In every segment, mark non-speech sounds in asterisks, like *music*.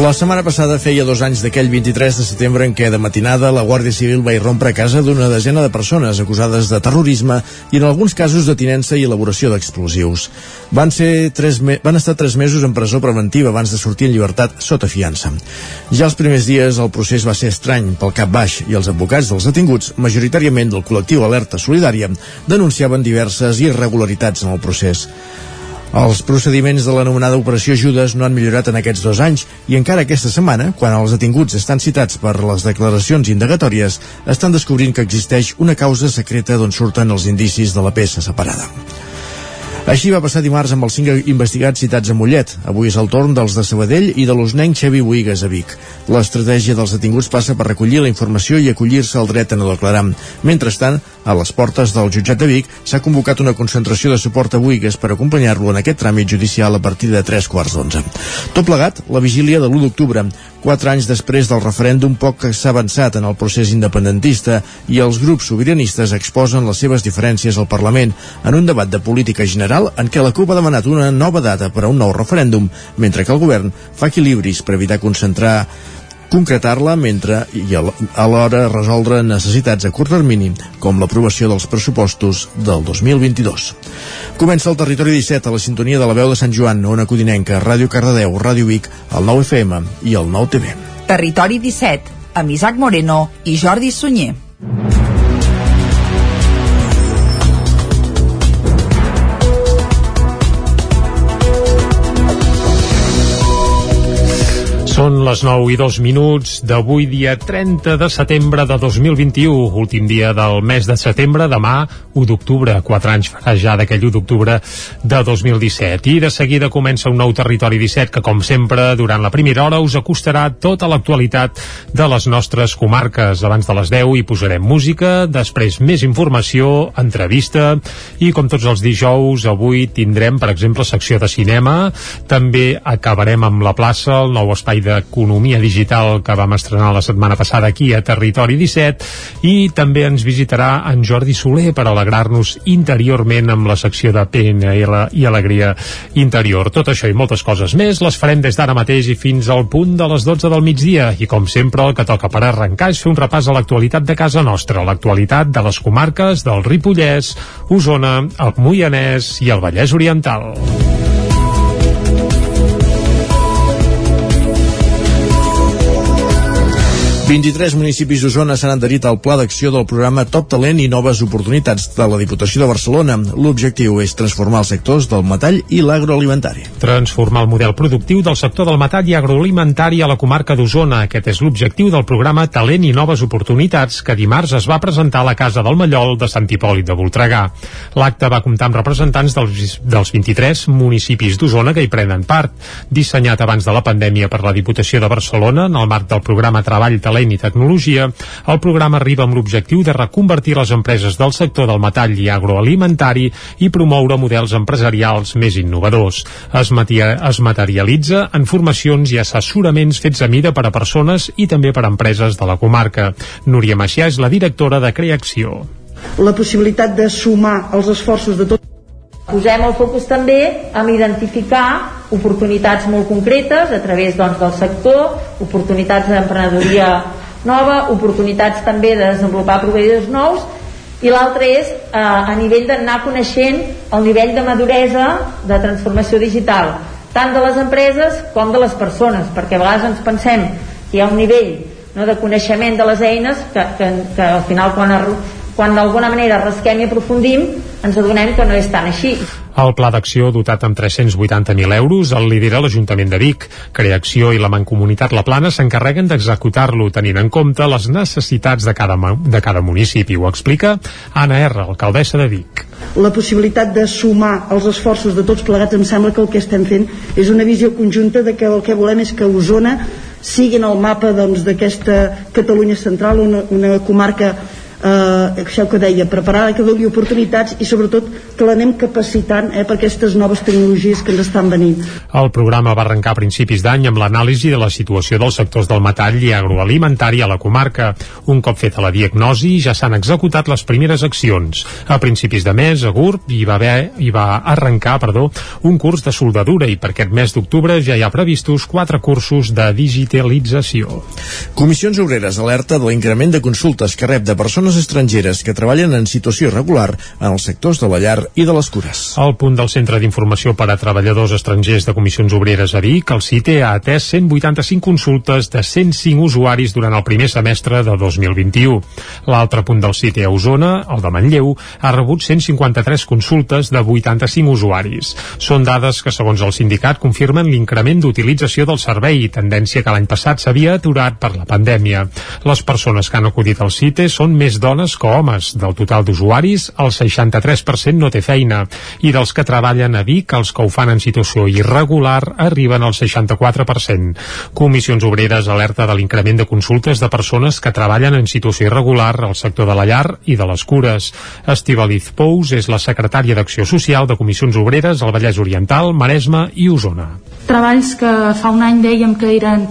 La setmana passada feia dos anys d'aquell 23 de setembre en què de matinada la Guàrdia Civil va irrompre a casa d'una desena de persones acusades de terrorisme i en alguns casos de tinença i elaboració d'explosius. Van, ser tres van estar tres mesos en presó preventiva abans de sortir en llibertat sota fiança. Ja els primers dies el procés va ser estrany pel cap baix i els advocats dels detinguts, majoritàriament del col·lectiu Alerta Solidària, denunciaven diverses irregularitats en el procés. Els procediments de l'anomenada Operació Judes no han millorat en aquests dos anys i encara aquesta setmana, quan els detinguts estan citats per les declaracions indagatòries, estan descobrint que existeix una causa secreta d'on surten els indicis de la peça separada. Així va passar dimarts amb els cinc investigats citats a Mollet. Avui és el torn dels de Sabadell i de l'osnenc Xevi Buigas a Vic. L'estratègia dels detinguts passa per recollir la informació i acollir-se al dret a no declarar. Mentrestant, a les portes del jutjat de Vic s'ha convocat una concentració de suport a Buigas per acompanyar-lo en aquest tràmit judicial a partir de tres quarts d'onze. Tot plegat, la vigília de l'1 d'octubre. Quatre anys després del referèndum poc que s'ha avançat en el procés independentista i els grups sobiranistes exposen les seves diferències al Parlament en un debat de política general en què la CUP ha demanat una nova data per a un nou referèndum, mentre que el govern fa equilibris per evitar concentrar concretar-la mentre i alhora resoldre necessitats a curt termini, com l'aprovació dels pressupostos del 2022. Comença el Territori 17 a la sintonia de la veu de Sant Joan, Ona Codinenca, Ràdio Cardedeu, Ràdio Vic, el 9 FM i el 9 TV. Territori 17, amb Isaac Moreno i Jordi Sunyer. Són les 9 i 2 minuts d'avui dia 30 de setembre de 2021, últim dia del mes de setembre, demà 1 d'octubre, 4 anys farà ja d'aquell 1 d'octubre de 2017. I de seguida comença un nou Territori 17 que, com sempre, durant la primera hora us acostarà tota l'actualitat de les nostres comarques. Abans de les 10 hi posarem música, després més informació, entrevista i, com tots els dijous, avui tindrem, per exemple, secció de cinema. També acabarem amb la plaça, el nou espai de d'Economia Digital que vam estrenar la setmana passada aquí a Territori 17 i també ens visitarà en Jordi Soler per alegrar-nos interiorment amb la secció de PNL i Alegria Interior. Tot això i moltes coses més les farem des d'ara mateix i fins al punt de les 12 del migdia i com sempre el que toca per arrencar és fer un repàs a l'actualitat de casa nostra, l'actualitat de les comarques del Ripollès, Osona, el Moianès i el Vallès Oriental. 23 municipis d'Osona s'han adherit al pla d'acció del programa Top Talent i Noves Oportunitats de la Diputació de Barcelona. L'objectiu és transformar els sectors del metall i l'agroalimentari. Transformar el model productiu del sector del metall i agroalimentari a la comarca d'Osona. Aquest és l'objectiu del programa Talent i Noves Oportunitats que dimarts es va presentar a la Casa del Mallol de Sant Hipòlit de Voltregà. L'acte va comptar amb representants dels, dels 23 municipis d'Osona que hi prenen part. Dissenyat abans de la pandèmia per la Diputació de Barcelona en el marc del programa Treball Talent talent i tecnologia, el programa arriba amb l'objectiu de reconvertir les empreses del sector del metall i agroalimentari i promoure models empresarials més innovadors. Es, es materialitza en formacions i assessoraments fets a mida per a persones i també per a empreses de la comarca. Núria Macià és la directora de Creacció. La possibilitat de sumar els esforços de tot Posem el focus també en identificar oportunitats molt concretes a través doncs, del sector, oportunitats d'emprenedoria nova, oportunitats també de desenvolupar proveïdors nous i l'altre és eh, a nivell d'anar coneixent el nivell de maduresa de transformació digital tant de les empreses com de les persones perquè a vegades ens pensem que hi ha un nivell no, de coneixement de les eines que, que, que al final quan, quan d'alguna manera rasquem i aprofundim ens adonem que no és tan així. El pla d'acció dotat amb 380.000 euros el lidera l'Ajuntament de Vic. Creacció i la Mancomunitat La Plana s'encarreguen d'executar-lo tenint en compte les necessitats de cada, de cada municipi. Ho explica Anna R, alcaldessa de Vic. La possibilitat de sumar els esforços de tots plegats em sembla que el que estem fent és una visió conjunta de que el que volem és que Osona sigui en el mapa doncs, d'aquesta doncs, Catalunya central, una, una comarca eh, això que deia, preparar que doni oportunitats i sobretot que l'anem capacitant eh, per aquestes noves tecnologies que ens estan venint. El programa va arrencar a principis d'any amb l'anàlisi de la situació dels sectors del metall i agroalimentari a la comarca. Un cop feta la diagnosi, ja s'han executat les primeres accions. A principis de mes, a GURB hi va, haver, hi va arrencar perdó, un curs de soldadura i per aquest mes d'octubre ja hi ha previstos quatre cursos de digitalització. Comissions Obreres alerta de l'increment de consultes que rep de persones estrangeres que treballen en situació irregular en els sectors de la llar i de les cures. Al punt del Centre d'Informació per a Treballadors Estrangers de Comissions Obreres a Vic, el CITE ha atès 185 consultes de 105 usuaris durant el primer semestre de 2021. L'altre punt del CITE a Osona, el de Manlleu, ha rebut 153 consultes de 85 usuaris. Són dades que, segons el sindicat, confirmen l'increment d'utilització del servei, tendència que l'any passat s'havia aturat per la pandèmia. Les persones que han acudit al CITE són més dones que homes. Del total d'usuaris, el 63% no té feina. I dels que treballen a Vic, els que ho fan en situació irregular arriben al 64%. Comissions Obreres alerta de l'increment de consultes de persones que treballen en situació irregular al sector de la llar i de les cures. Estivaliz Pous és la secretària d'Acció Social de Comissions Obreres al Vallès Oriental, Maresme i Osona. Treballs que fa un any dèiem que eren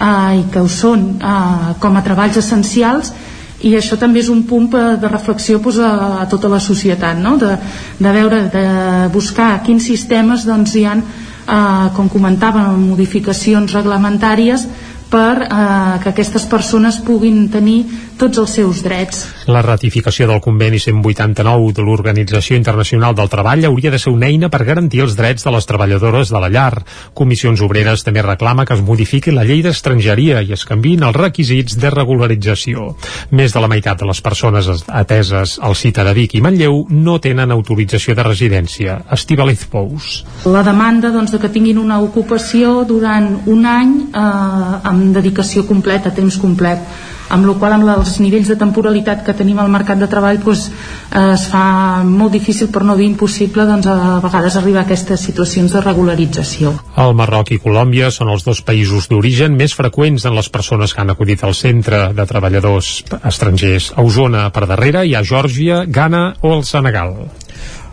eh, i que ho són eh, com a treballs essencials i això també és un punt de reflexió pues, a, a tota la societat no? de, de veure, de buscar quins sistemes doncs, hi han eh, com comentàvem, modificacions reglamentàries per eh, que aquestes persones puguin tenir tots els seus drets. La ratificació del conveni 189 de l'Organització Internacional del Treball hauria de ser una eina per garantir els drets de les treballadores de la llar. Comissions Obreres també reclama que es modifiqui la llei d'estrangeria i es canvin els requisits de regularització. Més de la meitat de les persones ateses al CITA de Vic i Manlleu no tenen autorització de residència. Estivaliz Pous. La demanda doncs, de que tinguin una ocupació durant un any eh, amb dedicació completa, temps complet amb la qual amb els nivells de temporalitat que tenim al mercat de treball doncs, es fa molt difícil per no dir impossible doncs, a vegades arribar a aquestes situacions de regularització. El Marroc i Colòmbia són els dos països d'origen més freqüents en les persones que han acudit al centre de treballadors estrangers. A Osona per darrere hi ha Geòrgia, Ghana o el Senegal.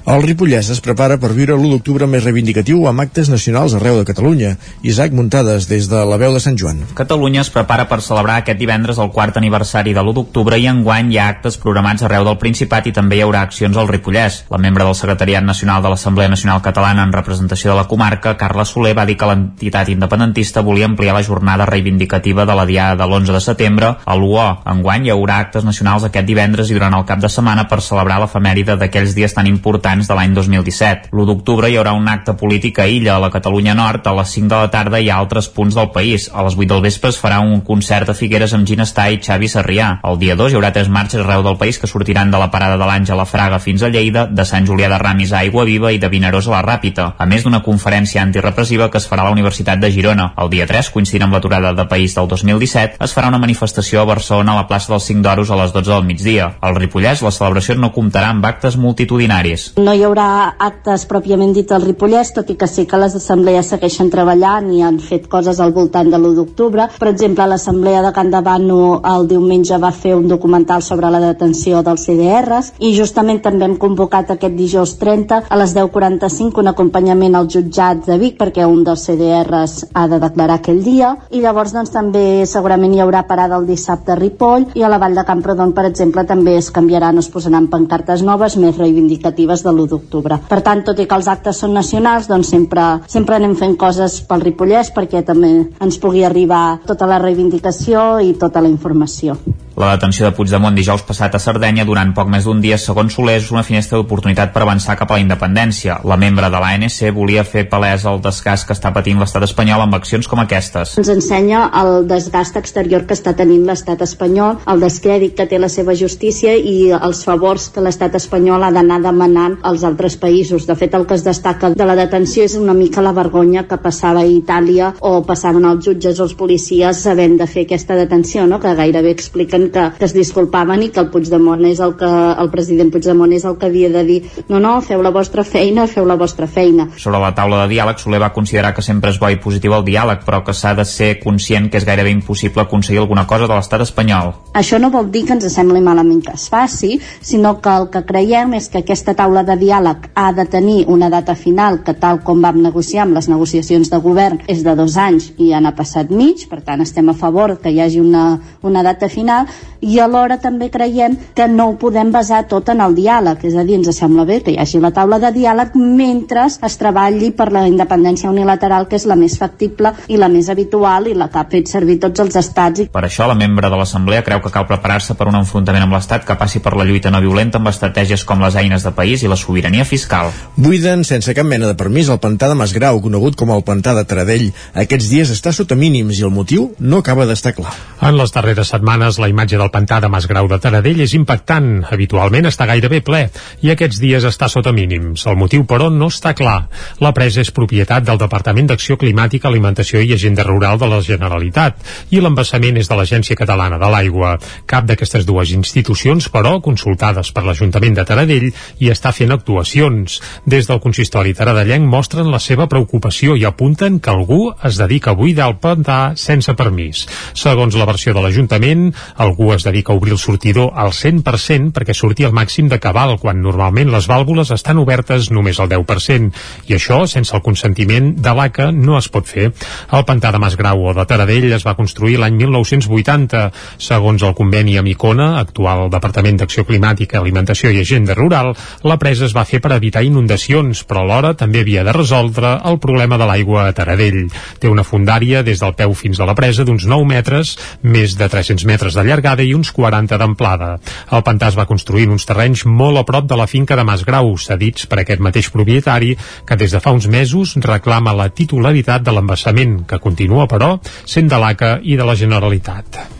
El Ripollès es prepara per viure l'1 d'octubre més reivindicatiu amb actes nacionals arreu de Catalunya. Isaac Muntades, des de la veu de Sant Joan. Catalunya es prepara per celebrar aquest divendres el quart aniversari de l'1 d'octubre i enguany hi ha actes programats arreu del Principat i també hi haurà accions al Ripollès. La membre del Secretariat Nacional de l'Assemblea Nacional Catalana en representació de la comarca, Carla Soler, va dir que l'entitat independentista volia ampliar la jornada reivindicativa de la diada de l'11 de setembre a l'UO. Enguany hi haurà actes nacionals aquest divendres i durant el cap de setmana per celebrar l'efemèride d'aquells dies tan importants anys de l'any 2017. L'1 d'octubre hi haurà un acte polític a Illa, a la Catalunya Nord, a les 5 de la tarda i a altres punts del país. A les 8 del vespre es farà un concert a Figueres amb Ginestà i Xavi Sarrià. El dia 2 hi haurà tres marxes arreu del país que sortiran de la parada de l'Àngel a Fraga fins a Lleida, de Sant Julià de Ramis a Aigua Viva i de Vinaròs a la Ràpita, a més d'una conferència antirepressiva que es farà a la Universitat de Girona. El dia 3, coincidint amb l'aturada de País del 2017, es farà una manifestació a Barcelona a la plaça dels 5 d'Oros a les 12 del migdia. Al Ripollès, la celebració no comptarà amb actes multitudinaris. No hi haurà actes pròpiament dit al Ripollès, tot i que sí que les assemblees segueixen treballant i han fet coses al voltant de l'1 d'octubre. Per exemple, l'assemblea de Can Davano el diumenge va fer un documental sobre la detenció dels CDRs i justament també hem convocat aquest dijous 30 a les 10.45 un acompanyament al jutjat de Vic perquè un dels CDRs ha de declarar aquell dia i llavors doncs també segurament hi haurà parada el dissabte a Ripoll i a la Vall de Camprodon per exemple també es canviaran, es posaran pancartes noves més reivindicatives de l'1 d'octubre. Per tant, tot i que els actes són nacionals, doncs sempre, sempre anem fent coses pel Ripollès perquè també ens pugui arribar tota la reivindicació i tota la informació. La detenció de Puigdemont dijous passat a Sardenya durant poc més d'un dia, segons Soler, és una finestra d'oportunitat per avançar cap a la independència. La membre de l'ANC volia fer palès el desgast que està patint l'estat espanyol amb accions com aquestes. Ens ensenya el desgast exterior que està tenint l'estat espanyol, el descrèdit que té la seva justícia i els favors que l'estat espanyol ha d'anar demanant als altres països. De fet, el que es destaca de la detenció és una mica la vergonya que passava a Itàlia o passaven els jutges o els policies sabent de fer aquesta detenció, no? que gairebé expliquen que, que es disculpaven i que el Puigdemont és el que el president Puigdemont és el que havia de dir no, no, feu la vostra feina, feu la vostra feina. Sobre la taula de diàleg, Soler va considerar que sempre és bo i positiu el diàleg, però que s'ha de ser conscient que és gairebé impossible aconseguir alguna cosa de l'estat espanyol. Això no vol dir que ens sembli malament que es faci, sinó que el que creiem és que aquesta taula de diàleg ha de tenir una data final que tal com vam negociar amb les negociacions de govern és de dos anys i ja n'ha passat mig, per tant estem a favor que hi hagi una, una data final i alhora també creiem que no ho podem basar tot en el diàleg, és a dir, ens sembla bé que hi hagi la taula de diàleg mentre es treballi per la independència unilateral, que és la més factible i la més habitual i la que ha fet servir tots els estats. Per això, la membre de l'Assemblea creu que cal preparar-se per un enfrontament amb l'Estat que passi per la lluita no violenta amb estratègies com les eines de país i la sobirania fiscal. Buiden sense cap mena de permís el pantà de Masgrau, conegut com el pantà de Taradell. Aquests dies està sota mínims i el motiu no acaba d'estar clar. En les darreres setmanes, la imatge del pantà de Masgrau de Taradell és impactant. Habitualment està gairebé ple i aquests dies està sota mínims. El motiu, però, no està clar. La presa és propietat del Departament d'Acció Climàtica, Alimentació i Agenda Rural de la Generalitat i l'embassament és de l'Agència Catalana de l'Aigua. Cap d'aquestes dues institucions, però, consultades per l'Ajuntament de Taradell, hi està fent actuacions. Des del consistori taradellenc mostren la seva preocupació i apunten que algú es dedica a buidar el pantà sense permís. Segons la versió de l'Ajuntament, algú es dedica a obrir el sortidor al 100% perquè surti el màxim de cabal, quan normalment les vàlvules estan obertes només al 10%, i això, sense el consentiment de l'ACA, no es pot fer. El pantà de Masgrau o de Taradell es va construir l'any 1980. Segons el conveni amb Icona, actual Departament d'Acció Climàtica, Alimentació i Agenda Rural, la presa es va fer per evitar inundacions, però alhora també havia de resoldre el problema de l'aigua a Taradell. Té una fundària des del peu fins a la presa d'uns 9 metres, més de 300 metres de llargada i uns 40 d'amplada. El pantà es va construir en uns terrenys molt a prop de la finca de Masgrau, cedits per aquest mateix propietari, que des de fa uns mesos reclama la titularitat de l'embassament, que continua, però, sent de l'ACA i de la Generalitat.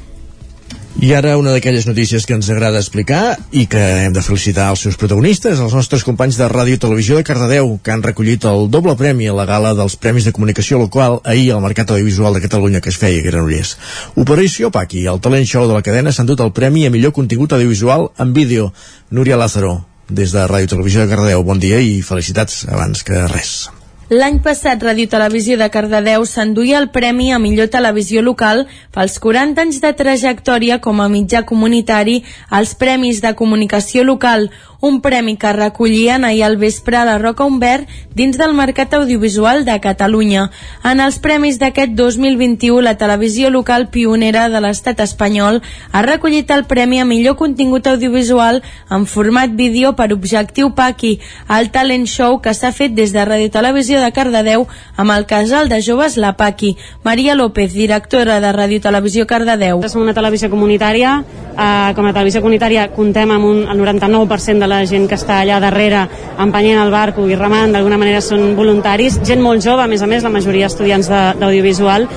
I ara una d'aquelles notícies que ens agrada explicar i que hem de felicitar els seus protagonistes, els nostres companys de Ràdio i Televisió de Cardedeu, que han recollit el doble premi a la gala dels Premis de Comunicació Local ahir al Mercat Audiovisual de Catalunya que es feia a Granollers. Operació Paqui, el talent show de la cadena, s'han dut el premi a millor contingut audiovisual en vídeo. Núria Lázaro, des de Ràdio i Televisió de Cardedeu, bon dia i felicitats abans que res. L'any passat, Ràdio Televisió de Cardedeu s'enduia el premi a millor televisió local pels 40 anys de trajectòria com a mitjà comunitari als Premis de Comunicació Local, un premi que recollien ahir al vespre a la Roca Humbert dins del Mercat Audiovisual de Catalunya. En els premis d'aquest 2021, la televisió local pionera de l'estat espanyol ha recollit el premi a millor contingut audiovisual en format vídeo per Objectiu Paqui, el talent show que s'ha fet des de Radio Televisió de Cardedeu amb el casal de joves La Paqui. Maria López, directora de Radio Televisió Cardedeu. Som una televisió comunitària, eh, com a televisió comunitària contem amb un, el 99% de la gent que està allà darrere empenyent el barco i remant, d'alguna manera són voluntaris, gent molt jove, a més a més, la majoria estudiants d'audiovisual,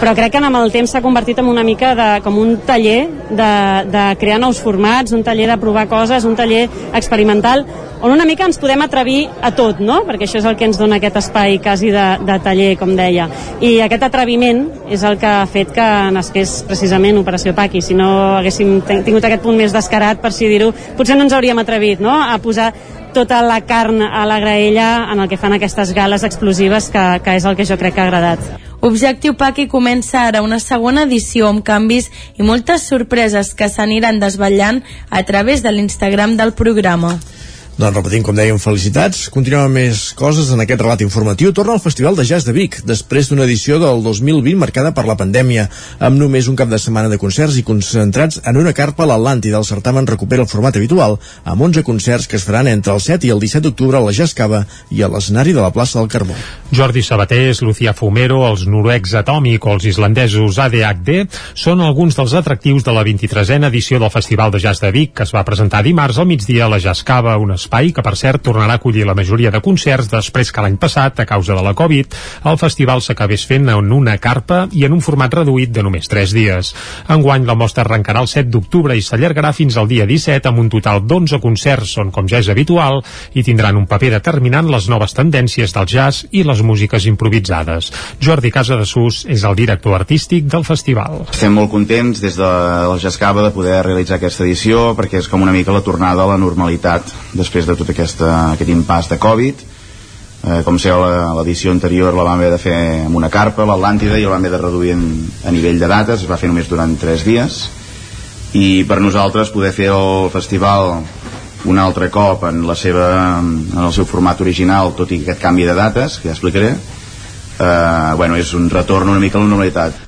però crec que amb el temps s'ha convertit en una mica de, com un taller de, de crear nous formats, un taller de provar coses, un taller experimental, on una mica ens podem atrevir a tot, no? perquè això és el que ens dona aquest espai quasi de, de taller, com deia. I aquest atreviment és el que ha fet que nasqués precisament Operació Paqui. Si no haguéssim tingut aquest punt més descarat, per si dir-ho, potser no ens hauríem atrevit no? a posar tota la carn a la graella en el que fan aquestes gales explosives que, que és el que jo crec que ha agradat. Objectiu Paqui comença ara una segona edició amb canvis i moltes sorpreses que s'aniran desvetllant a través de l'Instagram del programa. Doncs repetim, com dèiem, felicitats. Continuem amb més coses en aquest relat informatiu. Torna al Festival de Jazz de Vic, després d'una edició del 2020 marcada per la pandèmia, amb només un cap de setmana de concerts i concentrats en una carpa a l'Atlàntida. El certamen recupera el format habitual, amb 11 concerts que es faran entre el 7 i el 17 d'octubre a la Jazz Cava i a l'escenari de la plaça del Carbó. Jordi Sabatés, Lucía Fumero, els noruecs Atòmic o els islandesos ADHD són alguns dels atractius de la 23a edició del Festival de Jazz de Vic, que es va presentar dimarts al migdia a la Jazz Cava, una l'espai, que per cert tornarà a acollir la majoria de concerts després que l'any passat, a causa de la Covid, el festival s'acabés fent en una carpa i en un format reduït de només 3 dies. Enguany la mostra arrencarà el 7 d'octubre i s'allargarà fins al dia 17 amb un total d'11 concerts on, com ja és habitual, hi tindran un paper determinant les noves tendències del jazz i les músiques improvisades. Jordi Casadesús és el director artístic del festival. Estem molt contents des de la Jascava de poder realitzar aquesta edició perquè és com una mica la tornada a la normalitat després de tot aquesta, aquest impàs de Covid. Eh, com sé l'edició anterior la vam haver de fer amb una carpa l'Atlàntida i la vam haver de reduir en, a nivell de dates es va fer només durant 3 dies. I per nosaltres poder fer el festival un altre cop en, la seva, en el seu format original tot i aquest canvi de dates que ja explicaré eh, bueno, és un retorn una mica a la normalitat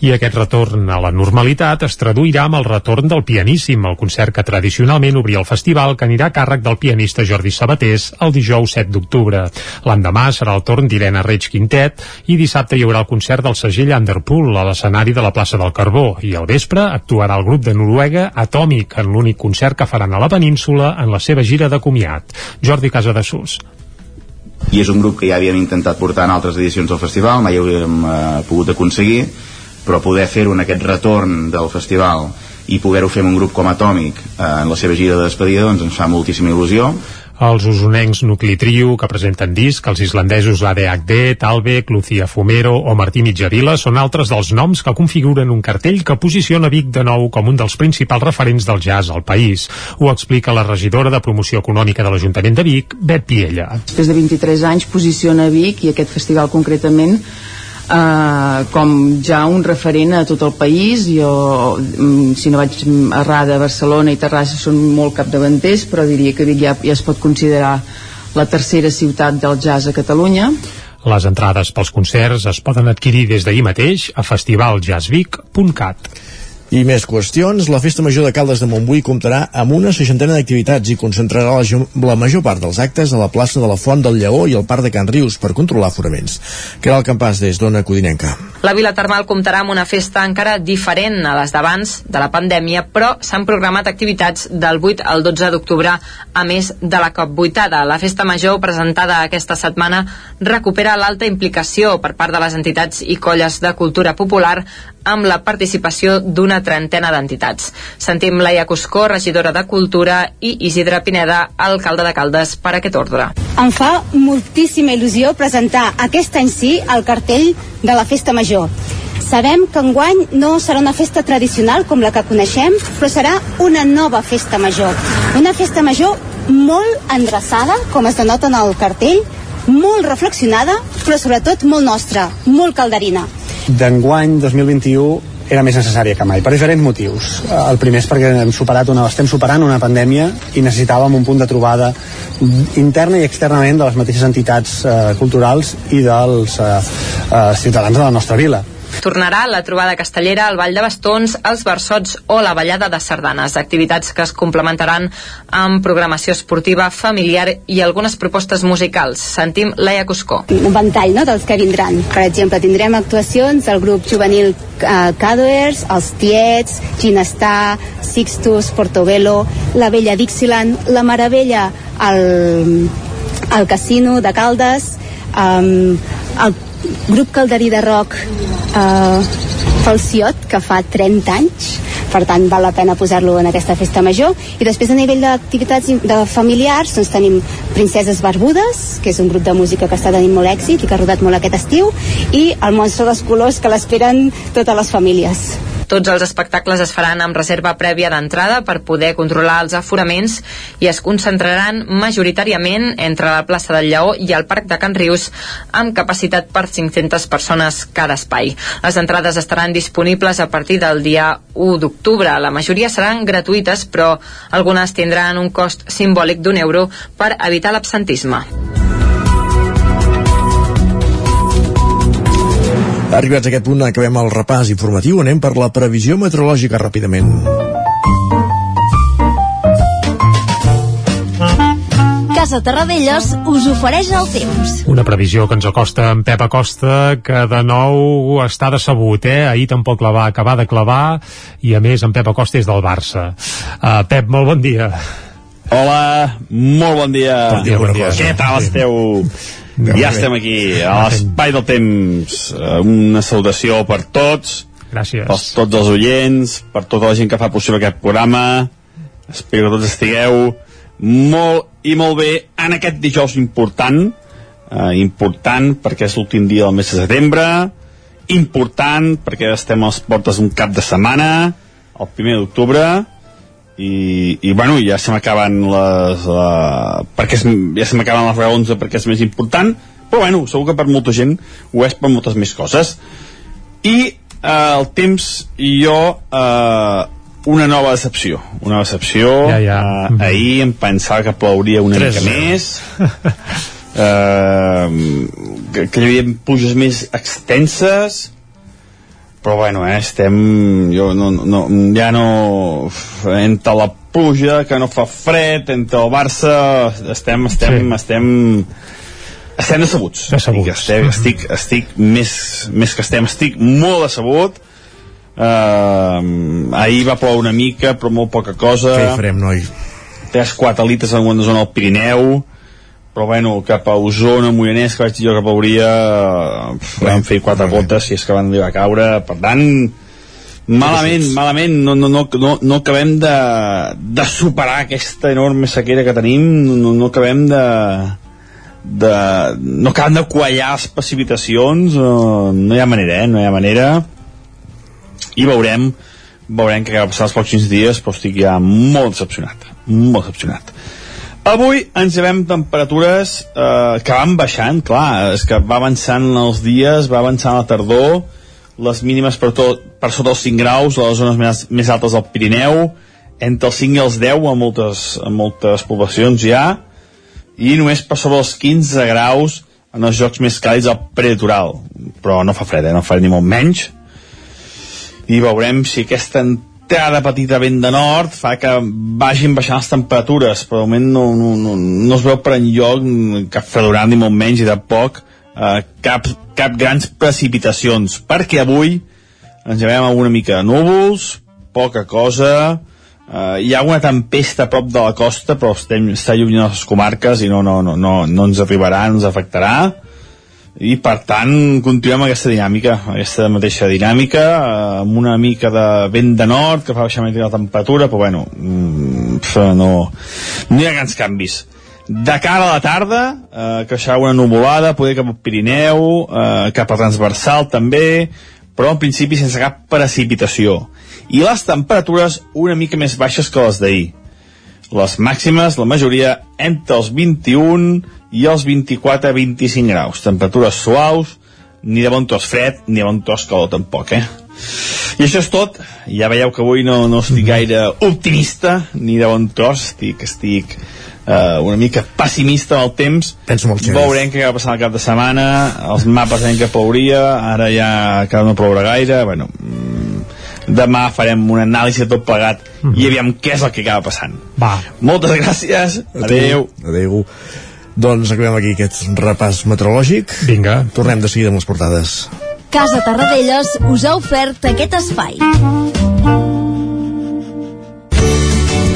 i aquest retorn a la normalitat es traduirà amb el retorn del Pianíssim, el concert que tradicionalment obria el festival que anirà a càrrec del pianista Jordi Sabatés el dijous 7 d'octubre. L'endemà serà el torn d'Irene Reig Quintet i dissabte hi haurà el concert del segell Underpool a l'escenari de la plaça del Carbó i al vespre actuarà el grup de Noruega Atòmic en l'únic concert que faran a la península en la seva gira de comiat. Jordi Casadesús i és un grup que ja havíem intentat portar en altres edicions del festival, mai ho havíem eh, pogut aconseguir però poder fer-ho en aquest retorn del festival i poder-ho fer amb un grup com Atòmic eh, en la seva gira de despedida doncs ens fa moltíssima il·lusió els usonencs Nucli Trio, que presenten disc, els islandesos ADHD, Talbec, Lucía Fumero o Martí Mitjavila són altres dels noms que configuren un cartell que posiciona Vic de nou com un dels principals referents del jazz al país. Ho explica la regidora de Promoció Econòmica de l'Ajuntament de Vic, Bet Piella. Després de 23 anys posiciona Vic i aquest festival concretament eh, com ja un referent a tot el país jo, mm, si no vaig errada Barcelona i Terrassa són molt capdavanters però diria que ja, ja es pot considerar la tercera ciutat del jazz a Catalunya les entrades pels concerts es poden adquirir des d'ahir mateix a festivaljazzvic.cat. I més qüestions, la Festa Major de Caldes de Montbui comptarà amb una seixantena d'activitats i concentrarà la, la major part dels actes a la plaça de la Font del Lleó i al Parc de Can Rius per controlar foraments. Que era el campàs des d'Ona Codinenca. La Vila Termal comptarà amb una festa encara diferent a les d'abans de la pandèmia, però s'han programat activitats del 8 al 12 d'octubre a més de la COP 8 La Festa Major presentada aquesta setmana recupera l'alta implicació per part de les entitats i colles de cultura popular amb la participació d'una trentena d'entitats. Sentim Laia Cuscó, regidora de Cultura, i Isidre Pineda, alcalde de Caldes, per aquest ordre. Em fa moltíssima il·lusió presentar aquest any sí el cartell de la Festa Major. Sabem que enguany no serà una festa tradicional com la que coneixem, però serà una nova festa major. Una festa major molt endreçada, com es denota en el cartell, molt reflexionada, però sobretot molt nostra, molt calderina d'enguany 2021 era més necessària que mai, per diferents motius. El primer és perquè hem superat una, estem superant una pandèmia i necessitàvem un punt de trobada interna i externament de les mateixes entitats eh, culturals i dels eh, eh, ciutadans de la nostra vila Tornarà la trobada castellera, al Vall de Bastons, els Versots o la Ballada de Sardanes, activitats que es complementaran amb programació esportiva, familiar i algunes propostes musicals. Sentim Laia Cuscó. Un ventall no, dels que vindran. Per exemple, tindrem actuacions del grup juvenil uh, Cadwers, els Tiets, Ginestar, Sixtus, Portobello, la Vella Dixieland, la Meravella al, al Casino de Caldes, um, el grup calderí de rock eh, Falciot, que fa 30 anys, per tant val la pena posar-lo en aquesta festa major. I després a nivell d'activitats de familiars doncs tenim Princeses Barbudes que és un grup de música que està tenint molt èxit i que ha rodat molt aquest estiu i el Monstre dels Colors que l'esperen totes les famílies tots els espectacles es faran amb reserva prèvia d'entrada per poder controlar els aforaments i es concentraran majoritàriament entre la plaça del Lleó i el Parc de Can Rius amb capacitat per 500 persones cada espai. Les entrades estaran disponibles a partir del dia 1 d'octubre. La majoria seran gratuïtes, però algunes tindran un cost simbòlic d'un euro per evitar l'absentisme. Arribats a aquest punt acabem el repàs informatiu, anem per la previsió meteorològica ràpidament. Casa Terradellos us ofereix el temps. Una previsió que ens acosta en Pep Acosta, que de nou està decebut, eh? Ahir tampoc la va acabar de clavar, i a més en Pep Acosta és del Barça. Uh, Pep, molt bon dia. Hola, molt bon dia. Bon dia, bon dia. Què tal esteu? Ja estem aquí, a l'espai del temps. Eh, Una salutació per tots. Gràcies. Per tots els oients, per tota la gent que fa possible aquest programa. Espero que tots estigueu molt i molt bé en aquest dijous important. Eh, important perquè és l'últim dia del mes de setembre. Important perquè estem a les portes d'un cap de setmana, el primer d'octubre i, i bueno, ja se m'acaben les uh, perquè és, ja se m'acaben les raons de perquè és més important però bueno, segur que per molta gent ho és per moltes més coses. I uh, el temps i jo uh, una nova decepció una decepció. Ja, ja. Uh, ahir em pensava que plouria una Tres, mica *laughs* eh? més. Uh, que, que hi havia pluges més extenses però bueno, eh, estem jo no, no, ja no entre la pluja que no fa fred entre el Barça estem estem, sí. estem estem decebuts, Decebuts. Estic, estic, estic més, més que estem estic molt decebut uh, ahir va ploure una mica però molt poca cosa Què hi farem, noi? 3-4 litres en alguna zona del Pirineu però bueno, cap a Osona, Moianès que vaig dir jo que plouria eh, vam fer quatre gotes si és que van arribar a caure. Per tant, malament malament, no, no, no, no, no acabem de, de superar aquesta enorme sequera que tenim. No, no acabem de de, no acabem de quallar les precipitacions. No, no hi ha manera, eh? no hi ha manera. I veurem veurem què acaba passant els pròxims dies però estic ja molt decepcionat molt decepcionat Avui ens llevem temperatures eh, que van baixant, clar, és que va avançant els dies, va avançant la tardor, les mínimes per, tot, per sota els 5 graus a les zones més, més altes del Pirineu, entre els 5 i els 10 a moltes, a moltes poblacions ja, i només per sobre els 15 graus en els jocs més càlids al prelitoral. Però no fa fred, eh? no fa ni molt menys. I veurem si aquesta entrada petita vent de nord fa que vagin baixant les temperatures, però de moment no, no, no, no es veu per enlloc cap fredurant ni molt menys i de poc eh, cap, cap grans precipitacions, perquè avui ens llevem amb una mica de núvols, poca cosa, eh, hi ha una tempesta a prop de la costa, però estem, està lluny de les comarques i no, no, no, no, no ens arribarà, no ens afectarà, i per tant continuem aquesta dinàmica aquesta mateixa dinàmica eh, amb una mica de vent de nord que fa baixar una mica la temperatura però bueno mm, no, no hi ha grans canvis. De cara a la tarda eh, creixerà una nuvolada poder cap al Pirineu eh, cap a transversal també però en principi sense cap precipitació. I les temperatures una mica més baixes que les d'ahir les màximes, la majoria, entre els 21 i els 24 a 25 graus. Temperatures suaus, ni de bon tros fred, ni de bon tros calor tampoc, eh? I això és tot. Ja veieu que avui no, no estic gaire optimista, ni de bon tros. Estic, estic uh, una mica pessimista amb el temps. Penso molt, Xavi. Veurem què va passar el cap de setmana. Els mapes deien que plouria, ara ja que no plourà gaire. Bueno, demà farem una anàlisi de tot plegat i aviam què és el que acaba passant. Va. Moltes gràcies. Adeu. Adeu. Doncs acabem aquí aquest repàs meteorològic. Vinga. Tornem de seguida amb les portades. Casa Tarradellas us ha ofert aquest espai.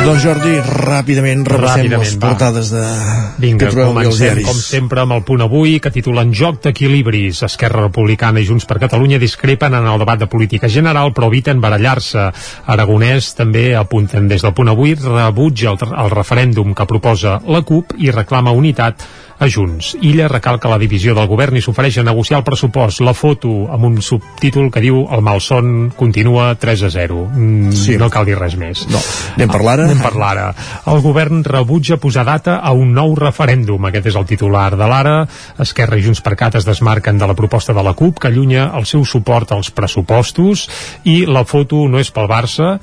Doncs Jordi, ràpidament repassem Ràpidament, les va. portades de... Vinga, que trobem comencem diaris. com sempre amb el punt avui que titula En joc d'equilibris. Esquerra Republicana i Junts per Catalunya discrepen en el debat de política general però eviten barallar-se. Aragonès també apunten des del punt avui rebutja el, el referèndum que proposa la CUP i reclama unitat a Junts. Illa recalca la divisió del govern i s'ofereix a negociar el pressupost. La foto amb un subtítol que diu el malson continua 3 a 0. Mm, sí. No cal dir res més. No. Anem per l'ara? Anem per l'ara. El govern rebutja posar data a un nou referèndum. Aquest és el titular de l'ara. Esquerra i Junts per Cat es desmarquen de la proposta de la CUP que allunya el seu suport als pressupostos i la foto no és pel Barça,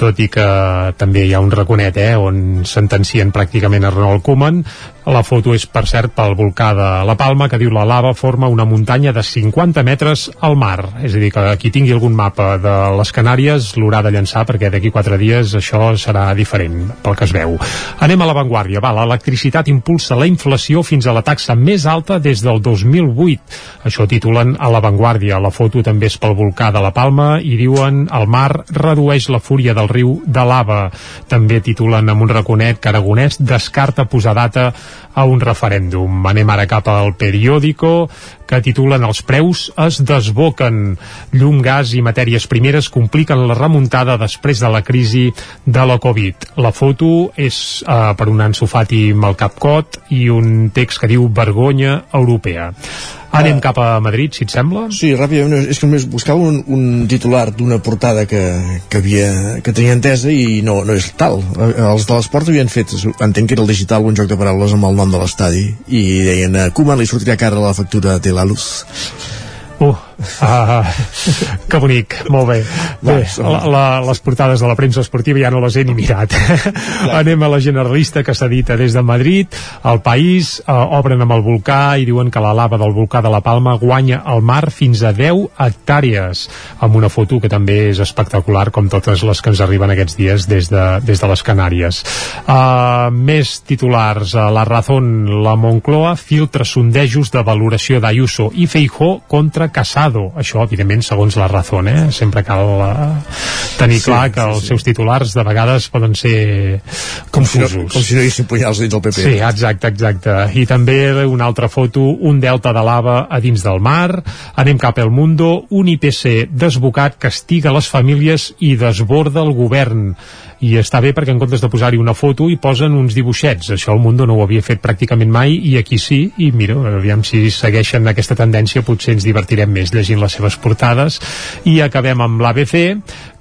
tot i que també hi ha un raconet eh, on sentencien pràcticament a Ronald Koeman la foto és, per cert, pel volcà de La Palma, que diu la lava forma una muntanya de 50 metres al mar. És a dir, que qui tingui algun mapa de les Canàries l'haurà de llançar, perquè d'aquí quatre dies això serà diferent, pel que es veu. Anem a l'avantguàrdia. Va, l'electricitat impulsa la inflació fins a la taxa més alta des del 2008. Això titulen a l'avantguàrdia. La foto també és pel volcà de La Palma i diuen el mar redueix la fúria del riu de lava. També titulen amb un raconet que Aragonès descarta posar data a un referèndum. Anem ara cap al periòdico que titulen Els preus es desboquen. Llum, gas i matèries primeres compliquen la remuntada després de la crisi de la Covid. La foto és eh, per un ansofati amb el capcot i un text que diu vergonya europea. Anem cap a Madrid, si et sembla. Sí, ràpidament, és que només buscava un, un titular d'una portada que, que, havia, que tenia entesa i no, no és tal. Els de l'esport havien fet, entenc que era el digital, un joc de paraules amb el nom de l'estadi i deien, a Koeman li sortirà cara la factura de la luz. Uh, uh, que bonic, molt bé. Bé, la, la, les portades de la premsa esportiva ja no les he ni mirat. Anem a la generalista que s'edita des de Madrid. El País uh, obren amb el volcà i diuen que la lava del volcà de la Palma guanya al mar fins a 10 hectàrees, amb una foto que també és espectacular, com totes les que ens arriben aquests dies des de, des de les Canàries. Uh, més titulars. Uh, la Razón, la Moncloa filtra sondejos de valoració d'Ayuso i Feijó contra Casado. Això, evidentment, segons la raó, eh? Sempre cal uh, tenir sí, clar que sí, els sí. seus titulars de vegades poden ser confusos. Com si no, com si no haguessin punyals dins del PP. Sí, exacte, exacte. I també una altra foto, un delta de lava a dins del mar. Anem cap al Mundo. Un IPC desbocat castiga les famílies i desborda el govern i està bé perquè en comptes de posar-hi una foto hi posen uns dibuixets, això el Mundo no ho havia fet pràcticament mai i aquí sí. I mira, aviam si segueixen aquesta tendència potser ens divertirem més llegint les seves portades. I acabem amb l'ABC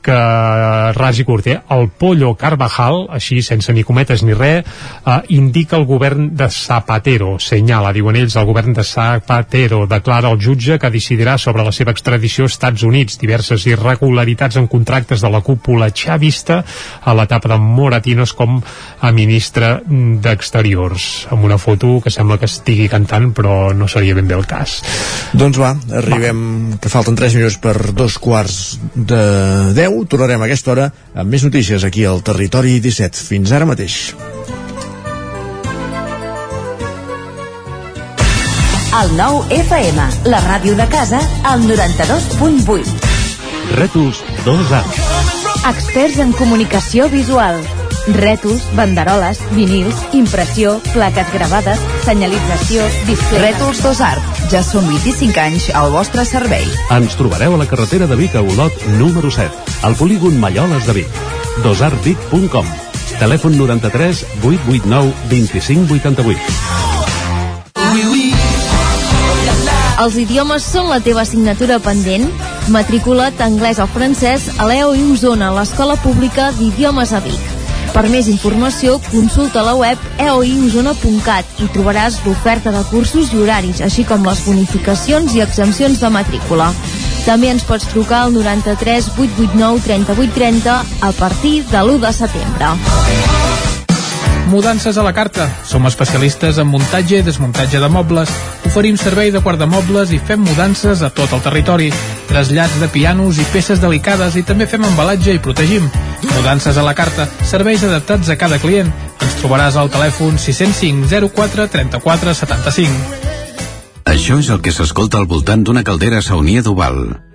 que ras i curt, eh? el Pollo Carvajal, així sense ni cometes ni res, eh, indica el govern de Zapatero, senyala, diuen ells, el govern de Zapatero declara el jutge que decidirà sobre la seva extradició als Estats Units, diverses irregularitats en contractes de la cúpula xavista a l'etapa de Moratinos com a ministre d'Exteriors, amb una foto que sembla que estigui cantant, però no seria ben bé el cas. Doncs va, arribem, va. que falten 3 minuts per dos quarts de 10 10 tornarem a aquesta hora amb més notícies aquí al Territori 17. Fins ara mateix. El nou FM, la ràdio de casa, al 92.8. Rètols 2A. Experts en comunicació visual Rètols, banderoles, vinils, impressió, plaques gravades, senyalització, display... Rètols Dos Art. Ja són 25 anys al vostre servei. Ens trobareu a la carretera de Vic a Olot, número 7, al polígon Malloles de Vic. dosartvic.com Telèfon 93 889 2588. Els idiomes són la teva assignatura pendent? Matricula't anglès o francès a l'EO i Osona, l'Escola Pública d'Idiomes a Vic. Per més informació, consulta la web eoiosona.cat i trobaràs l'oferta de cursos i horaris, així com les bonificacions i exempcions de matrícula. També ens pots trucar al 93 889 3830 a partir de l'1 de setembre. Mudances a la carta. Som especialistes en muntatge i desmuntatge de mobles. Oferim servei de guardamobles i fem mudances a tot el territori. Trasllats de pianos i peces delicades i també fem embalatge i protegim. Mudances a la carta. Serveis adaptats a cada client. Ens trobaràs al telèfon 605 04 34 75. Això és el que s'escolta al voltant d'una caldera saunia d'Oval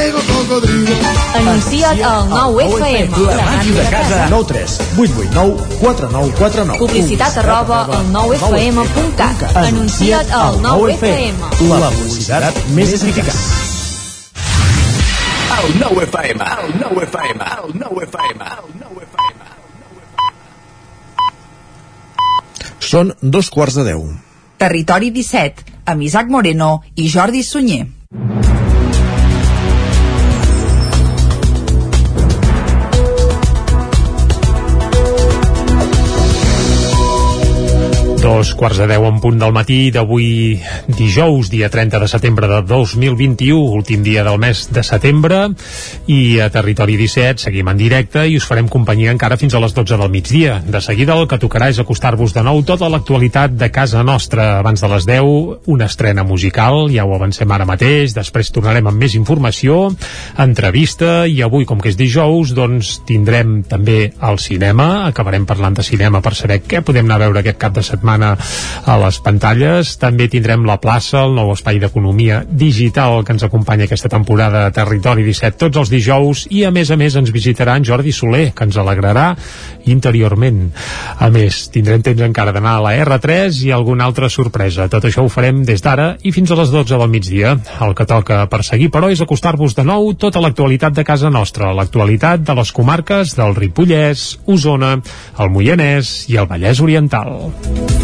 cocodrilo. Anuncia't al 9FM. La màquina de casa. 9 3 8 8 9 4 9 4 9. Publicitat arroba al 9FM.cat. Anuncia't al 9FM. La publicitat més eficaç. El 9 FM, el 9 FM, el 9 FM, el 9 FM. Són dos quarts de deu. Territori 17, amb Isaac Moreno i Jordi Sunyer. Dos quarts de deu en punt del matí d'avui dijous, dia 30 de setembre de 2021, últim dia del mes de setembre, i a Territori 17 seguim en directe i us farem companyia encara fins a les 12 del migdia. De seguida el que tocarà és acostar-vos de nou tota l'actualitat de casa nostra. Abans de les 10, una estrena musical, ja ho avancem ara mateix, després tornarem amb més informació, entrevista, i avui, com que és dijous, doncs tindrem també el cinema, acabarem parlant de cinema per saber què podem anar a veure aquest cap de setmana a les pantalles. També tindrem la plaça, el nou espai d'economia digital que ens acompanya aquesta temporada a Territori 17 tots els dijous i a més a més ens visitarà en Jordi Soler, que ens alegrarà interiorment. A més, tindrem temps encara d'anar a la R3 i alguna altra sorpresa. Tot això ho farem des d'ara i fins a les 12 del migdia. El que toca per seguir, però, és acostar-vos de nou tota l'actualitat de casa nostra, l'actualitat de les comarques del Ripollès, Osona, el Moianès i el Vallès Oriental.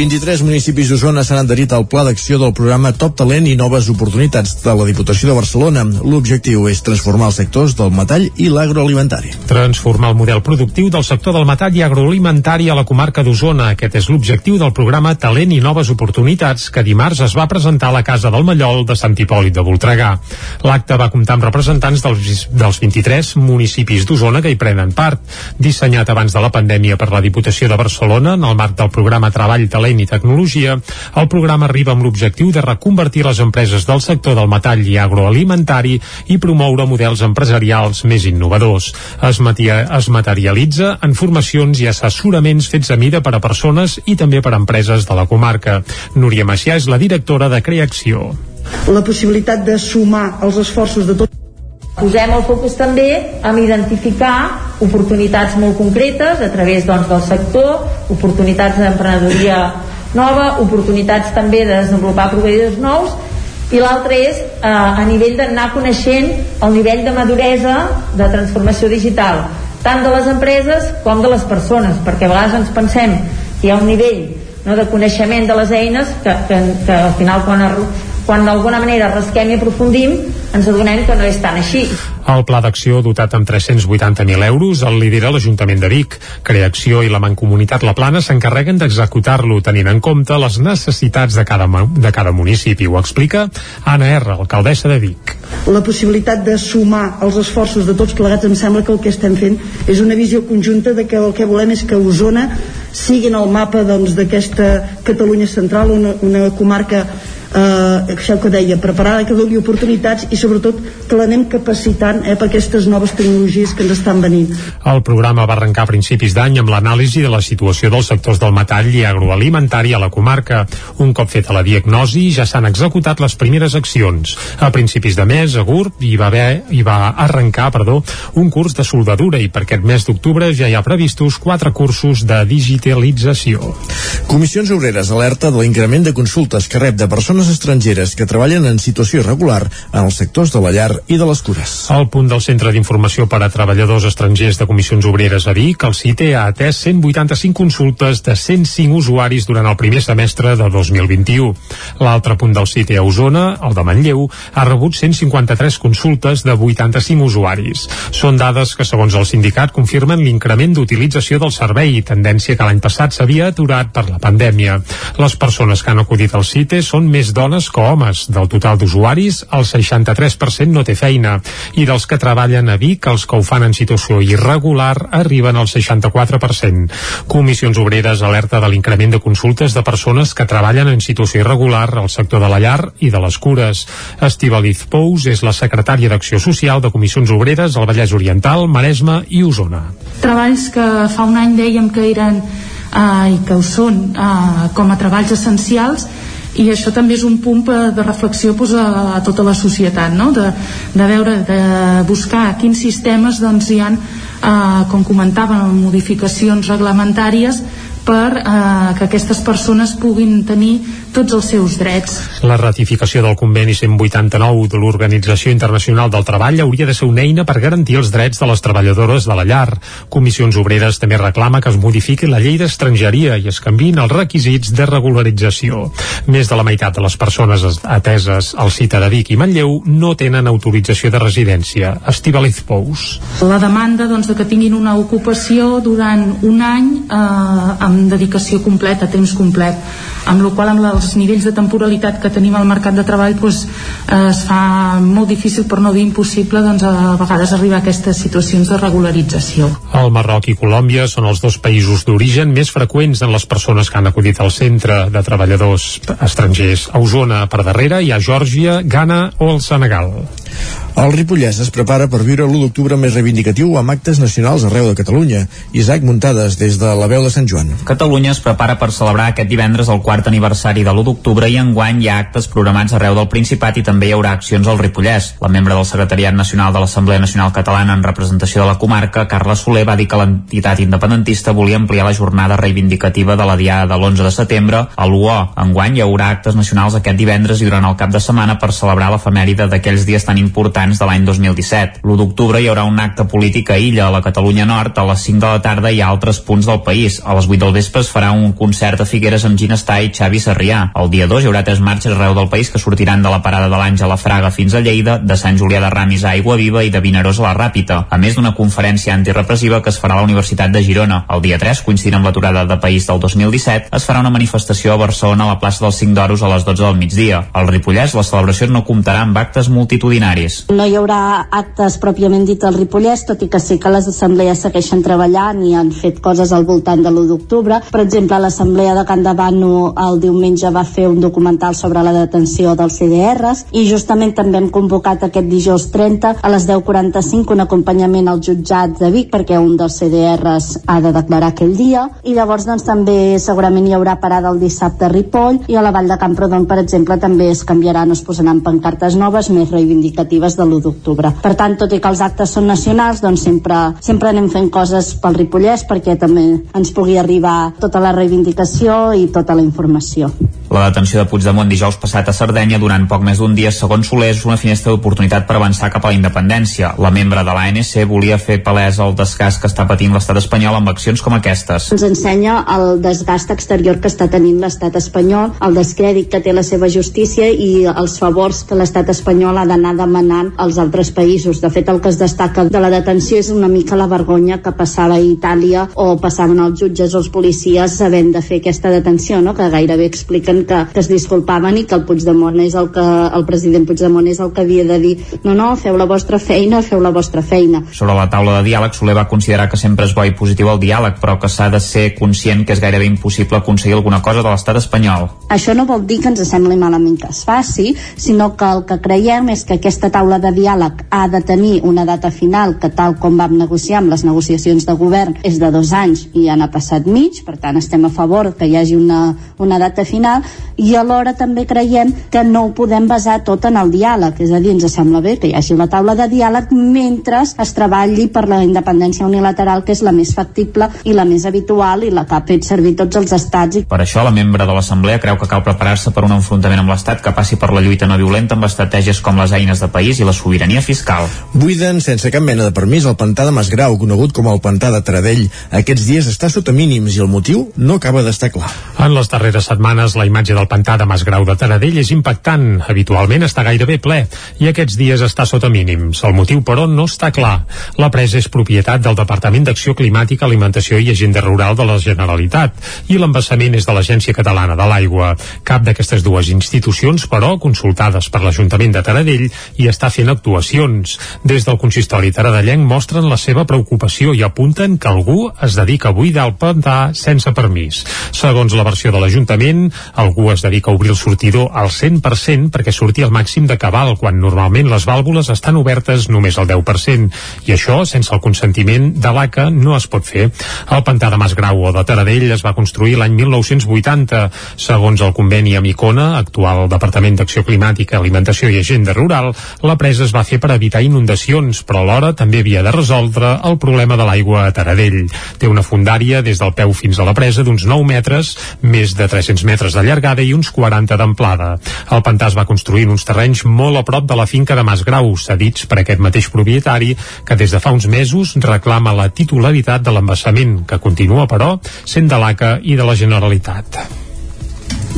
23 municipis d'Osona s'han adherit al pla d'acció del programa Top Talent i Noves Oportunitats de la Diputació de Barcelona. L'objectiu és transformar els sectors del metall i l'agroalimentari. Transformar el model productiu del sector del metall i agroalimentari a la comarca d'Osona. Aquest és l'objectiu del programa Talent i Noves Oportunitats que dimarts es va presentar a la Casa del Mallol de Sant Hipòlit de Voltregà. L'acte va comptar amb representants dels, dels 23 municipis d'Osona que hi prenen part. Dissenyat abans de la pandèmia per la Diputació de Barcelona en el marc del programa Treball, Talent i Tecnologia, el programa arriba amb l'objectiu de reconvertir les empreses del sector del metall i agroalimentari i promoure models empresarials més innovadors. Es, matia, es materialitza en formacions i assessoraments fets a mida per a persones i també per a empreses de la comarca. Núria Macià és la directora de Creacció. La possibilitat de sumar els esforços de tot Posem el focus també en identificar oportunitats molt concretes a través doncs, del sector, oportunitats d'emprenedoria nova, oportunitats també de desenvolupar proveïdors nous i l'altre és eh, a nivell d'anar coneixent el nivell de maduresa de transformació digital tant de les empreses com de les persones perquè a vegades ens pensem que hi ha un nivell no, de coneixement de les eines que, que, que al final quan, quan d'alguna manera rasquem i aprofundim ens adonem que no és tan així. El pla d'acció dotat amb 380.000 euros el lidera l'Ajuntament de Vic. Creacció i la Mancomunitat La Plana s'encarreguen d'executar-lo tenint en compte les necessitats de cada, de cada municipi. Ho explica Anna R, alcaldessa de Vic. La possibilitat de sumar els esforços de tots plegats em sembla que el que estem fent és una visió conjunta de que el que volem és que Osona sigui en el mapa d'aquesta doncs, Catalunya central, una, una comarca eh, això que deia, preparada que doni oportunitats i sobretot que l'anem capacitant eh, per aquestes noves tecnologies que ens estan venint. El programa va arrencar a principis d'any amb l'anàlisi de la situació dels sectors del metall i agroalimentari a la comarca. Un cop feta la diagnosi ja s'han executat les primeres accions. A principis de mes, a GURB hi va, haver, hi va arrencar perdó, un curs de soldadura i per aquest mes d'octubre ja hi ha previstos quatre cursos de digitalització. Comissions Obreres alerta de l'increment de consultes que rep de persones persones estrangeres que treballen en situació irregular en els sectors de la llar i de les cures. Al punt del Centre d'Informació per a Treballadors Estrangers de Comissions Obreres a Vic, el CITE ha atès 185 consultes de 105 usuaris durant el primer semestre de 2021. L'altre punt del CITE a Osona, el de Manlleu, ha rebut 153 consultes de 85 usuaris. Són dades que, segons el sindicat, confirmen l'increment d'utilització del servei, tendència que l'any passat s'havia aturat per la pandèmia. Les persones que han acudit al CITE són més dones que homes. Del total d'usuaris, el 63% no té feina. I dels que treballen a Vic, els que ho fan en situació irregular arriben al 64%. Comissions Obreres alerta de l'increment de consultes de persones que treballen en situació irregular al sector de la llar i de les cures. Estivaliz Pous és la secretària d'Acció Social de Comissions Obreres al Vallès Oriental, Maresme i Osona. Treballs que fa un any dèiem que eren eh, i que ho són eh, com a treballs essencials i això també és un punt de reflexió pues, a, a tota la societat no? de, de veure, de buscar quins sistemes doncs, hi han eh, com comentàvem, modificacions reglamentàries per eh, que aquestes persones puguin tenir tots els seus drets. La ratificació del conveni 189 de l'Organització Internacional del Treball hauria de ser una eina per garantir els drets de les treballadores de la llar. Comissions Obreres també reclama que es modifiqui la llei d'estrangeria i es canvin els requisits de regularització. Més de la meitat de les persones ateses al CITA de Vic i Manlleu no tenen autorització de residència. Estivaliz Pous. La demanda doncs, de que tinguin una ocupació durant un any eh, amb dedicació completa, temps complet, amb la qual amb els nivells de temporalitat que tenim al mercat de treball doncs, eh, es fa molt difícil per no dir impossible doncs, a vegades arribar a aquestes situacions de regularització. El Marroc i Colòmbia són els dos països d'origen més freqüents en les persones que han acudit al centre de treballadors estrangers. A Osona, per darrere, hi ha Geòrgia, Ghana o el Senegal. El Ripollès es prepara per viure l'1 d'octubre més reivindicatiu amb actes nacionals arreu de Catalunya. Isaac Muntades, des de la veu de Sant Joan. Catalunya es prepara per celebrar aquest divendres el quart aniversari de l'1 d'octubre i enguany hi ha actes programats arreu del Principat i també hi haurà accions al Ripollès. La membre del Secretariat Nacional de l'Assemblea Nacional Catalana en representació de la comarca, Carla Soler, va dir que l'entitat independentista volia ampliar la jornada reivindicativa de la diada de l'11 de setembre a l'UO. Enguany hi haurà actes nacionals aquest divendres i durant el cap de setmana per celebrar l'efemèride d'aquells dies tan importants de l'any 2017. L'1 d'octubre hi haurà un acte polític a Illa, a la Catalunya Nord, a les 5 de la tarda i a altres punts del país. A les 8 del vespre es farà un concert a Figueres amb Ginestar i Xavi Sarrià. El dia 2 hi haurà tres marxes arreu del país que sortiran de la parada de l'Àngel a Fraga fins a Lleida, de Sant Julià de Ramis a Aigua Viva i de Vinaròs a la Ràpita, a més d'una conferència antirepressiva que es farà a la Universitat de Girona. El dia 3, coincidint amb l'aturada de País del 2017, es farà una manifestació a Barcelona a la plaça dels Cinc d'Oros a les 12 del migdia. Al Ripollès, la celebració no comptarà amb actes multitudinaris. No hi haurà actes pròpiament dit al Ripollès, tot i que sí que les assemblees segueixen treballant i han fet coses al voltant de l'1 d'octubre. Per exemple, l'assemblea de Can Davano el diumenge va fer un documental sobre la detenció dels CDRs i justament també hem convocat aquest dijous 30 a les 10.45 un acompanyament al jutjat de Vic perquè un dels CDRs ha de declarar aquell dia i llavors doncs també segurament hi haurà parada el dissabte a Ripoll i a la Vall de Camprodon per exemple també es canviaran, es posaran pancartes noves més reivindicatives de l'1 d'octubre. Per tant, tot i que els actes són nacionals, doncs sempre, sempre anem fent coses pel Ripollès perquè també ens pugui arribar tota la reivindicació i tota la informació. La detenció de Puigdemont dijous passat a Sardenya durant poc més d'un dia, segons Soler, és una finestra d'oportunitat per avançar cap a la independència. La membre de l'ANC volia fer palès el desgast que està patint l'estat espanyol amb accions com aquestes. Ens ensenya el desgast exterior que està tenint l'estat espanyol, el descrèdit que té la seva justícia i els favors que l'estat espanyol ha d'anar demanant als altres països. De fet, el que es destaca de la detenció és una mica la vergonya que passava a Itàlia o passaven els jutges o els policies sabent de fer aquesta detenció, no? que gairebé expliquen que, que es disculpaven i que el Puigdemont és el que el president Puigdemont és el que havia de dir no, no, feu la vostra feina, feu la vostra feina. Sobre la taula de diàleg, Soler va considerar que sempre és bo i positiu el diàleg, però que s'ha de ser conscient que és gairebé impossible aconseguir alguna cosa de l'estat espanyol. Això no vol dir que ens sembli malament que es faci, sinó que el que creiem és que aquesta taula de diàleg ha de tenir una data final que tal com vam negociar amb les negociacions de govern és de dos anys i ja n'ha passat mig, per tant estem a favor que hi hagi una, una data final i alhora també creiem que no ho podem basar tot en el diàleg, és a dir, ens sembla bé que hi hagi la taula de diàleg mentre es treballi per la independència unilateral, que és la més factible i la més habitual i la que ha fet servir tots els estats. Per això, la membre de l'Assemblea creu que cal preparar-se per un enfrontament amb l'Estat que passi per la lluita no violenta amb estratègies com les eines de país i la sobirania fiscal. Buiden sense cap mena de permís el pantà de Masgrau, conegut com el pantà de Taradell. Aquests dies està sota mínims i el motiu no acaba d'estar clar. En les darreres setmanes, la imatge del pantà de Masgrau de Taradell és impactant. Habitualment està gairebé ple i aquests dies està sota mínims. El motiu, però, no està clar. La presa és propietat del Departament d'Acció Climàtica, Alimentació i Agenda Rural de la Generalitat i l'embassament és de l'Agència Catalana de l'Aigua. Cap d'aquestes dues institucions, però, consultades per l'Ajuntament de Taradell, hi està fent actuacions. Des del consistori taradellenc mostren la seva preocupació i apunten que algú es dedica a buidar el pantà sense permís. Segons la versió de l'Ajuntament, algú es dedica a obrir el sortidor al 100% perquè surti al màxim de cabal, quan normalment les vàlvules estan obertes només al 10%, i això, sense el consentiment de l'ACA, no es pot fer. El pantà de Masgrau o de Taradell es va construir l'any 1980. Segons el conveni amb Icona, actual Departament d'Acció Climàtica, Alimentació i Agenda Rural, la presa es va fer per evitar inundacions, però alhora també havia de resoldre el problema de l'aigua a Taradell. Té una fundària des del peu fins a la presa d'uns 9 metres, més de 300 metres de llargada i uns 40 d'amplada. El pantà es va construir en uns terrenys molt a prop de la finca de Masgrau, cedits per aquest mateix propietari, que des de fa uns mesos reclama la titularitat de l'embassament, que continua, però, sent de l'ACA i de la Generalitat.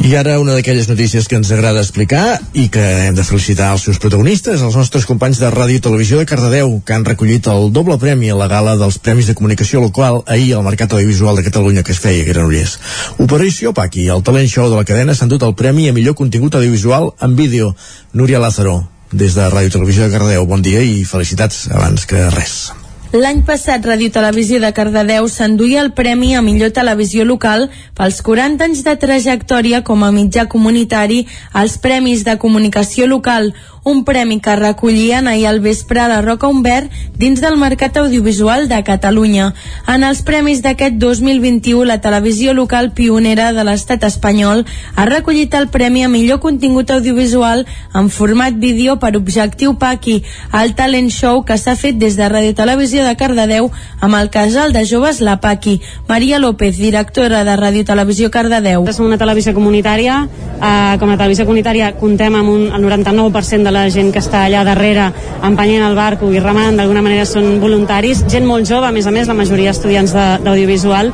I ara una d'aquelles notícies que ens agrada explicar i que hem de felicitar els seus protagonistes, els nostres companys de Ràdio i Televisió de Cardedeu, que han recollit el doble premi a la gala dels Premis de Comunicació Local ahir al Mercat Audiovisual de Catalunya que es feia a Granollers. Operació Paqui, el talent show de la cadena, s'han dut el premi a millor contingut audiovisual en vídeo. Núria Lázaro, des de Ràdio i Televisió de Cardedeu, bon dia i felicitats abans que res. L'any passat, Ràdio Televisió de Cardedeu s'enduia el premi a millor televisió local pels 40 anys de trajectòria com a mitjà comunitari als Premis de Comunicació Local, un premi que recollien ahir al vespre a la Roca Humbert dins del Mercat Audiovisual de Catalunya. En els premis d'aquest 2021, la televisió local pionera de l'estat espanyol ha recollit el premi a millor contingut audiovisual en format vídeo per objectiu Paqui, el talent show que s'ha fet des de Radio Televisió de Cardedeu amb el casal de joves La Paqui. Maria López, directora de Radio Televisió Cardedeu. Som una televisió comunitària, eh, com a televisió comunitària contem amb un, el 99% de la gent que està allà darrere empenyent el barco i remant, d'alguna manera són voluntaris, gent molt jove, a més a més, la majoria estudiants d'audiovisual,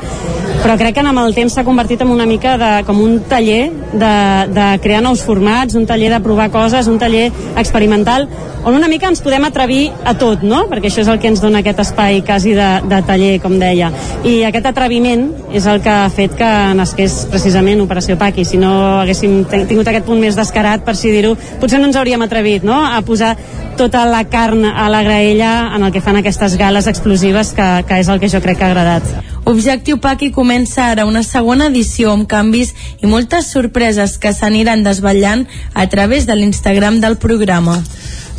però crec que amb el temps s'ha convertit en una mica de, com un taller de, de crear nous formats, un taller de provar coses, un taller experimental, on una mica ens podem atrevir a tot, no? Perquè això és el que ens dona aquest espai quasi de, de taller, com deia. I aquest atreviment és el que ha fet que nasqués precisament Operació Paqui. Si no haguéssim tingut aquest punt més descarat, per si dir-ho, potser no ens hauríem atrevit no? a posar tota la carn a la graella en el que fan aquestes gales explosives, que, que és el que jo crec que ha agradat. Objectiu Paqui comença ara una segona edició amb canvis i moltes sorpreses que s'aniran desvetllant a través de l'Instagram del programa.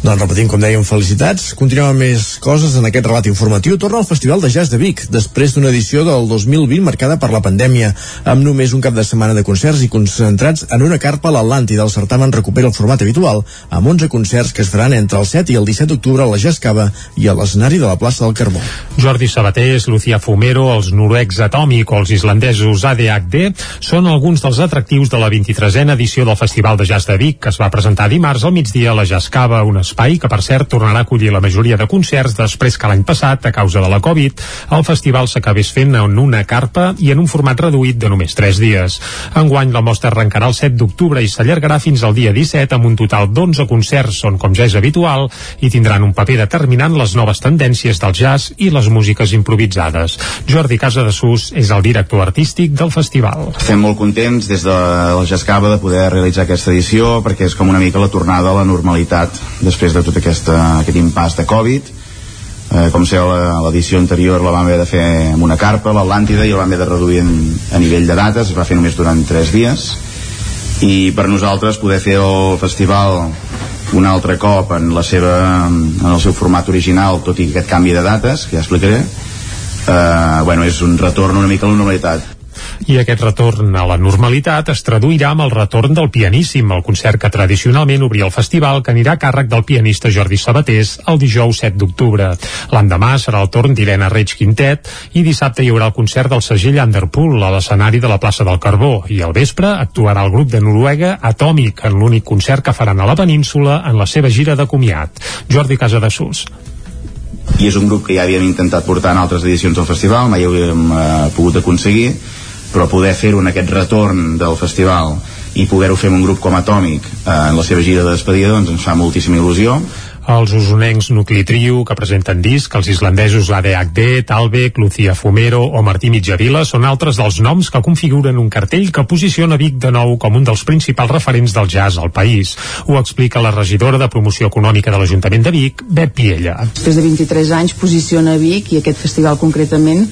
Doncs repetim, com dèiem, felicitats. Continuem amb més coses en aquest relat informatiu. Torna al Festival de Jazz de Vic, després d'una edició del 2020 marcada per la pandèmia, amb només un cap de setmana de concerts i concentrats en una carpa a l'Atlàntida. El certamen recupera el format habitual, amb 11 concerts que es faran entre el 7 i el 17 d'octubre a la Jazz Cava i a l'escenari de la plaça del Carbó. Jordi Sabatés, Lucía Fumero, els noruecs Atòmic o els islandesos ADHD són alguns dels atractius de la 23a edició del Festival de Jazz de Vic, que es va presentar dimarts al migdia a la Jazz Cava, un espai que, per cert, tornarà a acollir la majoria de concerts després que l'any passat, a causa de la Covid, el festival s'acabés fent en una carpa i en un format reduït de només 3 dies. Enguany, la mostra arrencarà el 7 d'octubre i s'allargarà fins al dia 17 amb un total d'11 concerts, on, com ja és habitual, hi tindran un paper determinant les noves tendències del jazz i les músiques improvisades. Jordi Casadesús és el director artístic del festival. Estem molt contents des de la Jascava de poder realitzar aquesta edició perquè és com una mica la tornada a la normalitat després de tot aquesta, aquest impàs de Covid. Eh, com la- l'edició anterior la vam haver de fer amb una carpa l'Atlàntida i la vam haver de reduir en, a nivell de dates es va fer només durant 3 dies. I per nosaltres poder fer el festival un altre cop en, la seva, en el seu format original tot i aquest canvi de dates que ja explicaré eh, bueno, és un retorn una mica a la normalitat I aquest retorn a la normalitat es traduirà amb el retorn del Pianíssim, el concert que tradicionalment obria el festival que anirà a càrrec del pianista Jordi Sabatés el dijous 7 d'octubre. L'endemà serà el torn d'Helena Reig Quintet i dissabte hi haurà el concert del segell Underpool a l'escenari de la plaça del Carbó i al vespre actuarà el grup de Noruega Atòmic en l'únic concert que faran a la península en la seva gira de comiat. Jordi Casadesús i és un grup que ja havíem intentat portar en altres edicions del festival, mai ho havíem eh, pogut aconseguir però poder fer-ho en aquest retorn del festival i poder-ho fer amb un grup com Atòmic eh, en la seva gira de despedida doncs ens fa moltíssima il·lusió els usonencs Nucli Trio, que presenten disc, els islandesos ADHD, Talbec, Lucía Fumero o Martí Mitjavila són altres dels noms que configuren un cartell que posiciona Vic de nou com un dels principals referents del jazz al país. Ho explica la regidora de Promoció Econòmica de l'Ajuntament de Vic, Bet Piella. Després de 23 anys posiciona Vic i aquest festival concretament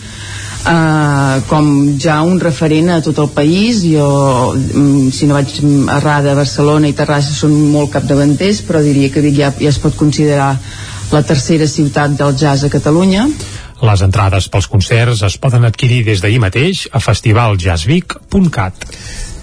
eh, com ja un referent a tot el país jo, mm, si no vaig errada Barcelona i Terrassa són molt capdavanters però diria que Vic ja, ja es pot considerar la tercera ciutat del jazz a Catalunya les entrades pels concerts es poden adquirir des d'ahir mateix a festivaljazzvic.cat.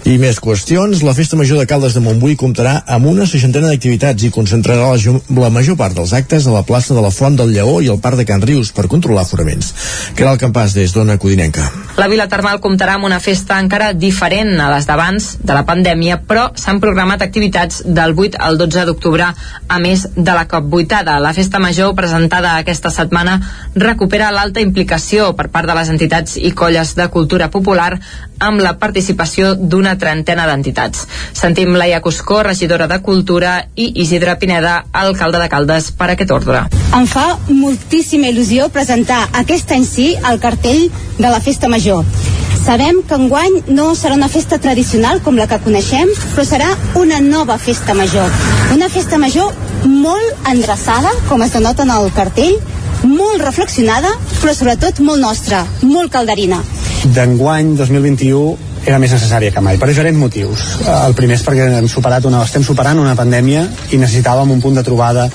I més qüestions, la Festa Major de Caldes de Montbui comptarà amb una seixantena d'activitats i concentrarà la, la major part dels actes a la plaça de la Font del Lleó i al Parc de Can Rius per controlar foraments. Que el campàs des d'Ona Codinenca. La Vila Termal comptarà amb una festa encara diferent a les d'abans de la pandèmia, però s'han programat activitats del 8 al 12 d'octubre, a més de la COP 8 La Festa Major, presentada aquesta setmana, recupera l'alta implicació per part de les entitats i colles de cultura popular amb la participació d'una trentena d'entitats. Sentim Laia Cuscó, regidora de Cultura, i Isidre Pineda, alcalde de Caldes, per aquest ordre. Em fa moltíssima il·lusió presentar aquest any sí el cartell de la Festa Major. Sabem que enguany no serà una festa tradicional com la que coneixem, però serà una nova festa major. Una festa major molt endreçada, com es denota en el cartell, molt reflexionada, però sobretot molt nostra, molt calderina. D'enguany 2021 era més necessària que mai, per diferents motius. El primer és perquè hem superat una, estem superant una pandèmia i necessitàvem un punt de trobada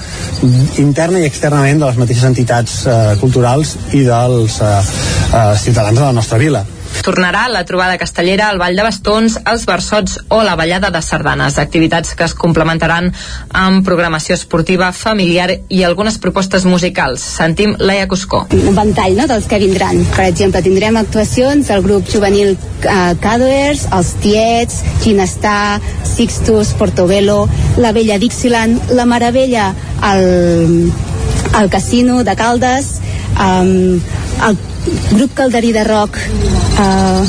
interna i externament de les mateixes entitats eh, culturals i dels eh, eh, ciutadans de la nostra vila Tornarà la trobada castellera al Vall de Bastons, els Versots o la Ballada de Sardanes, activitats que es complementaran amb programació esportiva, familiar i algunes propostes musicals. Sentim Laia Cuscó. Un ventall no, dels que vindran. Per exemple, tindrem actuacions del grup juvenil uh, Cadwers, els Tiets, Ginestar, Sixtus, Portobello, la Vella Dixieland, la Meravella al, al Casino de Caldes, um, el grup calderí de rock eh,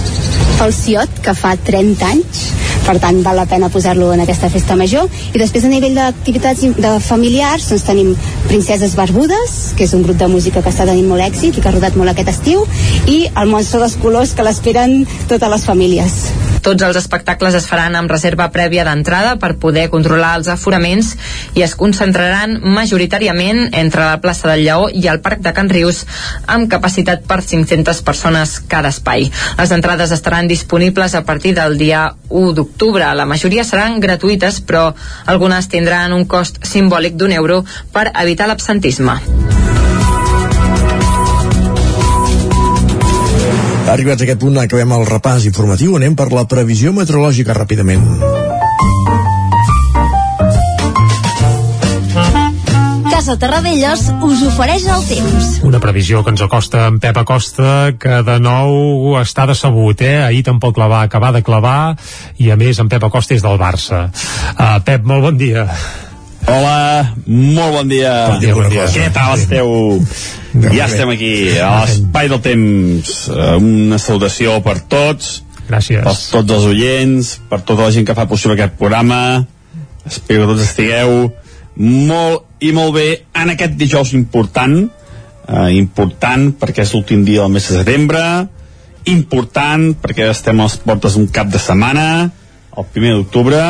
Falciot, que fa 30 anys per tant val la pena posar-lo en aquesta festa major i després a nivell d'activitats de familiars doncs tenim Princeses Barbudes que és un grup de música que està tenint molt èxit i que ha rodat molt aquest estiu i el Monstre dels Colors que l'esperen totes les famílies tots els espectacles es faran amb reserva prèvia d'entrada per poder controlar els aforaments i es concentraran majoritàriament entre la plaça del Lleó i el Parc de Can Rius amb capacitat per 500 persones cada espai. Les entrades estaran disponibles a partir del dia 1 d'octubre. La majoria seran gratuïtes, però algunes tindran un cost simbòlic d'un euro per evitar l'absentisme. Arribats a aquest punt acabem el repàs informatiu, anem per la previsió meteorològica ràpidament. Casa Terradellos us ofereix el temps. Una previsió que ens acosta en Pep Acosta, que de nou està decebut, eh? Ahir tampoc la va acabar de clavar, i a més en Pep Acosta és del Barça. Uh, Pep, molt bon dia. Hola, molt bon dia. Bon dia, bon dia. Què tal esteu? Ja estem aquí, a l'espai del temps. Eh, Una salutació per tots. Gràcies. Per tots els oients, per tota la gent que fa possible aquest programa. Espero que tots estigueu molt i molt bé en aquest dijous important. Eh, important perquè és l'últim dia del mes de setembre. Important perquè estem a les portes d'un cap de setmana, el primer d'octubre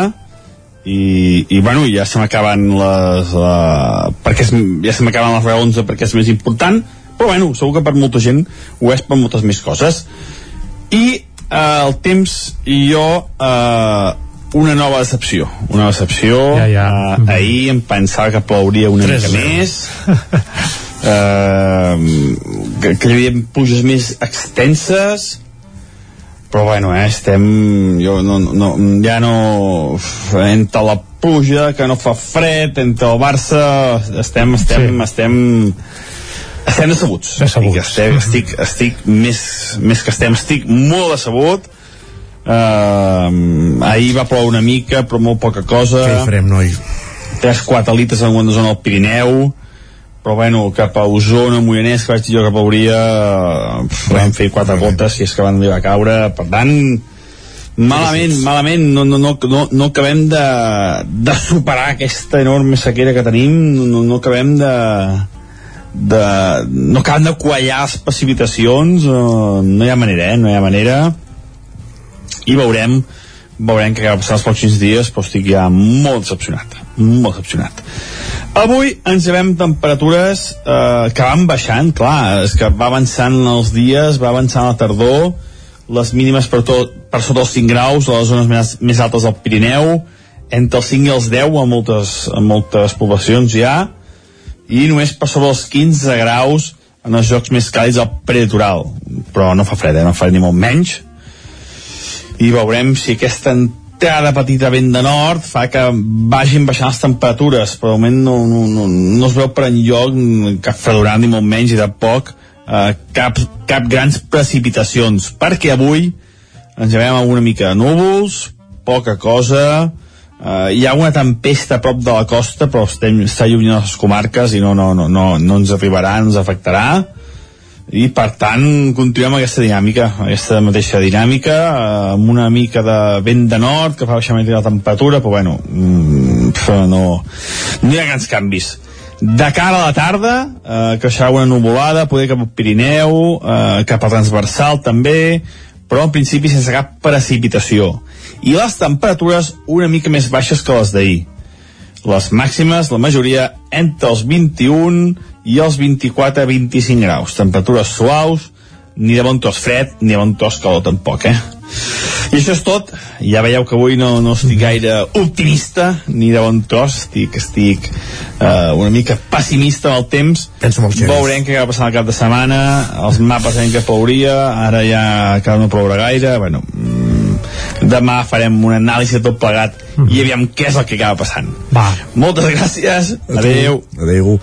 i, i bueno, ja se m'acaben les uh, perquè és, ja se m'acaben les raons perquè és més important però bueno, segur que per molta gent ho és per moltes més coses i uh, el temps i jo uh, una nova decepció una decepció. Ja, ja. Uh, ahir em pensava que plouria una Tres mica més. Uh, *laughs* que, que hi havia pluges més extenses. Però bueno, eh, estem jo no, no, ja no entre la pluja, que no fa fred entre el Barça estem estem, sí. estem estem decebuts, decebuts. Estic, estic, estic més, més que estem estic molt decebut uh, ahir va ploure una mica però molt poca cosa. Què hi farem noi? 3-4 litres en una zona del Pirineu. Però bueno, cap a Osona, Moianès que vaig dir jo que plouria vam fer quatre gotes si és que van arribar a caure. Per tant malament, malament. No, no, no, no, no acabem de, de superar aquesta enorme sequera que tenim. No, no acabem de de, no acaben de quallar les precipitacions. Uh, no hi ha manera, eh? no hi ha manera i veurem veurem què acaba passant els pròxims dies però estic ja molt decepcionat molt decepcionat avui ens llevem temperatures eh, que van baixant clar, és que va avançant els dies va avançant la tardor les mínimes per, tot, per sota els 5 graus a les zones més, més altes del Pirineu entre els 5 i els 10 a moltes, a moltes poblacions ja i només per sobre els 15 graus en els jocs més càlids al prelitoral però no fa fred, eh? no fa ni molt menys i veurem si aquesta entrada petita vent de nord fa que vagin baixant les temperatures però moment no, no, no, no es veu per enlloc cap fredorat ni molt menys i tampoc eh, cap, cap grans precipitacions perquè avui ens llevem amb una mica de núvols poca cosa eh, hi ha una tempesta a prop de la costa però estem, està lluny de les comarques i no, no, no, no, no ens arribarà, ens afectarà i per tant continuem aquesta dinàmica aquesta mateixa dinàmica eh, amb una mica de vent de nord que fa baixar mica la temperatura però bueno mm, no, no hi ha grans canvis. De cara a la tarda eh, creixerà una nuvolada poder cap al Pirineu eh, cap al transversal també però en principi sense cap precipitació. I les temperatures una mica més baixes que les d'ahir. Les màximes, la majoria entre els 21 i els 24 a 25 graus. Temperatures suaus, ni de bon tos fred, ni de bon tos calor tampoc, eh? I això és tot. Ja veieu que avui no, no estic gaire optimista, ni de bon tros, estic, estic uh, una mica pessimista amb el temps. Penso molt Veurem què va passar el cap de setmana, els mapes en què plouria, ara ja encara no plourà gaire, bueno, mm, demà farem un anàlisi de tot plegat mm. i aviam què és el que acaba passant. Va. Moltes gràcies, adeu. Adeu.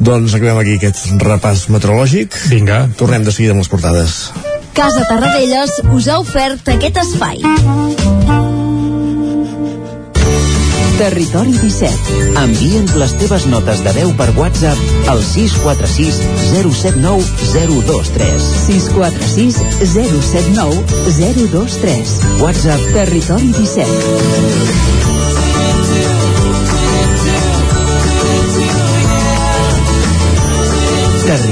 Doncs acabem aquí aquest repàs meteorològic. Vinga. Tornem de seguida amb les portades. Casa Tarradellas us ha ofert aquest espai. Territori 17. Envia'ns les teves notes de veu per WhatsApp al 646 079 023. 646 079 023. WhatsApp Territori 17.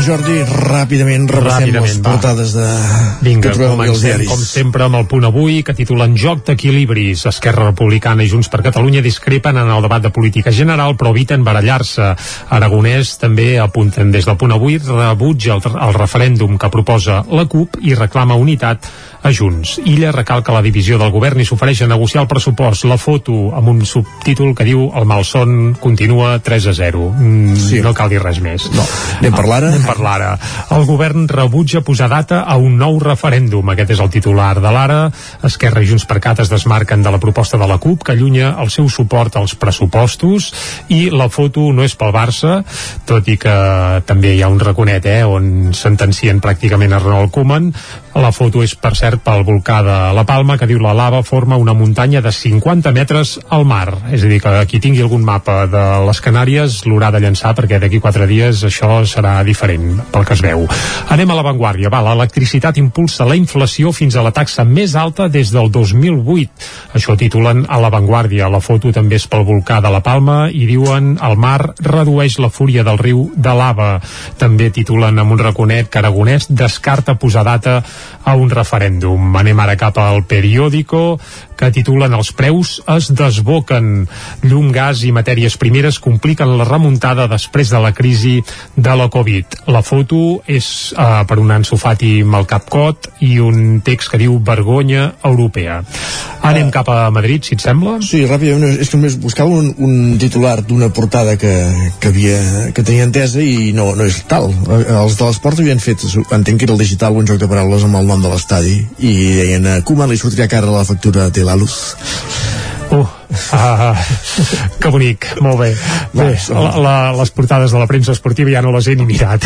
Doncs Jordi, ràpidament repassem les va. portades de... Vinga, comencem diaris. com sempre amb el punt avui que titulen Joc d'equilibris. Esquerra Republicana i Junts per Catalunya discrepen en el debat de política general però eviten barallar-se. Aragonès també apunten des del punt avui rebutja el, el referèndum que proposa la CUP i reclama unitat a Junts. Illa recalca la divisió del govern i s'ofereix a negociar el pressupost. La foto amb un subtítol que diu el malson continua 3 a 0. Mm, Sí. No cal dir res més. No. Anem per l'ara? Anem per l'ara. El govern rebutja posar data a un nou referèndum. Aquest és el titular de l'ara. Esquerra i Junts per Cat es desmarquen de la proposta de la CUP que allunya el seu suport als pressupostos i la foto no és pel Barça, tot i que també hi ha un raconet eh, on sentencien pràcticament a Ronald Koeman. La foto és, per cert, pel volcà de La Palma, que diu la lava forma una muntanya de 50 metres al mar. És a dir, que qui tingui algun mapa de les Canàries l'haurà de llançar perquè d'aquí quatre dies això serà diferent pel que es veu. Anem a l'avantguàrdia. Va, l'electricitat impulsa la inflació fins a la taxa més alta des del 2008. Això titulen a l'avantguàrdia. La foto també és pel volcà de la Palma i diuen el mar redueix la fúria del riu de lava. També titulen amb un raconet que Aragonès descarta posar data a un referèndum. Anem ara cap al periòdico que titulen Els preus es desboquen. Llum, gas i matèries primeres compliquen la remuntada després de la crisi de la Covid. La foto és uh, per un Ansu Fati amb el capcot i un text que diu vergonya europea. Anem cap a Madrid, si et sembla? Sí, ràpidament, és que només buscava un, un titular d'una portada que, que, havia, que tenia entesa i no, no és tal. Els de l'esport havien fet, entenc que era el digital, un joc de paraules amb el nom de l'estadi i deien a Koeman li sortirà cara la factura de la luz. Ah, que bonic, molt bé. Bé, la, la, les portades de la premsa esportiva ja no les he ni mirat.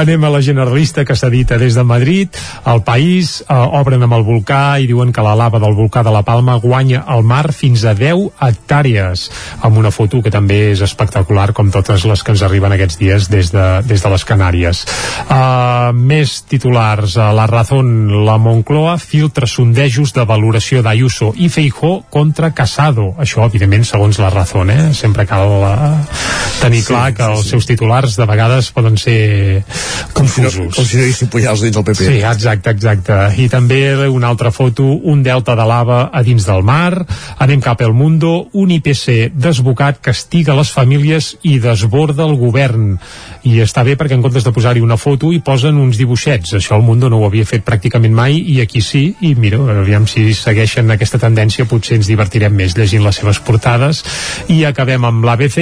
Anem a la generalista que s'edita des de Madrid. El País eh, obren amb el volcà i diuen que la lava del volcà de la Palma guanya al mar fins a 10 hectàrees, amb una foto que també és espectacular, com totes les que ens arriben aquests dies des de, des de les Canàries. Uh, més titulars. Uh, la Razón, la Moncloa filtra sondejos de valoració d'Ayuso i Feijó contra Casado Casado. Això, evidentment, segons la raó, eh? Sempre cal uh, tenir clar sí, que sí, els sí. seus titulars de vegades poden ser confusos. Com si no, com si no haguessin pujat dins del PP. Sí, exacte, exacte. I també una altra foto, un delta de lava a dins del mar, anem cap al Mundo, un IPC desbocat castiga les famílies i desborda el govern. I està bé perquè en comptes de posar-hi una foto hi posen uns dibuixets. Això el Mundo no ho havia fet pràcticament mai i aquí sí, i mira, aviam si segueixen aquesta tendència potser ens divertirem més llegint les seves portades i acabem amb l'ABC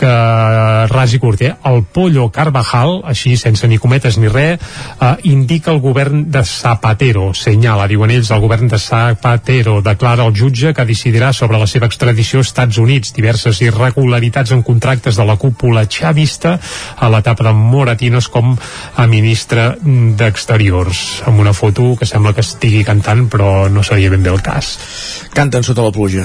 que ras i curt, eh? el Pollo Carvajal, així sense ni cometes ni res, eh, indica el govern de Zapatero, senyala, diuen ells, el govern de Zapatero declara el jutge que decidirà sobre la seva extradició als Estats Units, diverses irregularitats en contractes de la cúpula xavista a l'etapa de Moratinos com a ministre d'Exteriors, amb una foto que sembla que estigui cantant però no sabia ben bé el cas. Canten sota la pluja.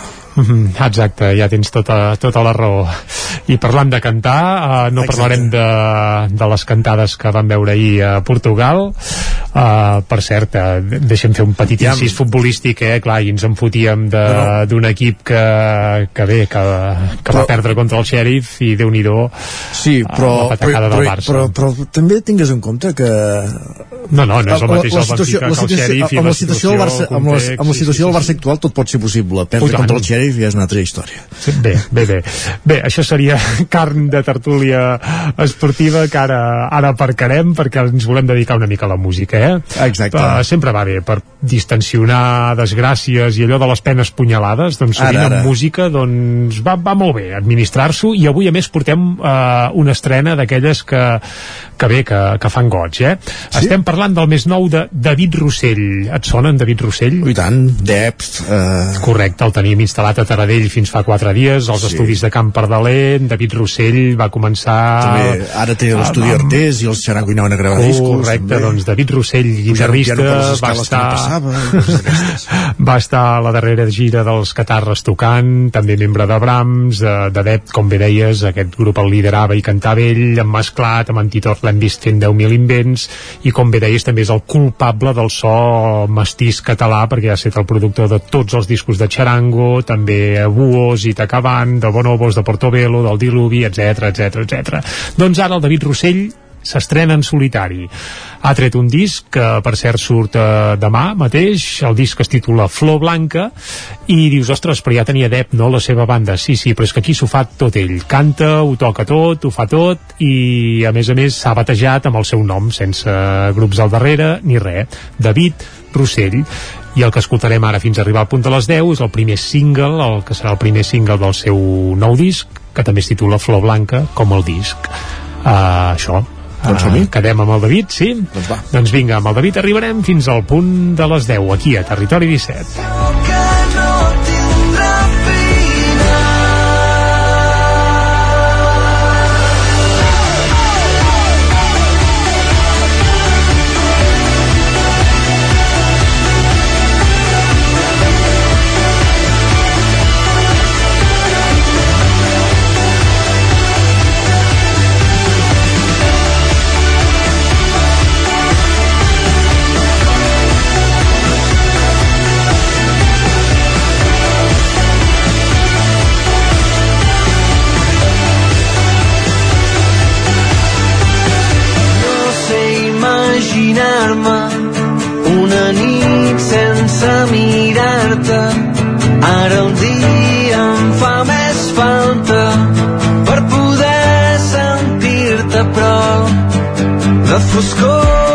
exacte, ja tens tota, tota la raó. I parlant de cantar, uh, no exacte. parlarem de, de les cantades que vam veure ahir a Portugal. Uh, per cert, uh, deixem fer un petit ja, incís futbolístic, eh? Clar, i ens en fotíem d'un equip que, que bé, que, que però, va perdre contra el Sheriff i déu nhi sí, però, uh, però, però, però, però, però també tingues en compte que no, no, no és el mateix la, la situació, el Benfica que el Sheriff amb la situació del Barça, amb, la, amb la situació del Barça actual tot pot ser possible perdre contra el Sheriff ja és una altra història bé, bé, bé, bé això seria *laughs* carn de tertúlia esportiva que ara, ara aparcarem perquè ens volem dedicar una mica a la música eh? exacte uh, sempre va bé per distensionar desgràcies i allò de les penes punyalades doncs sovint ara, ara. amb música doncs va, va molt bé administrar-s'ho i avui a més portem uh, una estrena d'aquelles que, que bé, que, que fan goig eh? Sí? estem parlant del més nou de David Rossell et sona en David Rossell? i tant, Depth uh... correcte, el tenim instal·lat a Taradell fins fa 4 dies als sí. estudis de Camp Pardalent David Rossell va començar també, ara té l'estudi amb... Artés i els Xarango i anaven a gravar oh, discos correcte, també. doncs David Rossell, guitarrista va estar passava, *laughs* va estar a la darrera gira dels Catarres tocant, també membre de Brahms de, de Dept, com bé deies aquest grup el liderava i cantava ell amb Masclat, amb Antitor l'hem vist fent 10.000 invents i com bé deies també és el culpable del so mestís català perquè ha estat el productor de tots els discos de Charango, també Buos i Tacaban, de Bonobos, de Portobello, del Diluvi, etc etc etc. Doncs ara el David Rossell s'estrena en solitari. Ha tret un disc que, per cert, surt eh, demà mateix, el disc es titula Flor Blanca, i dius, ostres, però ja tenia Depp, no?, la seva banda. Sí, sí, però és que aquí s'ho fa tot ell. Canta, ho toca tot, ho fa tot, i, a més a més, s'ha batejat amb el seu nom, sense grups al darrere, ni res. David Rossell i el que escoltarem ara fins a arribar al punt de les 10 és el primer single, el que serà el primer single del seu nou disc, que també es titula Flor Blanca, com el disc. Uh, això, doncs. Uh, quedem amb el David, sí? Doncs va. Doncs vinga, amb el David arribarem fins al punt de les 10, aquí a Territori 17. Territori 17. ara el dia em fa més falta per poder sentir-te a prop. de foscor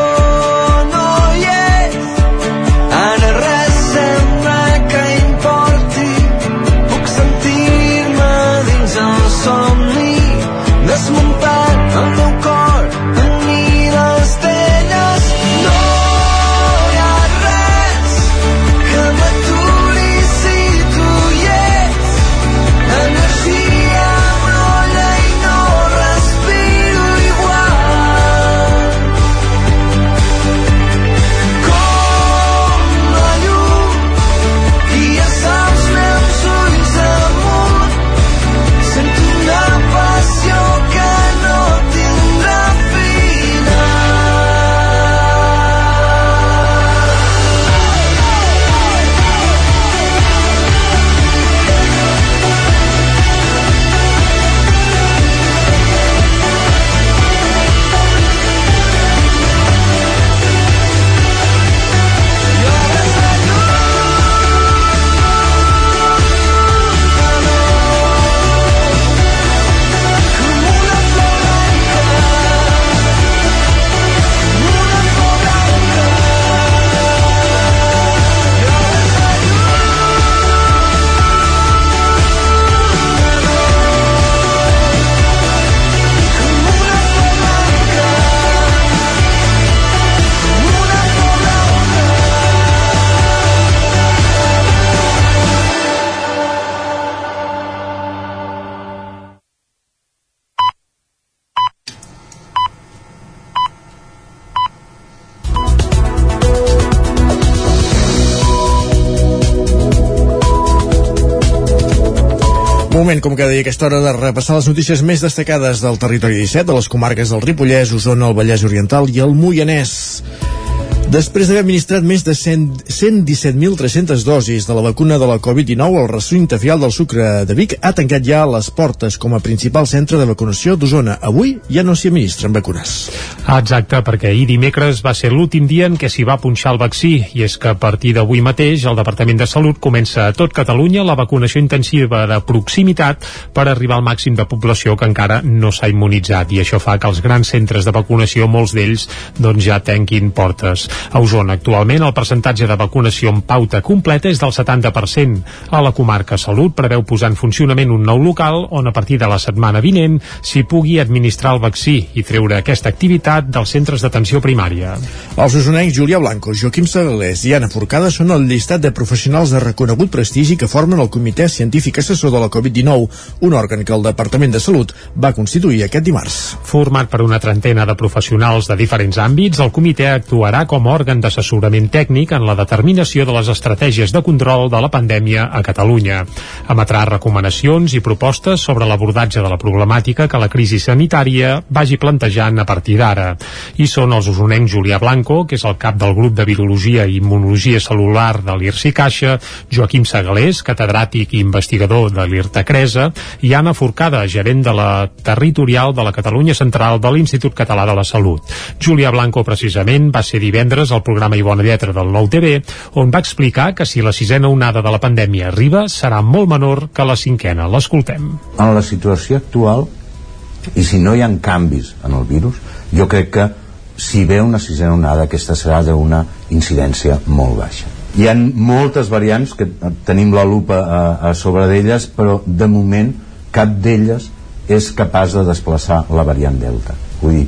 com cada dia aquesta hora, de repassar les notícies més destacades del territori 17, de les comarques del Ripollès, Osona, el Vallès Oriental i el Moianès. Després d'haver administrat més de 100 117.300 dosis de la vacuna de la Covid-19, el recinte fial del sucre de Vic ha tancat ja les portes com a principal centre de vacunació d'Osona. Avui ja no s'hi administren vacunes. Exacte, perquè ahir dimecres va ser l'últim dia en què s'hi va punxar el vaccí i és que a partir d'avui mateix el Departament de Salut comença a tot Catalunya la vacunació intensiva de proximitat per arribar al màxim de població que encara no s'ha immunitzat i això fa que els grans centres de vacunació, molts d'ells, doncs ja tanquin portes. A Osona, actualment, el percentatge de vacunació en pauta completa és del 70%. A la comarca Salut preveu posar en funcionament un nou local on a partir de la setmana vinent s'hi pugui administrar el vaccí i treure aquesta activitat dels centres d'atenció primària. Els usonencs Julià Blanco, Joaquim Sagalés i Anna Forcada són el llistat de professionals de reconegut prestigi que formen el Comitè Científic Assessor de la Covid-19, un òrgan que el Departament de Salut va constituir aquest dimarts. Format per una trentena de professionals de diferents àmbits, el comitè actuarà com òrgan d'assessorament tècnic en la determinació de les estratègies de control de la pandèmia a Catalunya. Emetrà recomanacions i propostes sobre l'abordatge de la problemàtica que la crisi sanitària vagi plantejant a partir d'ara. I són els usonencs Julià Blanco, que és el cap del grup de Virologia i Immunologia Celular de l'IRSI Caixa, Joaquim Sagalés, catedràtic i investigador de l'IRTA Cresa, i Anna Forcada, gerent de la territorial de la Catalunya Central de l'Institut Català de la Salut. Julià Blanco, precisament, va ser divendres al programa I Bona Lletra del Nou TV, on va explicar que si la sisena onada de la pandèmia arriba, serà molt menor que la cinquena. L'escoltem. En la situació actual, i si no hi ha canvis en el virus, jo crec que si ve una sisena onada, aquesta serà d'una incidència molt baixa. Hi ha moltes variants que tenim la lupa a, a sobre d'elles, però de moment cap d'elles és capaç de desplaçar la variant Delta. Vull dir,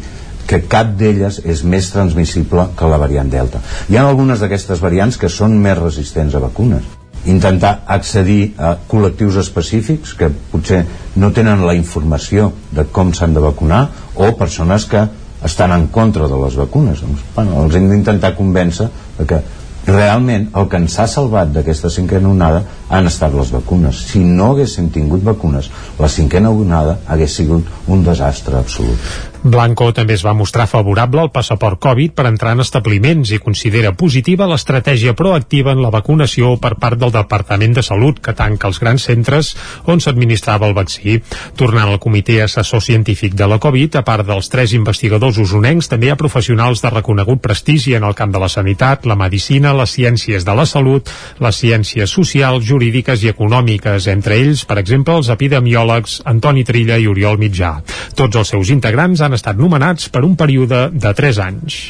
que cap d'elles és més transmissible que la variant Delta. Hi ha algunes d'aquestes variants que són més resistents a vacunes. Intentar accedir a col·lectius específics que potser no tenen la informació de com s'han de vacunar o persones que estan en contra de les vacunes. Doncs, bueno, els hem d'intentar convèncer que realment el que ens ha salvat d'aquesta cinquena onada han estat les vacunes. Si no haguéssim tingut vacunes, la cinquena onada hagués sigut un desastre absolut. Blanco també es va mostrar favorable al passaport Covid per entrar en establiments i considera positiva l'estratègia proactiva en la vacunació per part del Departament de Salut que tanca els grans centres on s'administrava el vaccí. Tornant al comitè assessor científic de la Covid, a part dels tres investigadors usonencs, també hi ha professionals de reconegut prestigi en el camp de la sanitat, la medicina, les ciències de la salut, les ciències socials, jurídiques i econòmiques, entre ells, per exemple, els epidemiòlegs Antoni Trilla i Oriol Mitjà. Tots els seus integrants han han estat nomenats per un període de 3 anys.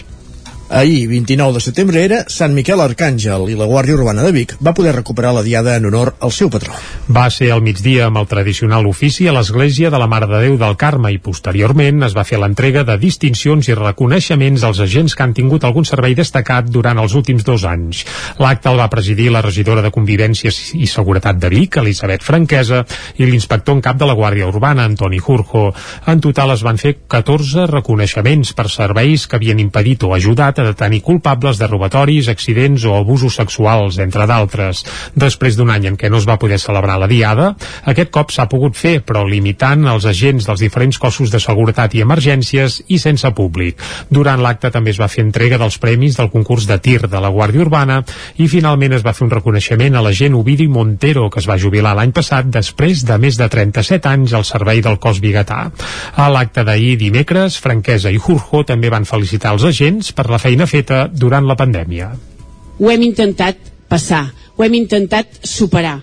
Ahir, 29 de setembre, era Sant Miquel Arcàngel i la Guàrdia Urbana de Vic va poder recuperar la diada en honor al seu patró. Va ser al migdia amb el tradicional ofici a l'església de la Mare de Déu del Carme i posteriorment es va fer l'entrega de distincions i reconeixements als agents que han tingut algun servei destacat durant els últims dos anys. L'acte el va presidir la regidora de Convivència i Seguretat de Vic, Elisabet Franquesa, i l'inspector en cap de la Guàrdia Urbana, Antoni Jurjo. En total es van fer 14 reconeixements per serveis que havien impedit o ajudat a detenir culpables de robatoris, accidents o abusos sexuals, entre d'altres. Després d'un any en què no es va poder celebrar la diada, aquest cop s'ha pogut fer, però limitant els agents dels diferents cossos de seguretat i emergències i sense públic. Durant l'acte també es va fer entrega dels premis del concurs de tir de la Guàrdia Urbana i finalment es va fer un reconeixement a l'agent Ovidi Montero, que es va jubilar l'any passat després de més de 37 anys al servei del cos biguetà. A l'acte d'ahir dimecres, Franquesa i Jurjo també van felicitar els agents per la feina feta durant la pandèmia. Ho hem intentat passar, ho hem intentat superar.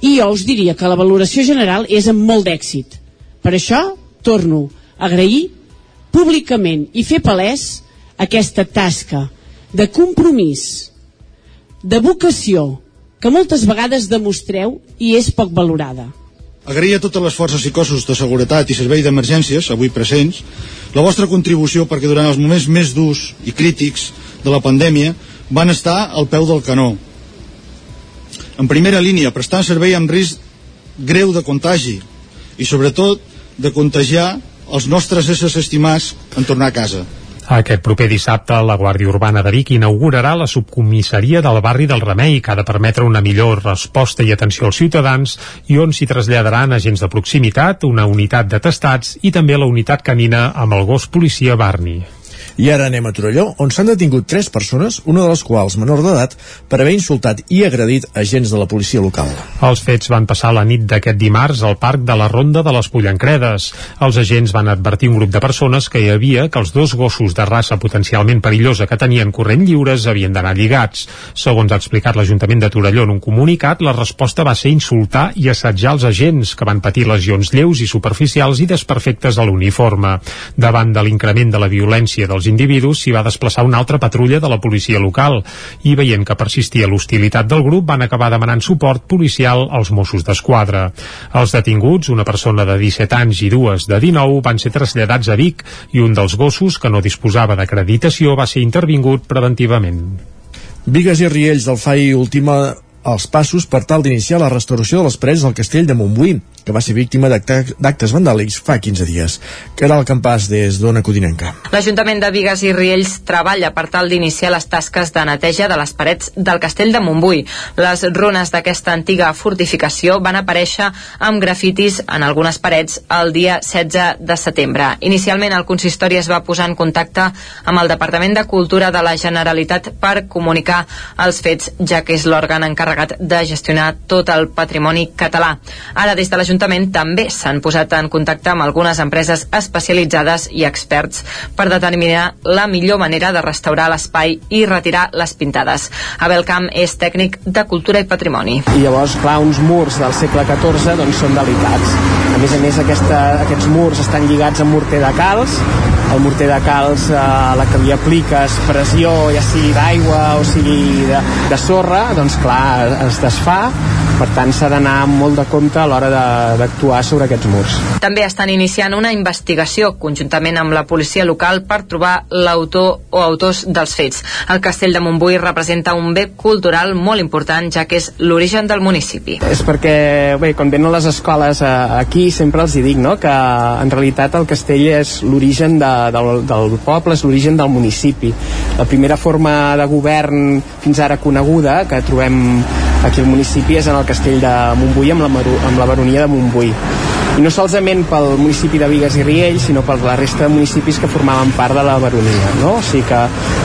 I jo us diria que la valoració general és amb molt d'èxit. Per això torno a agrair públicament i fer palès aquesta tasca de compromís, de vocació, que moltes vegades demostreu i és poc valorada. Agrair a totes les forces i cossos de seguretat i servei d'emergències, avui presents, la vostra contribució perquè durant els moments més durs i crítics de la pandèmia van estar al peu del canó. En primera línia, prestant servei amb risc greu de contagi i sobretot de contagiar els nostres éssers estimats en tornar a casa. Aquest proper dissabte, la Guàrdia Urbana de Vic inaugurarà la subcomissaria del barri del Remei, que ha de permetre una millor resposta i atenció als ciutadans i on s'hi traslladaran agents de proximitat, una unitat de testats i també la unitat canina amb el gos policia Barney. I ara anem a Torelló, on s'han detingut tres persones, una de les quals menor d'edat, per haver insultat i agredit agents de la policia local. Els fets van passar la nit d'aquest dimarts al parc de la Ronda de les Pollancredes. Els agents van advertir un grup de persones que hi havia que els dos gossos de raça potencialment perillosa que tenien corrent lliures havien d'anar lligats. Segons ha explicat l'Ajuntament de Torelló en un comunicat, la resposta va ser insultar i assetjar els agents, que van patir lesions lleus i superficials i desperfectes a l'uniforme. Davant de l'increment de la violència dels individus s'hi va desplaçar una altra patrulla de la policia local i veient que persistia l'hostilitat del grup van acabar demanant suport policial als Mossos d'Esquadra. Els detinguts, una persona de 17 anys i dues de 19, van ser traslladats a Vic i un dels gossos, que no disposava d'acreditació, va ser intervingut preventivament. Vigues i Riells del FAI última els passos per tal d'iniciar la restauració de les parets del castell de Montbui, que va ser víctima d'actes vandàlics fa 15 dies. Caral Campàs, des d'Ona Codinenca. L'Ajuntament de Vigues i Riells treballa per tal d'iniciar les tasques de neteja de les parets del castell de Montbui. Les runes d'aquesta antiga fortificació van aparèixer amb grafitis en algunes parets el dia 16 de setembre. Inicialment el consistori es va posar en contacte amb el Departament de Cultura de la Generalitat per comunicar els fets, ja que és l'òrgan encarregat de gestionar tot el patrimoni català. Ara des de l'Ajuntament també s'han posat en contacte amb algunes empreses especialitzades i experts per determinar la millor manera de restaurar l'espai i retirar les pintades. Abel Camp és tècnic de Cultura i Patrimoni. I llavors, clar, uns murs del segle XIV doncs, són delicats. A més a més, aquesta, aquests murs estan lligats amb morter de calç, el morter de calç eh, a la que li apliques pressió, ja sigui d'aigua o sigui de, de sorra, doncs clar, es desfà, per tant s'ha d'anar amb molt de compte a l'hora d'actuar sobre aquests murs. També estan iniciant una investigació conjuntament amb la policia local per trobar l'autor o autors dels fets. El castell de Montbui representa un bé cultural molt important, ja que és l'origen del municipi. És perquè, bé, quan venen les escoles eh, aquí sempre els hi dic, no?, que en realitat el castell és l'origen de, del, del poble, és l'origen del municipi. La primera forma de govern fins ara coneguda que trobem aquí al municipi és en el castell de Montbui amb la, amb la baronia de Montbui no solament pel municipi de Vigues i Riells sinó per la resta de municipis que formaven part de la baronia no? o sigui que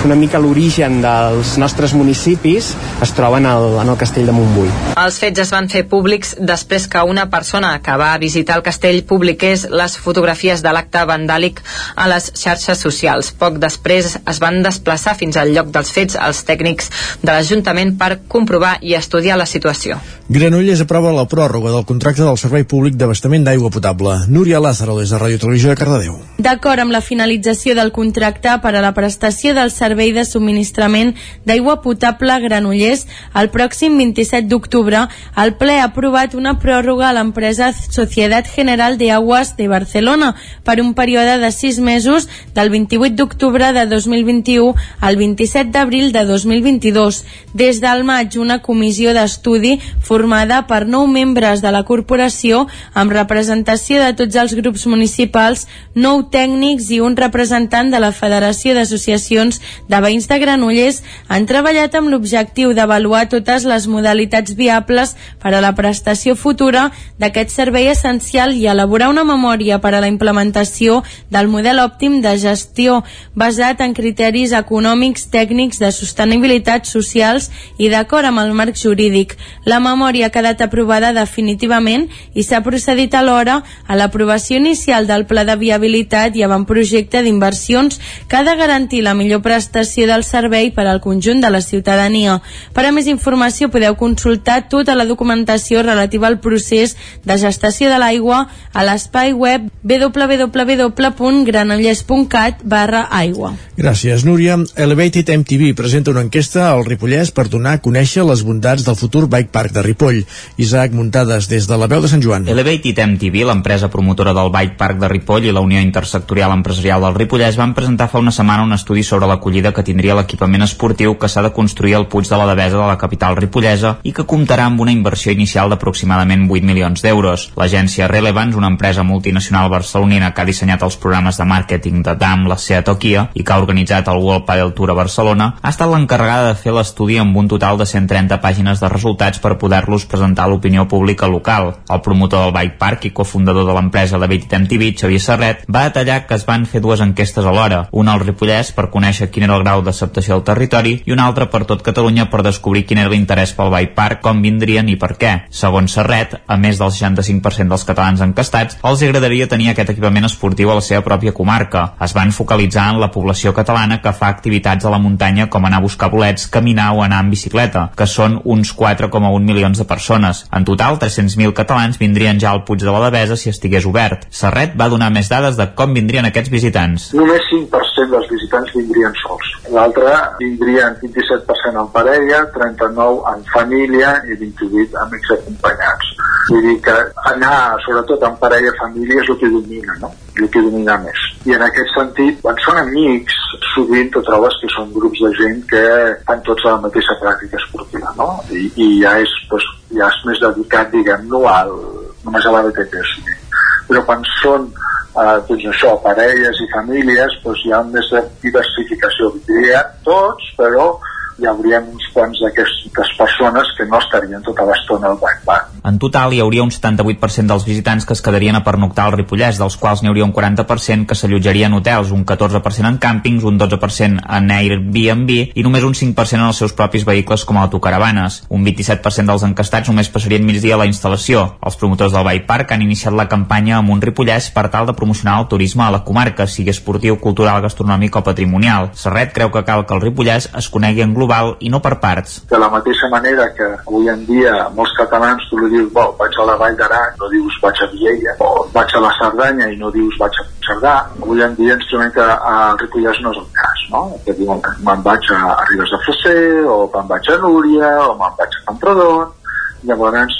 una mica l'origen dels nostres municipis es troben al, en el castell de Montbui Els fets es van fer públics després que una persona que va visitar el castell publiqués les fotografies de l'acte vandàlic a les xarxes socials. Poc després es van desplaçar fins al lloc dels fets els tècnics de l'Ajuntament per comprovar i estudiar la situació. Granollers aprova la pròrroga del contracte del Servei Públic d'Abastament d'Aigua aigua potable. Núria Lázaro, des de Ràdio Televisió de Cardedeu. D'acord amb la finalització del contracte per a la prestació del servei de subministrament d'aigua potable a Granollers, el pròxim 27 d'octubre, el ple ha aprovat una pròrroga a l'empresa Societat General de Aguas de Barcelona per un període de 6 mesos del 28 d'octubre de 2021 al 27 d'abril de 2022. Des del maig, una comissió d'estudi formada per nou membres de la corporació amb representació de tots els grups municipals, nou tècnics i un representant de la Federació d'Associacions de Veïns de Granollers han treballat amb l'objectiu d'avaluar totes les modalitats viables per a la prestació futura d'aquest servei essencial i elaborar una memòria per a la implementació del model òptim de gestió basat en criteris econòmics, tècnics, de sostenibilitat socials i d'acord amb el marc jurídic. La memòria ha quedat aprovada definitivament i s'ha procedit alhora a l'aprovació inicial del pla de viabilitat i avantprojecte d'inversions que ha de garantir la millor prestació del servei per al conjunt de la ciutadania. Per a més informació podeu consultar tota la documentació relativa al procés de gestació de l'aigua a l'espai web www.granollers.cat barra aigua. Gràcies, Núria. Elevated MTV presenta una enquesta al Ripollès per donar a conèixer les bondats del futur Bike Park de Ripoll. Isaac, muntades des de la veu de Sant Joan. Elevated MTV, l'empresa promotora del Bike Park de Ripoll i la Unió Intersectorial Empresarial del Ripollès van presentar fa una setmana un estudi sobre l'acollida que tindria l'equipament esportiu que s'ha de construir al Puig de la Devesa de la capital ripollesa i que comptarà amb una inversió inicial d'aproximadament 8 milions d'euros. L'agència Relevance, una empresa multinacional barcelonina que ha dissenyat els programes de màrqueting de DAM, la SEAT o Kia i que ha organitzat el World Padel Tour a Barcelona, ha estat l'encarregada de fer l'estudi amb un total de 130 pàgines de resultats per poder-los presentar a l'opinió pública local. El promotor del Bike Park i cofundador de l'empresa Elevated MTV, Xavier Serret, va detallar que es van fer dues enquestes alhora, una al Ripollès per conèixer quin era el grau d'acceptació del territori i una altra per tot Catalunya per descobrir quin era l'interès pel Bike Park, com vindrien i per què. Segons Serret, a més del 65% dels catalans encastats, els agradaria tenir aquest equipament esportiu a la seva pròpia comarca. Es van focalitzar en la població catalana que fa activitats a la muntanya com anar a buscar bolets, caminar o anar en bicicleta, que són uns 4,1 milions de persones. En total, 300.000 catalans vindrien ja al Puig de la Devesa si estigués obert. Serret va donar més dades de com vindrien aquests visitants. Només 5% dels visitants vindrien sols. L'altre vindrien 27% en parella, 39 en família i 28 amics acompanyats. Vull dir que anar, sobretot en parella família, és el que domina, no? El que domina més. I en aquest sentit, quan són amics, sovint tu trobes que són grups de gent que fan tots la mateixa pràctica esportiva, no? I, i ja és, doncs, ja és més dedicat, diguem, no al, només a la BTT, però quan són eh, doncs això, parelles i famílies, doncs hi ha més diversificació, diria tots, però hi haurien uns quants d'aquestes persones que no estarien tota l'estona al bike park. En total, hi hauria un 78% dels visitants que es quedarien a pernoctar al Ripollès, dels quals n'hi hauria un 40% que s'allotjarien en hotels, un 14% en càmpings, un 12% en Airbnb i només un 5% en els seus propis vehicles com a autocaravanes. Un 27% dels encastats només passarien migdia a la instal·lació. Els promotors del Bike Park han iniciat la campanya amb un Ripollès per tal de promocionar el turisme a la comarca, sigui esportiu, cultural, gastronòmic o patrimonial. Serret creu que cal que el Ripollès es conegui en global i no per parts. De la mateixa manera que avui en dia molts catalans tu li dius, bo, vaig a la Vall d'Aran, no dius vaig a Viella, o vaig a la Cerdanya i no dius vaig a Cerdà, avui en dia ens trobem que a Ripollès no és el cas, no? Que diuen que me'n vaig a, Ribes de Freser, o me'n vaig a Núria, o me'n vaig a Camprodon, llavors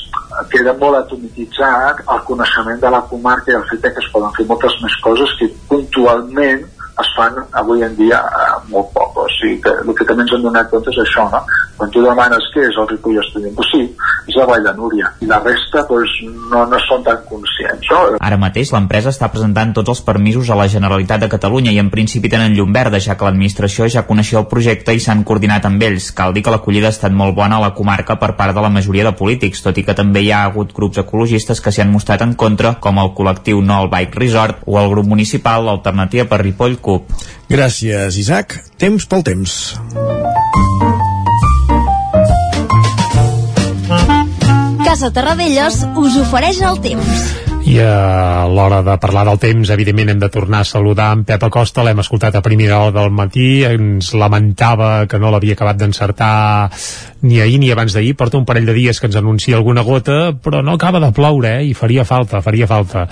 queda molt atomitzat el coneixement de la comarca i el fet que es poden fer moltes més coses que puntualment es fan avui en dia eh, molt poc. O sigui que el que també ens hem donat compte és això, no? Quan tu demanes què és el Ripollès, tu dius, sí, és la Vall de Núria. I la resta, doncs, no, no són tan conscients, no? Ara mateix l'empresa està presentant tots els permisos a la Generalitat de Catalunya i en principi tenen llum verda, ja que l'administració ja coneixia el projecte i s'han coordinat amb ells. Cal dir que l'acollida ha estat molt bona a la comarca per part de la majoria de polítics, tot i que també hi ha hagut grups ecologistes que s'hi han mostrat en contra, com el col·lectiu No al Bike Resort o el grup municipal l'Alternativa per Ripoll CUP. Gràcies, Isaac. Temps pel temps. Casa Terradellos us ofereix el temps. I a l'hora de parlar del temps, evidentment hem de tornar a saludar en Pep Acosta, l'hem escoltat a primera hora del matí, ens lamentava que no l'havia acabat d'encertar ni ahir ni abans d'ahir, porta un parell de dies que ens anuncia alguna gota, però no acaba de ploure, eh? i faria falta, faria falta.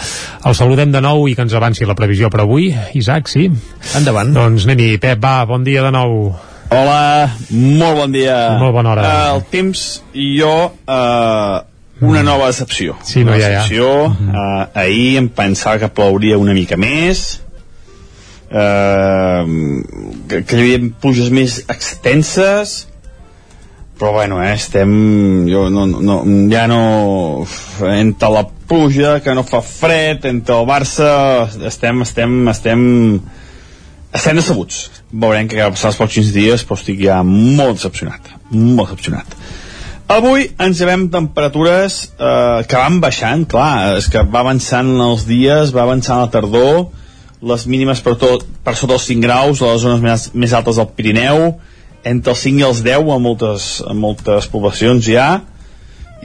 El saludem de nou i que ens avanci la previsió per avui. Isaac, sí? Endavant. Doncs anem-hi, Pep, va, bon dia de nou. Hola, molt bon dia. Molt bona hora. Uh, el temps i jo, uh, una nova decepció. Sí, no, una ja, ja. decepció. Uh, ahir em pensava que plouria una mica més, uh, que, que hi havia pluges més extenses, però bueno, eh, estem jo no, no, ja no entre la pluja que no fa fred entre el Barça estem estem, estem estem decebuts veurem acaba passant els pròxims dies però estic ja molt decepcionat molt decepcionat Avui ens llevem temperatures eh, que van baixant, clar, és que va avançant els dies, va avançant la tardor, les mínimes per, tot, per sota els 5 graus a les zones més, més altes del Pirineu, entre els 5 i els 10 a moltes, a moltes poblacions ja,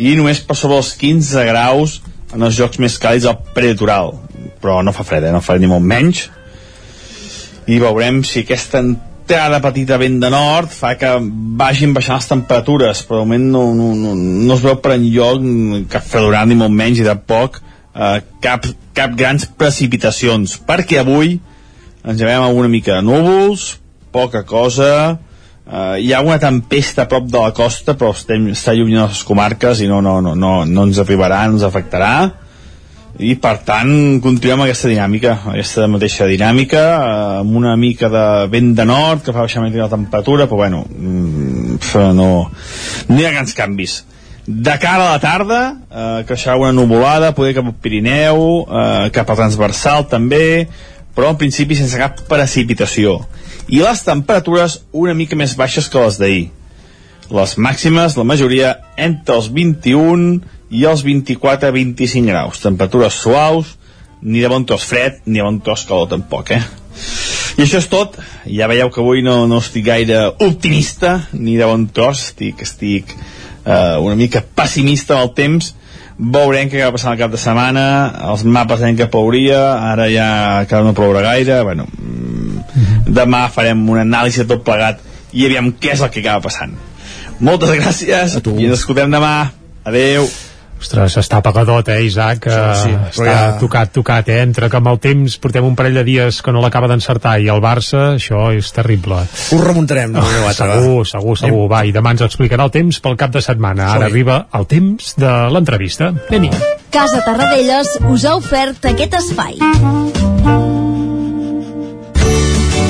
i només per sobre els 15 graus en els jocs més càlids al prelitoral. Però no fa fred, eh? no fa ni molt menys. I veurem si aquesta entrada petita vent de nord fa que vagin baixant les temperatures, però de moment no, no, no, no es veu per enlloc cap fredorat ni molt menys i de poc eh, cap, cap grans precipitacions, perquè avui ens llevem amb una mica de núvols, poca cosa, Uh, hi ha una tempesta a prop de la costa però estem, està lluny de les comarques i no, no, no, no, no ens arribarà, no ens afectarà i per tant continuem aquesta dinàmica aquesta mateixa dinàmica amb una mica de vent de nord que fa baixar mica la temperatura però bueno mm, no, no hi ha grans canvis. De cara a la tarda eh, creixerà una nuvolada poder cap al Pirineu eh, cap al transversal també però en principi sense cap precipitació. I les temperatures una mica més baixes que les d'ahir. Les màximes, la majoria entre els 21 i els 24 a 25 graus. Temperatures suaus ni de bon tros fred ni de bon tros calor tampoc eh? i això és tot. Ja veieu que avui no, no estic gaire optimista ni de bon tros estic, estic eh, una mica pessimista amb el temps. Veurem què acaba passant el cap de setmana els mapes deien que plouria ara ja encara no plourà gaire bueno, mm, demà farem un anàlisi de tot plegat i aviam què és el que acaba passant. Moltes gràcies i ens escoltem demà. Adeu Ostres, està pagadot, eh, Isaac? Sí, sí, Eh, però està ja- tocat, tocat, eh? Entre que amb el temps portem un parell de dies que no l'acaba d'encertar i el Barça, això és terrible. Ho remuntarem d'una manera o altra, va. segur, segur, segur. Va, i demà ens explicarà el temps pel cap de setmana. Ara arriba el temps de l'entrevista. anem -hi. Casa Tarradellas us ha ofert aquest espai.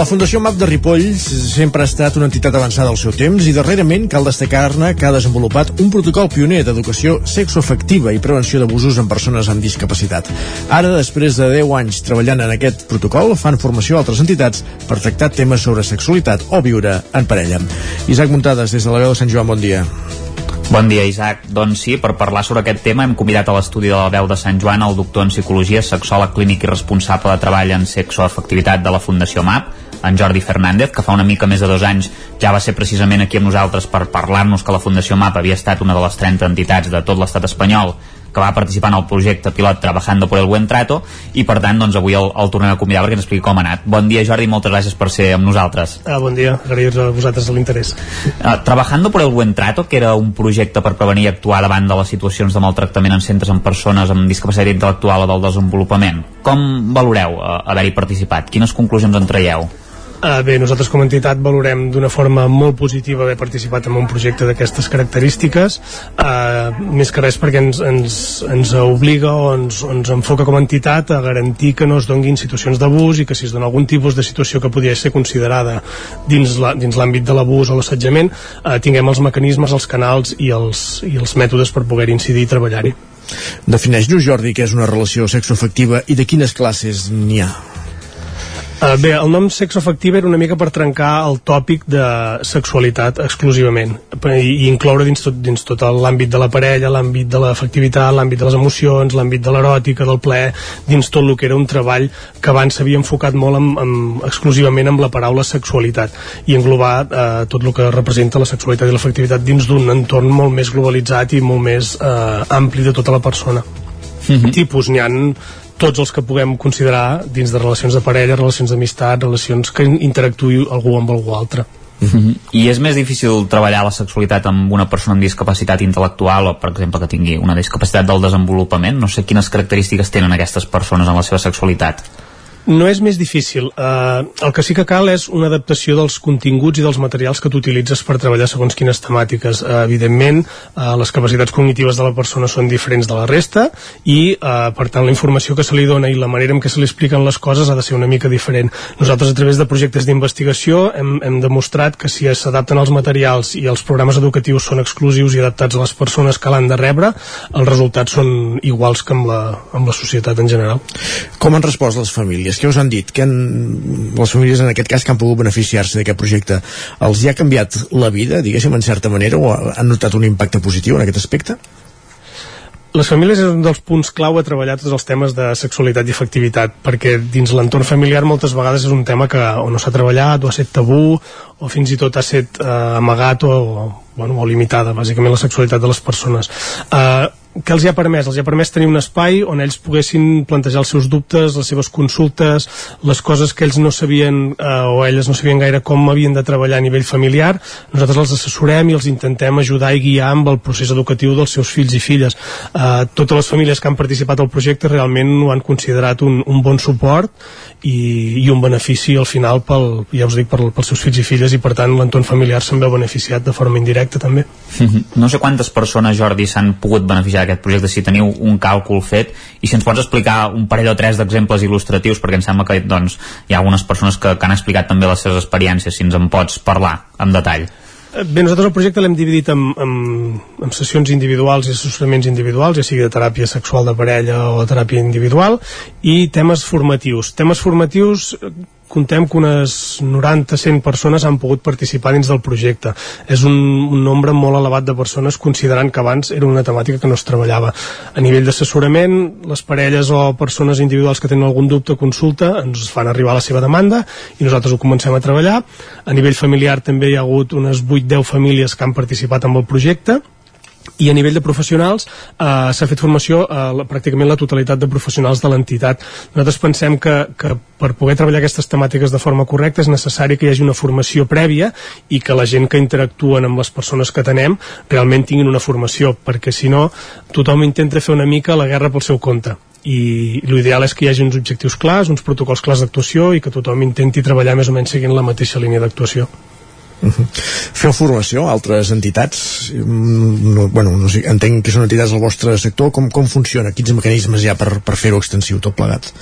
La Fundació MAP de Ripoll sempre ha estat una entitat avançada al seu temps i darrerament cal destacar-ne que ha desenvolupat un protocol pioner d'educació sexoafectiva i prevenció d'abusos en persones amb discapacitat. Ara, després de 10 anys treballant en aquest protocol, fan formació a altres entitats per tractar temes sobre sexualitat o viure en parella. Isaac Muntades, des de la veu de Sant Joan, bon dia. Bon dia, Isaac. Doncs sí, per parlar sobre aquest tema hem convidat a l'estudi de la veu de Sant Joan el doctor en psicologia, sexòleg clínic i responsable de treball en sexoafectivitat de la Fundació MAP, en Jordi Fernández, que fa una mica més de dos anys ja va ser precisament aquí amb nosaltres per parlar-nos que la Fundació MAP havia estat una de les 30 entitats de tot l'estat espanyol que va participar en el projecte pilot Trabajando por el Buen Trato i per tant doncs, avui el, el tornem a convidar perquè ens expliqui com ha anat. Bon dia Jordi, moltes gràcies per ser amb nosaltres. Ah, bon dia, agrair a vosaltres l'interès. Uh, Trabajando por el Buen Trato, que era un projecte per prevenir i actuar davant de les situacions de maltractament en centres amb persones amb discapacitat intel·lectual o del desenvolupament. Com valoreu uh, haver-hi participat? Quines conclusions en traieu? Uh, bé, nosaltres com a entitat valorem d'una forma molt positiva haver participat en un projecte d'aquestes característiques, uh, més que res perquè ens, ens, ens obliga o ens, ens enfoca com a entitat a garantir que no es donguin situacions d'abús i que si es dona algun tipus de situació que podria ser considerada dins la- l'àmbit de l'abús o l'assetjament, uh, tinguem els mecanismes, els canals i els, i els mètodes per poder incidir i treballar-hi. Defineix-nos, Jordi, què és una relació sexoafectiva i de quines classes n'hi ha? Uh, bé, el nom sexoafectiva era una mica per trencar el tòpic de sexualitat exclusivament i, i incloure dins tot, dins tot l'àmbit de la parella, l'àmbit de l'afectivitat, l'àmbit de les emocions, l'àmbit de l'eròtica, del plaer, dins tot el que era un treball que abans s'havia enfocat molt en, en, exclusivament amb la paraula sexualitat i englobar eh, tot el que representa la sexualitat i l'afectivitat dins d'un entorn molt més globalitzat i molt més eh, ampli de tota la persona. Mm -hmm. Tipus, n'hi han tots els que puguem considerar dins de relacions de parella, relacions d'amistat, relacions que interactuï algú amb algú altre. Mhm. I és més difícil treballar la sexualitat amb una persona amb discapacitat intel·lectual o, per exemple, que tingui una discapacitat del desenvolupament? No sé quines característiques tenen aquestes persones en la seva sexualitat. No és més difícil. Uh, el que sí que cal és una adaptació dels continguts i dels materials que tu utilitzes per treballar segons quines temàtiques. Uh, evidentment, uh, les capacitats cognitives de la persona són diferents de la resta i, uh, per tant, la informació que se li dona i la manera en què se li expliquen les coses ha de ser una mica diferent. Nosaltres, a través de projectes d'investigació, hem, hem demostrat que si s'adapten els materials i els programes educatius són exclusius i adaptats a les persones que l'han de rebre, els resultats són iguals que amb la, amb la societat en general. Com han respost les famílies? Què us han dit? Què han, les famílies, en aquest cas, que han pogut beneficiar-se d'aquest projecte, els hi ha canviat la vida, diguéssim, en certa manera, o han notat un impacte positiu en aquest aspecte? Les famílies és un dels punts clau a treballar tots els temes de sexualitat i afectivitat, perquè dins l'entorn familiar moltes vegades és un tema que o no s'ha treballat, o ha estat tabú, o fins i tot ha estat eh, amagat o, bueno, o limitada, bàsicament, la sexualitat de les persones. Eh, què els hi ha permès? Els hi ha permès tenir un espai on ells poguessin plantejar els seus dubtes, les seves consultes, les coses que ells no sabien eh, o elles no sabien gaire com havien de treballar a nivell familiar. Nosaltres els assessorem i els intentem ajudar i guiar amb el procés educatiu dels seus fills i filles. Eh, totes les famílies que han participat al projecte realment ho han considerat un, un bon suport i, i un benefici al final pel, ja us dic, per, pels seus fills i filles i per tant l'entorn familiar se'n veu beneficiat de forma indirecta també. No sé quantes persones, Jordi, s'han pogut beneficiar d'aquest projecte, si teniu un càlcul fet, i si ens pots explicar un parell o tres d'exemples il·lustratius, perquè em sembla que doncs, hi ha algunes persones que, que han explicat també les seves experiències, si ens en pots parlar amb detall. Eh, Bé, nosaltres el projecte l'hem dividit en, en, en sessions individuals i assessoraments individuals, ja sigui de teràpia sexual de parella o teràpia individual, i temes formatius. Temes formatius eh, contem que unes 90-100 persones han pogut participar dins del projecte. És un, un nombre molt elevat de persones considerant que abans era una temàtica que no es treballava. A nivell d'assessorament, les parelles o persones individuals que tenen algun dubte o consulta ens fan arribar la seva demanda i nosaltres ho comencem a treballar. A nivell familiar també hi ha hagut unes 8-10 famílies que han participat amb el projecte i a nivell de professionals eh, s'ha fet formació a la, pràcticament la totalitat de professionals de l'entitat. Nosaltres pensem que, que per poder treballar aquestes temàtiques de forma correcta és necessari que hi hagi una formació prèvia i que la gent que interactuen amb les persones que tenem realment tinguin una formació, perquè si no tothom intenta fer una mica la guerra pel seu compte i l'ideal és que hi hagi uns objectius clars, uns protocols clars d'actuació i que tothom intenti treballar més o menys seguint la mateixa línia d'actuació. Feu formació a altres entitats? Mm, No, bueno, no sé, entenc que són entitats del vostre sector. Com, com funciona? Quins mecanismes hi ha per, per fer-ho extensiu tot plegat?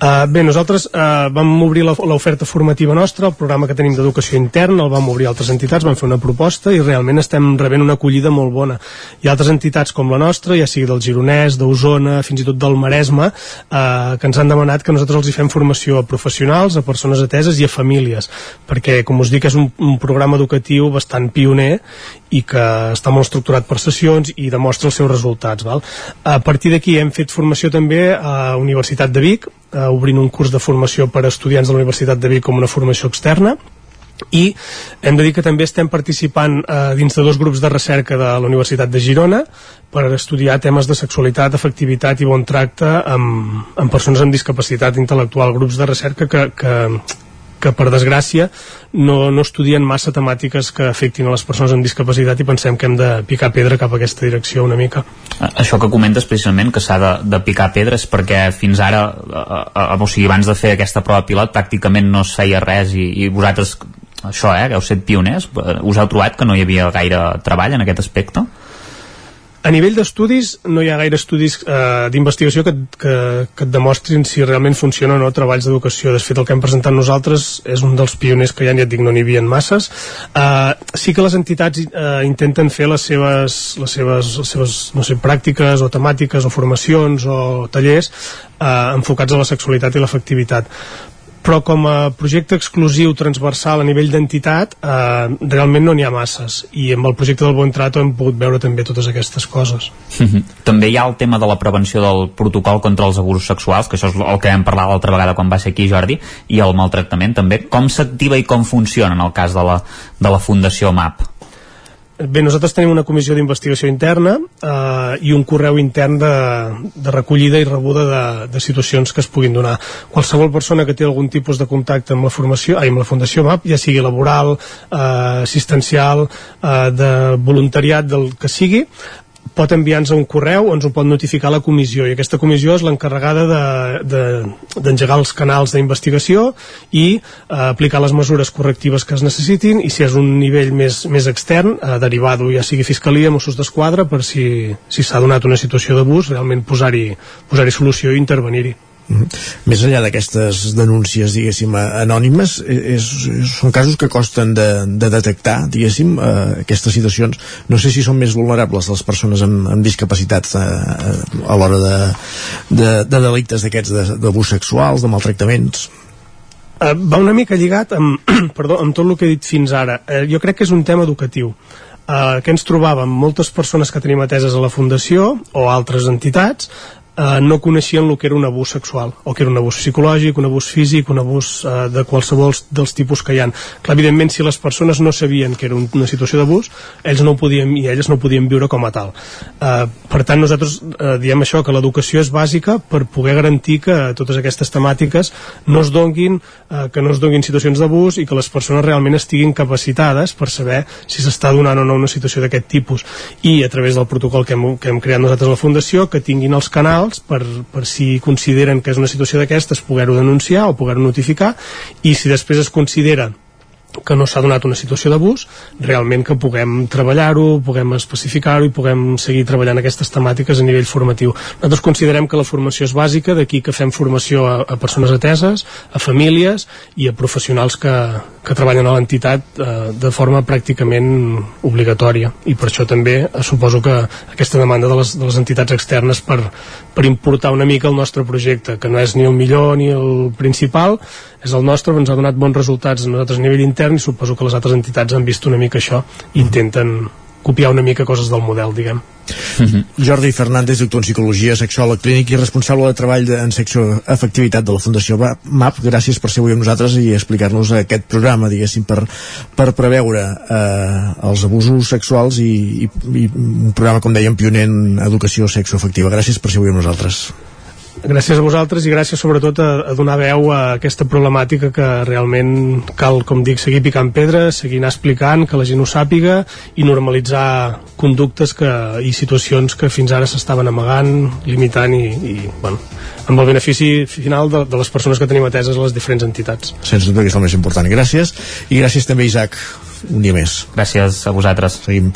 Uh, bé, nosaltres uh, vam obrir l'oferta formativa nostra, el programa que tenim d'educació interna, el vam obrir a altres entitats, vam fer una proposta i realment estem rebent una acollida molt bona. Hi ha altres entitats com la nostra, ja sigui del Gironès, d'Osona, fins i tot del Maresme, uh, que ens han demanat que nosaltres els hi fem formació a professionals, a persones ateses i a famílies, perquè, com us dic, és un, un programa educatiu bastant pioner i que està molt estructurat per sessions i demostra els seus resultats. Val? A partir d'aquí hem fet formació també a Universitat de Vic, eh, obrint un curs de formació per a estudiants de la Universitat de Vic com una formació externa. I hem de dir que també estem participant eh, dins de dos grups de recerca de la Universitat de Girona per estudiar temes de sexualitat, efectivitat i bon tracte amb, amb persones amb discapacitat intel·lectual, grups de recerca que, que, que per desgràcia no, no estudien massa temàtiques que afectin a les persones amb discapacitat i pensem que hem de picar pedra cap a aquesta direcció una mica. Això que comentes precisament que s'ha de, de picar pedres perquè fins ara, a, a, o sigui, abans de fer aquesta prova pilot pràcticament no es feia res i, i vosaltres això, eh, que heu set pioners, us heu trobat que no hi havia gaire treball en aquest aspecte? A nivell d'estudis, no hi ha gaire estudis eh, d'investigació que, que, que et demostrin si realment funciona o no treballs d'educació. De fet, el que hem presentat nosaltres és un dels pioners que ja, ja et dic, no n'hi havia masses. Eh, sí que les entitats eh, intenten fer les seves, les seves, les seves no sé, pràctiques o temàtiques o formacions o tallers eh, enfocats a la sexualitat i l'efectivitat però com a projecte exclusiu transversal a nivell d'entitat eh, realment no n'hi ha masses. I amb el projecte del Bon Trato hem pogut veure també totes aquestes coses. Uh -huh. També hi ha el tema de la prevenció del protocol contra els abusos sexuals que això és el que hem parlat l'altra vegada quan va ser aquí Jordi i el maltractament també. Com s'activa i com funciona en el cas de la, de la Fundació MAP Bé, nosaltres tenim una comissió d'investigació interna eh, i un correu intern de, de recollida i rebuda de, de situacions que es puguin donar. Qualsevol persona que té algun tipus de contacte amb la formació, ai, amb la Fundació MAP, ja sigui laboral, eh, assistencial, eh, de voluntariat, del que sigui, pot enviar-nos un correu ens ho pot notificar la comissió i aquesta comissió és l'encarregada d'engegar de, els canals d'investigació i eh, aplicar les mesures correctives que es necessitin i si és un nivell més, més extern eh, derivar-ho ja sigui Fiscalia, Mossos d'Esquadra per si s'ha si donat una situació d'abús realment posar-hi posar, -hi, solució i intervenir-hi. Més enllà d'aquestes denúncies, diguéssim, anònimes, és, és, són casos que costen de, de detectar, diguéssim, eh, aquestes situacions. No sé si són més vulnerables les persones amb, amb discapacitat eh, a l'hora de, de, de delictes d'aquests d'abús sexuals, de maltractaments. Va una mica lligat amb, *clears throat* perdó, amb tot el que he dit fins ara. Uh, jo crec que és un tema educatiu. Uh, que ens trobàvem moltes persones que tenim ateses a la Fundació o altres entitats eh, no coneixien el que era un abús sexual o que era un abús psicològic, un abús físic un abús eh, de qualsevol dels tipus que hi han. Clar, evidentment, si les persones no sabien que era una situació d'abús ells no podien, i elles no podien viure com a tal. Eh, per tant, nosaltres eh, diem això, que l'educació és bàsica per poder garantir que totes aquestes temàtiques no es donguin, eh, que no es donguin situacions d'abús i que les persones realment estiguin capacitades per saber si s'està donant o no una situació d'aquest tipus i a través del protocol que hem, que hem creat nosaltres a la Fundació que tinguin els canals canals per, per si consideren que és una situació d'aquestes poder-ho denunciar o poder-ho notificar i si després es considera que no s'ha donat una situació d'abús, realment que puguem treballar-ho, puguem especificar-ho i puguem seguir treballant aquestes temàtiques a nivell formatiu. Nosaltres considerem que la formació és bàsica, d'aquí que fem formació a, a persones ateses, a famílies i a professionals que, que treballen a l'entitat eh, de forma pràcticament obligatòria i per això també eh, suposo que aquesta demanda de les, de les entitats externes per, per importar una mica el nostre projecte, que no és ni el millor ni el principal, és el nostre, ens ha donat bons resultats a nosaltres a nivell intern i suposo que les altres entitats han vist una mica això i intenten copiar una mica coses del model, diguem. Mm -hmm. Jordi Fernández, doctor en Psicologia, sexòleg clínic i responsable de treball de, en secció efectivitat de la Fundació MAP. Gràcies per ser avui amb nosaltres i explicar-nos aquest programa, diguéssim, per, per preveure eh, els abusos sexuals i, i, i un programa, com dèiem, pioner en educació sexoafectiva. Gràcies per ser avui amb nosaltres. Gràcies a vosaltres i gràcies sobretot a, a donar veu a aquesta problemàtica que realment cal, com dic, seguir picant pedra, seguir anar explicant, que la gent ho sàpiga i normalitzar conductes que, i situacions que fins ara s'estaven amagant, limitant i, i bueno, amb el benefici final de, de les persones que tenim ateses a les diferents entitats. Sense dubte que és el més important. Gràcies i gràcies també Isaac un dia més. Gràcies a vosaltres. Seguim.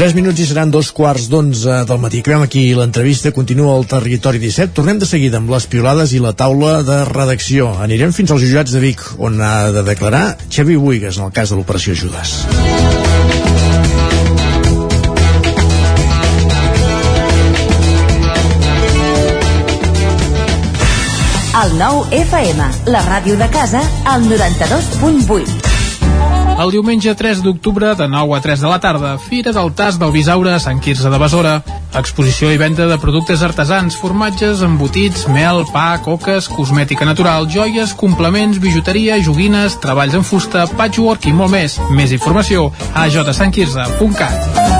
3 minuts i seran dos quarts d'onze del matí. Acabem aquí l'entrevista, continua el Territori 17. Tornem de seguida amb les piolades i la taula de redacció. Anirem fins als jutjats de Vic, on ha de declarar Xavi Buigas en el cas de l'operació Judas. El nou FM, la ràdio de casa, al 92.8. El diumenge 3 d'octubre, de 9 a 3 de la tarda, Fira del Tas del Bisaure a Sant Quirze de Besora. Exposició i venda de productes artesans, formatges, embotits, mel, pa, coques, cosmètica natural, joies, complements, bijuteria, joguines, treballs en fusta, patchwork i molt més. Més informació a jsantquirze.cat.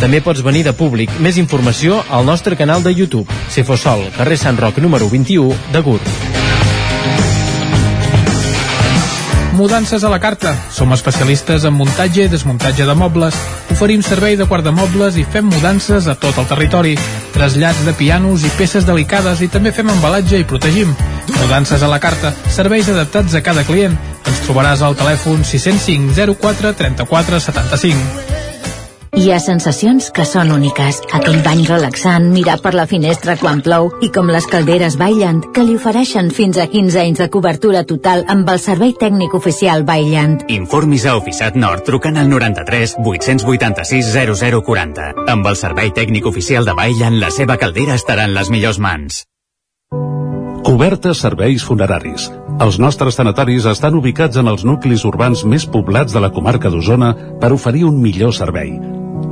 També pots venir de públic. Més informació al nostre canal de YouTube. Cefosol, carrer Sant Roc número 21 de Gurb. Mudances a la carta. Som especialistes en muntatge i desmuntatge de mobles. Oferim servei de guardamobles i fem mudances a tot el territori. Trasllats de pianos i peces delicades i també fem embalatge i protegim. Mudances a la carta. Serveis adaptats a cada client. Ens trobaràs al telèfon 605 04 34 75. Hi ha sensacions que són úniques. Aquell bany relaxant, mirar per la finestra quan plou i com les calderes Bailand, que li ofereixen fins a 15 anys de cobertura total amb el servei tècnic oficial Bailand. Informis a Oficiat Nord trucant al 93 886 0040. Amb el servei tècnic oficial de Bailand, la seva caldera estarà en les millors mans. Cobertes serveis funeraris. Els nostres tanatoris estan ubicats en els nuclis urbans més poblats de la comarca d'Osona per oferir un millor servei.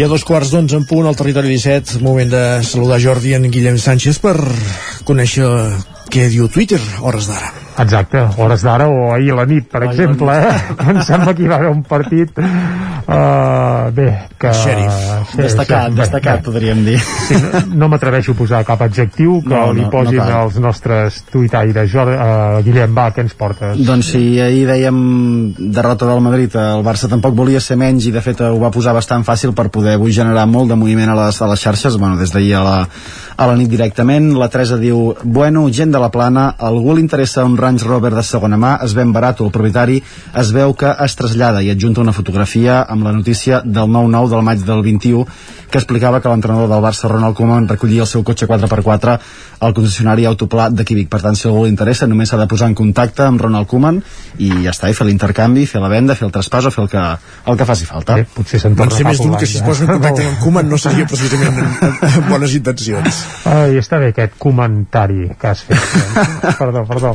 I a dos quarts d'onze en punt al territori 17, moment de saludar Jordi en Guillem Sánchez per conèixer què diu Twitter hores d'ara. Exacte, hores d'ara o ahir a la nit, per Ahir exemple, eh? *laughs* em sembla que hi va haver un partit uh, bé, que... Xèrif. Destacat, destacat, podríem dir. Sí, no no m'atreveixo a posar cap adjectiu que No, li no, posin no cal. els nostres tuitaires. Jo, uh, Guillem, va, què ens portes? Doncs si ahir dèiem derrota del Madrid, el Barça tampoc volia ser menys i de fet ho va posar bastant fàcil per poder avui generar molt de moviment a les, a les xarxes, bueno, des d'ahir a la, a la nit directament. La Teresa diu, bueno, gent de la plana, algú li interessa un Range Rover de segona mà, es ven barat, el propietari es veu que es trasllada i adjunta una fotografia amb la notícia del 9-9 del maig del 21 que explicava que l'entrenador del Barça, Ronald Koeman, recollia el seu cotxe 4x4 al concessionari Autopla de Químic. Per tant, si algú li interessa, només s'ha de posar en contacte amb Ronald Koeman i ja està, i fer l'intercanvi, fer la venda, fer el traspàs o fer el que, el que faci falta. Bé, potser se'n Van ser més d'un que si es posen en contacte amb Koeman no seria precisament amb, amb bones intencions. Ai, està bé aquest comentari que has fet. doncs. *laughs* perdó, perdó.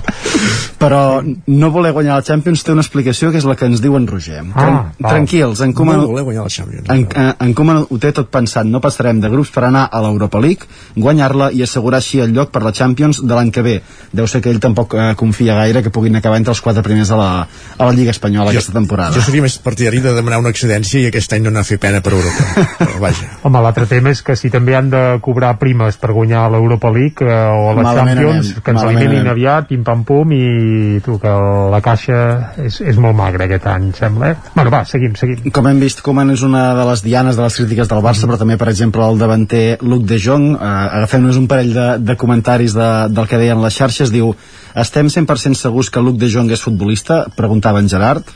Però no voler guanyar la Champions té una explicació que és la que ens diu en Roger. Ah, Tran val. tranquils, en Koeman... No voler guanyar la Champions. En, en, en Koeman ho té tot pensat, no passarem de grups per anar a l'Europa League, guanyar-la i assegurar així el lloc per la Champions de l'any que ve. Deu ser que ell tampoc eh, confia gaire que puguin acabar entre els quatre primers a la, a la Lliga Espanyola aquesta temporada. Jo seria més partidari de demanar una excedència i aquest any no anar a fer pena per Europa. *laughs* Però vaja. Home, l'altre tema és que si també han de cobrar primes per guanyar l'Europa League eh, o la Malament Champions, anem, que ens malament eliminin anem. aviat, pim-pam-pum, i tu, que la caixa és, és molt magra aquest any, sembla, eh? Bueno, va, seguim, seguim. Com hem vist, Koeman és una de les dianes de les crítiques del Barça, però també, per exemple, el davanter Luc de Jong, eh, agafem-nos un parell de, de comentaris de, del que deien les xarxes, diu estem 100% segurs que Luc de Jong és futbolista? Preguntava en Gerard.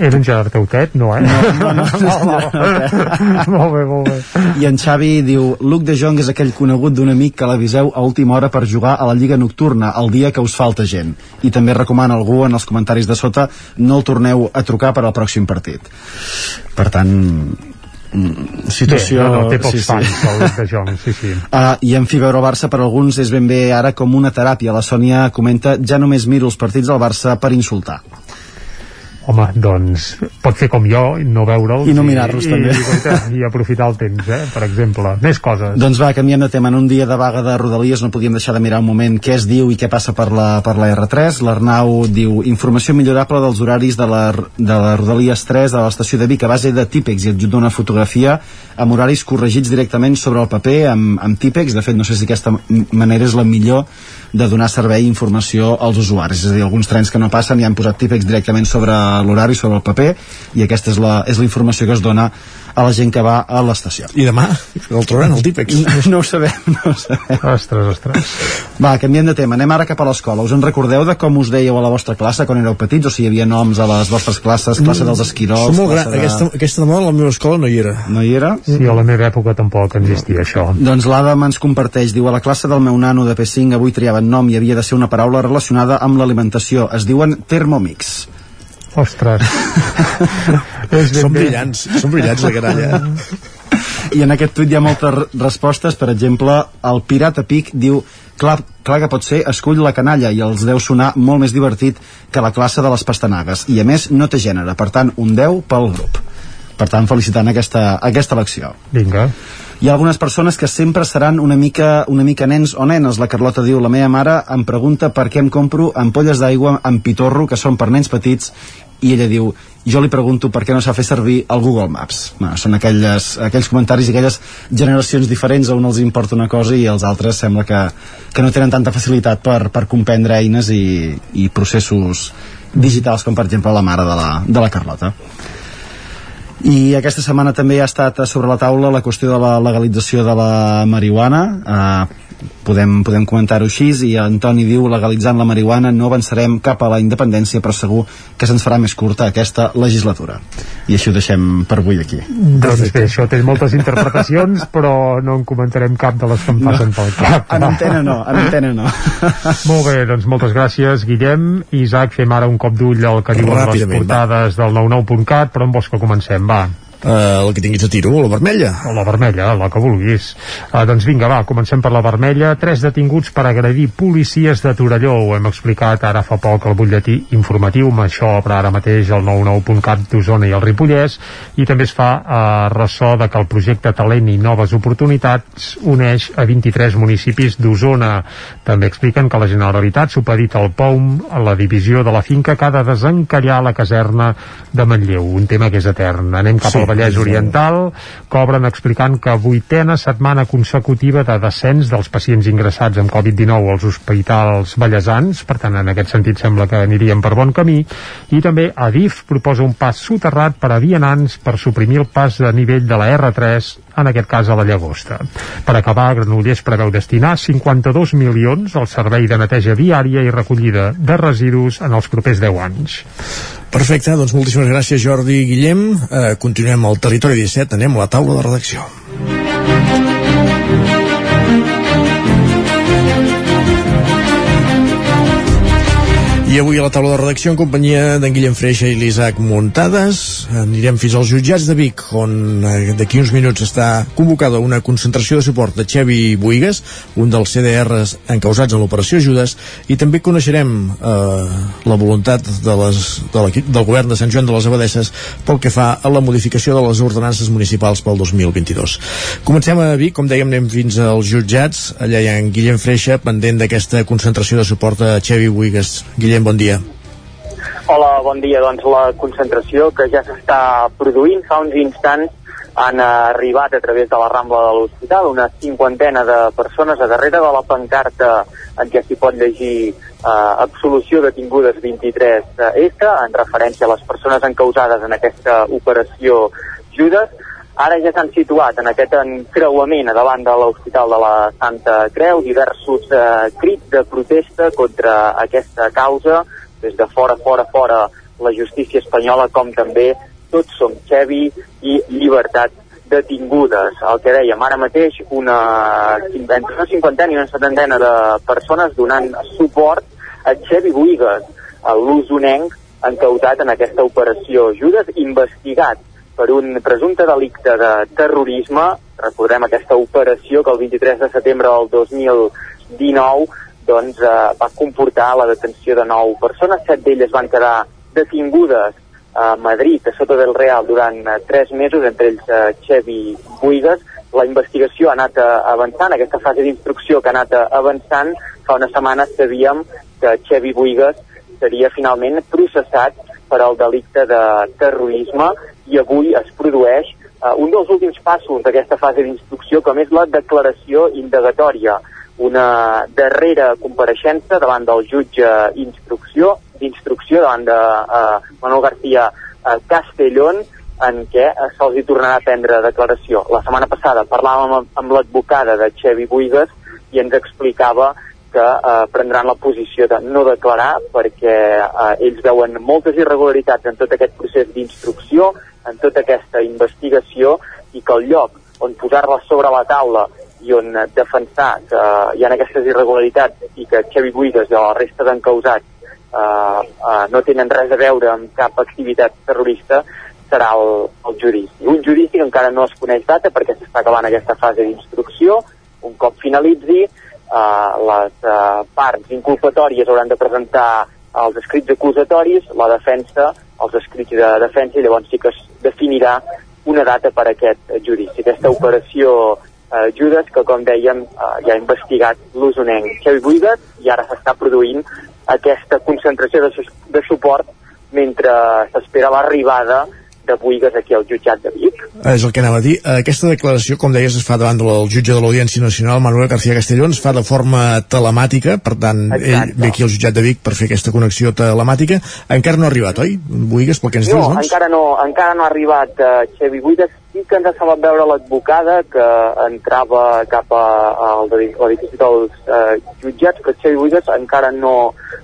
Era en Gerard Teutet? No, eh? No, no, no, *laughs* no, no. molt bé, molt bé. I en Xavi diu Luc de Jong és aquell conegut d'un amic que l'aviseu a última hora per jugar a la Lliga Nocturna el dia que us falta gent. I també recomana algú en els comentaris de sota no el torneu a trucar per al pròxim partit. Per tant, mm, situació... Bé, no, no, té pocs sí, sí. fans, el Luc de Jong, sí, sí. Uh, *laughs* I en fi, veure el Barça per alguns és ben bé ara com una teràpia. La Sònia comenta, ja només miro els partits del Barça per insultar. Home, doncs pot fer com jo, no veure'ls I no mirar-los, i, també. I, i aprofitar el temps, eh? per exemple. Més coses. Doncs va, canviem de tema. En un dia de vaga de Rodalies no podíem deixar de mirar un moment què es diu i què passa per la, per la R3. L'Arnau diu informació millorable dels horaris de la, de la Rodalies 3 de l'estació de Vic a base de típex i adjunta una fotografia amb horaris corregits directament sobre el paper amb, amb típex. De fet, no sé si aquesta manera és la millor de donar servei i informació als usuaris. És a dir, alguns trens que no passen ja han posat típex directament sobre l'horari, sobre el paper, i aquesta és la, és la informació que es dona a la gent que va a l'estació. I demà el trobaran el típex. No, no ho sabem, no ho sabem. Ostres, ostres. Va, canviem de tema. Anem ara cap a l'escola. Us en recordeu de com us dèieu a la vostra classe quan éreu petits? O si hi havia noms a les vostres classes, classe dels esquirols... Som molt gran. de- Aquesta, aquesta demà a la meva escola no hi era. No hi era? Sí, a la meva època tampoc existia això. Doncs l'Adam ens comparteix, diu, a la classe del meu nano de P5 avui triaven nom i havia de ser una paraula relacionada amb l'alimentació. Es diuen Thermomix. Ostres. *laughs* És ben Són brillants, són brillants la canalla. I en aquest tuit hi ha moltes respostes, per exemple, el Pirata Pic diu clar, clar que pot ser, escull la canalla i els deu sonar molt més divertit que la classe de les pastanagues. I a més, no té gènere, per tant, un 10 pel grup. Per tant, felicitant aquesta, aquesta elecció. Vinga. Hi ha algunes persones que sempre seran una mica, una mica nens o nenes. La Carlota diu, la meva mare em pregunta per què em compro ampolles d'aigua amb pitorro, que són per nens petits, i ella diu, jo li pregunto per què no s'ha fer servir el Google Maps. Bueno, són aquelles, aquells comentaris i aquelles generacions diferents, a els importa una cosa i als altres sembla que, que no tenen tanta facilitat per, per comprendre eines i, i processos digitals com per exemple la mare de la, de la Carlota. I aquesta setmana també ha estat sobre la taula la qüestió de la legalització de la marihuana. Eh, podem, podem comentar-ho així i Antoni diu legalitzant la marihuana no avançarem cap a la independència però segur que se'ns farà més curta aquesta legislatura i així ho deixem per avui aquí Doncs bé, això té moltes interpretacions, *laughs* però no en comentarem cap de les que em passen pel cap. *laughs* en antena no, en antena no *laughs* Molt bé, doncs moltes gràcies, Guillem. Isaac, fem ara un cop d'ull al que diuen les Ràpidament, va. portades del 99.cat, però on vols que comencem? Va. Uh, el que tinguis a tiro, la vermella. O la vermella, la que vulguis. Uh, doncs vinga, va, comencem per la vermella. Tres detinguts per agredir policies de Torelló. Ho hem explicat ara fa poc al butlletí informatiu, amb això per ara mateix el 99.cat d'Osona i el Ripollès, i també es fa uh, ressò de que el projecte Talent i Noves Oportunitats uneix a 23 municipis d'Osona. També expliquen que la Generalitat supedita el POUM a la divisió de la finca que ha de desencallar la caserna de Manlleu, un tema que és etern. Anem cap Sí, al Vallès Oriental, cobren explicant que vuitena setmana consecutiva de descens dels pacients ingressats amb Covid-19 als hospitals ballesans, per tant en aquest sentit sembla que aniríem per bon camí, i també Adif proposa un pas soterrat per a vianants per suprimir el pas de nivell de la R3 en aquest cas a la Llagosta. Per acabar, Granollers preveu destinar 52 milions al servei de neteja viària i recollida de residus en els propers 10 anys. Perfecte, doncs moltíssimes gràcies Jordi i Guillem. Uh, continuem al Territori 17, anem a la taula de redacció. I avui a la taula de redacció en companyia d'en Guillem Freixa i l'Isaac Muntades anirem fins als jutjats de Vic on eh, d'aquí uns minuts està convocada una concentració de suport de Xevi Buigas un dels CDRs encausats en l'operació Judes i també coneixerem eh, la voluntat de les, de del govern de Sant Joan de les Abadesses pel que fa a la modificació de les ordenances municipals pel 2022 Comencem a Vic, com dèiem anem fins als jutjats. Allà hi ha en Guillem Freixa pendent d'aquesta concentració de suport a Xevi Buigas. Guillem, bon dia Hola, bon dia. Doncs la concentració que ja s'està produint fa uns instants han arribat a través de la Rambla de l'Hospital una cinquantena de persones a darrere de la pancarta en què s'hi pot llegir eh, absolució detingudes 23 S en referència a les persones encausades en aquesta operació Judes Ara ja s'han situat en aquest encreuament a davant de l'Hospital de la Santa Creu diversos eh, crits de protesta contra aquesta causa des de fora, fora, fora la justícia espanyola, com també tots som Xevi i llibertat detingudes. El que dèiem, ara mateix una, cinquantena i una setantena de persones donant suport a Xevi Buigas, l'usonenc encautat en aquesta operació Judes, investigat per un presumpte delicte de terrorisme. Recordem aquesta operació que el 23 de setembre del 2019 doncs, eh, va comportar la detenció de nou persones. Set d'elles van quedar detingudes a Madrid, a sota del Real, durant uh, tres mesos, entre ells uh, Xevi Buigas. La investigació ha anat uh, avançant, aquesta fase d'instrucció que ha anat uh, avançant. Fa unes setmanes sabíem que Xevi Buigas seria finalment processat per al delicte de terrorisme i avui es produeix uh, un dels últims passos d'aquesta fase d'instrucció, com és la declaració indagatòria, una darrera compareixença davant del jutge instrucció d'instrucció davant de uh, Manuel García uh, Castellón en què uh, se'ls hi tornarà a prendre declaració. La setmana passada parlàvem amb, amb l'advocada de Xevi Buigas i ens explicava que eh, prendran la posició de no declarar perquè eh, ells veuen moltes irregularitats en tot aquest procés d'instrucció, en tota aquesta investigació i que el lloc on posar-la sobre la taula i on defensar que hi ha aquestes irregularitats i que Xevi Buigas i la resta d'encausats eh, eh, no tenen res a veure amb cap activitat terrorista serà el, el judici. Un judici que encara no es coneix data perquè s'està acabant aquesta fase d'instrucció. Un cop finalitzi, eh, les eh, parts inculpatòries hauran de presentar els escrits acusatoris, la defensa, els escrits de defensa, i llavors sí que es definirà una data per a aquest judici. Aquesta operació eh, Judes, que com dèiem eh, ja ha investigat l'usonenc Xavi Buigas i ara s'està produint aquesta concentració de, de suport mentre s'espera l'arribada de Buigas aquí al jutjat de Vic. És el que anava a dir. Aquesta declaració, com deies, es fa davant del jutge de l'Audiència Nacional, Manuel García Castellón, es fa de forma telemàtica, per tant, Exacte. ell ve aquí al jutjat de Vic per fer aquesta connexió telemàtica. Encara no ha arribat, oi? Buigas, pel que ens no, dius, doncs? encara no, encara no ha arribat uh, Xevi Buigas, sí que ens ha semblat veure l'advocada que entrava cap a, a l'edifici dels eh, jutjats, però Xavi Buigas encara no,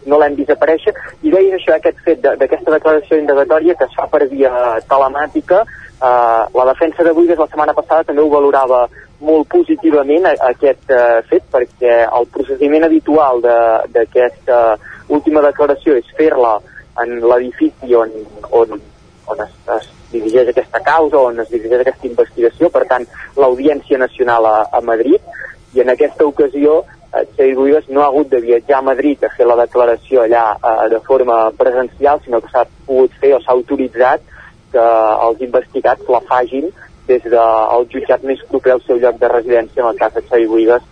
no l'hem vist aparèixer, i deies això, aquest fet d'aquesta de, declaració indagatòria que es fa per via telemàtica, eh, la defensa de Buigas la setmana passada també ho valorava molt positivament a aquest eh, fet, perquè el procediment habitual d'aquesta última declaració és fer-la en l'edifici on, on, on es, es dirigeix aquesta causa, on es dirigeix aquesta investigació, per tant, l'Audiència Nacional a, a Madrid, i en aquesta ocasió eh, Xavi Buigas no ha hagut de viatjar a Madrid a fer la declaració allà eh, de forma presencial, sinó que s'ha pogut fer o s'ha autoritzat que els investigats la fagin des del jutjat més proper al seu lloc de residència, en el cas de Xavi Buigas,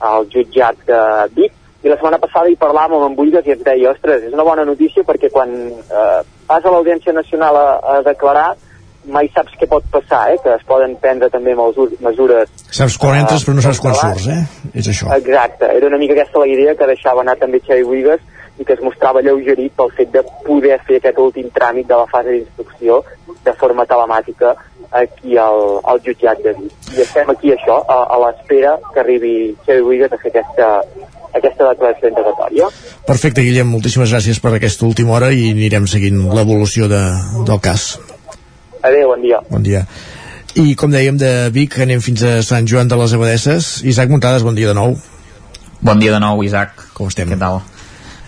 al jutjat de Vic, i la setmana passada hi parlàvem amb Buigas i ens deia, ostres, és una bona notícia perquè quan eh, vas a l'Audiència Nacional a, a declarar mai saps què pot passar, eh? que es poden prendre també mesures... Saps quan entres però no saps quan surts, eh? És això. Exacte, era una mica aquesta la idea que deixava anar també Xavi Buigas i que es mostrava lleugerit pel fet de poder fer aquest últim tràmit de la fase d'instrucció de forma telemàtica aquí al, al jutjat de Vic. I estem aquí això, a, a l'espera que arribi Xavi Buigas a fer aquesta, aquesta declaració indagatòria. Perfecte, Guillem, moltíssimes gràcies per aquesta última hora i anirem seguint l'evolució de, del cas. Adéu, bon dia. Bon dia. I com dèiem de Vic, anem fins a Sant Joan de les Abadesses. Isaac Montades, bon dia de nou. Bon dia de nou, Isaac. Com estem? Què tal?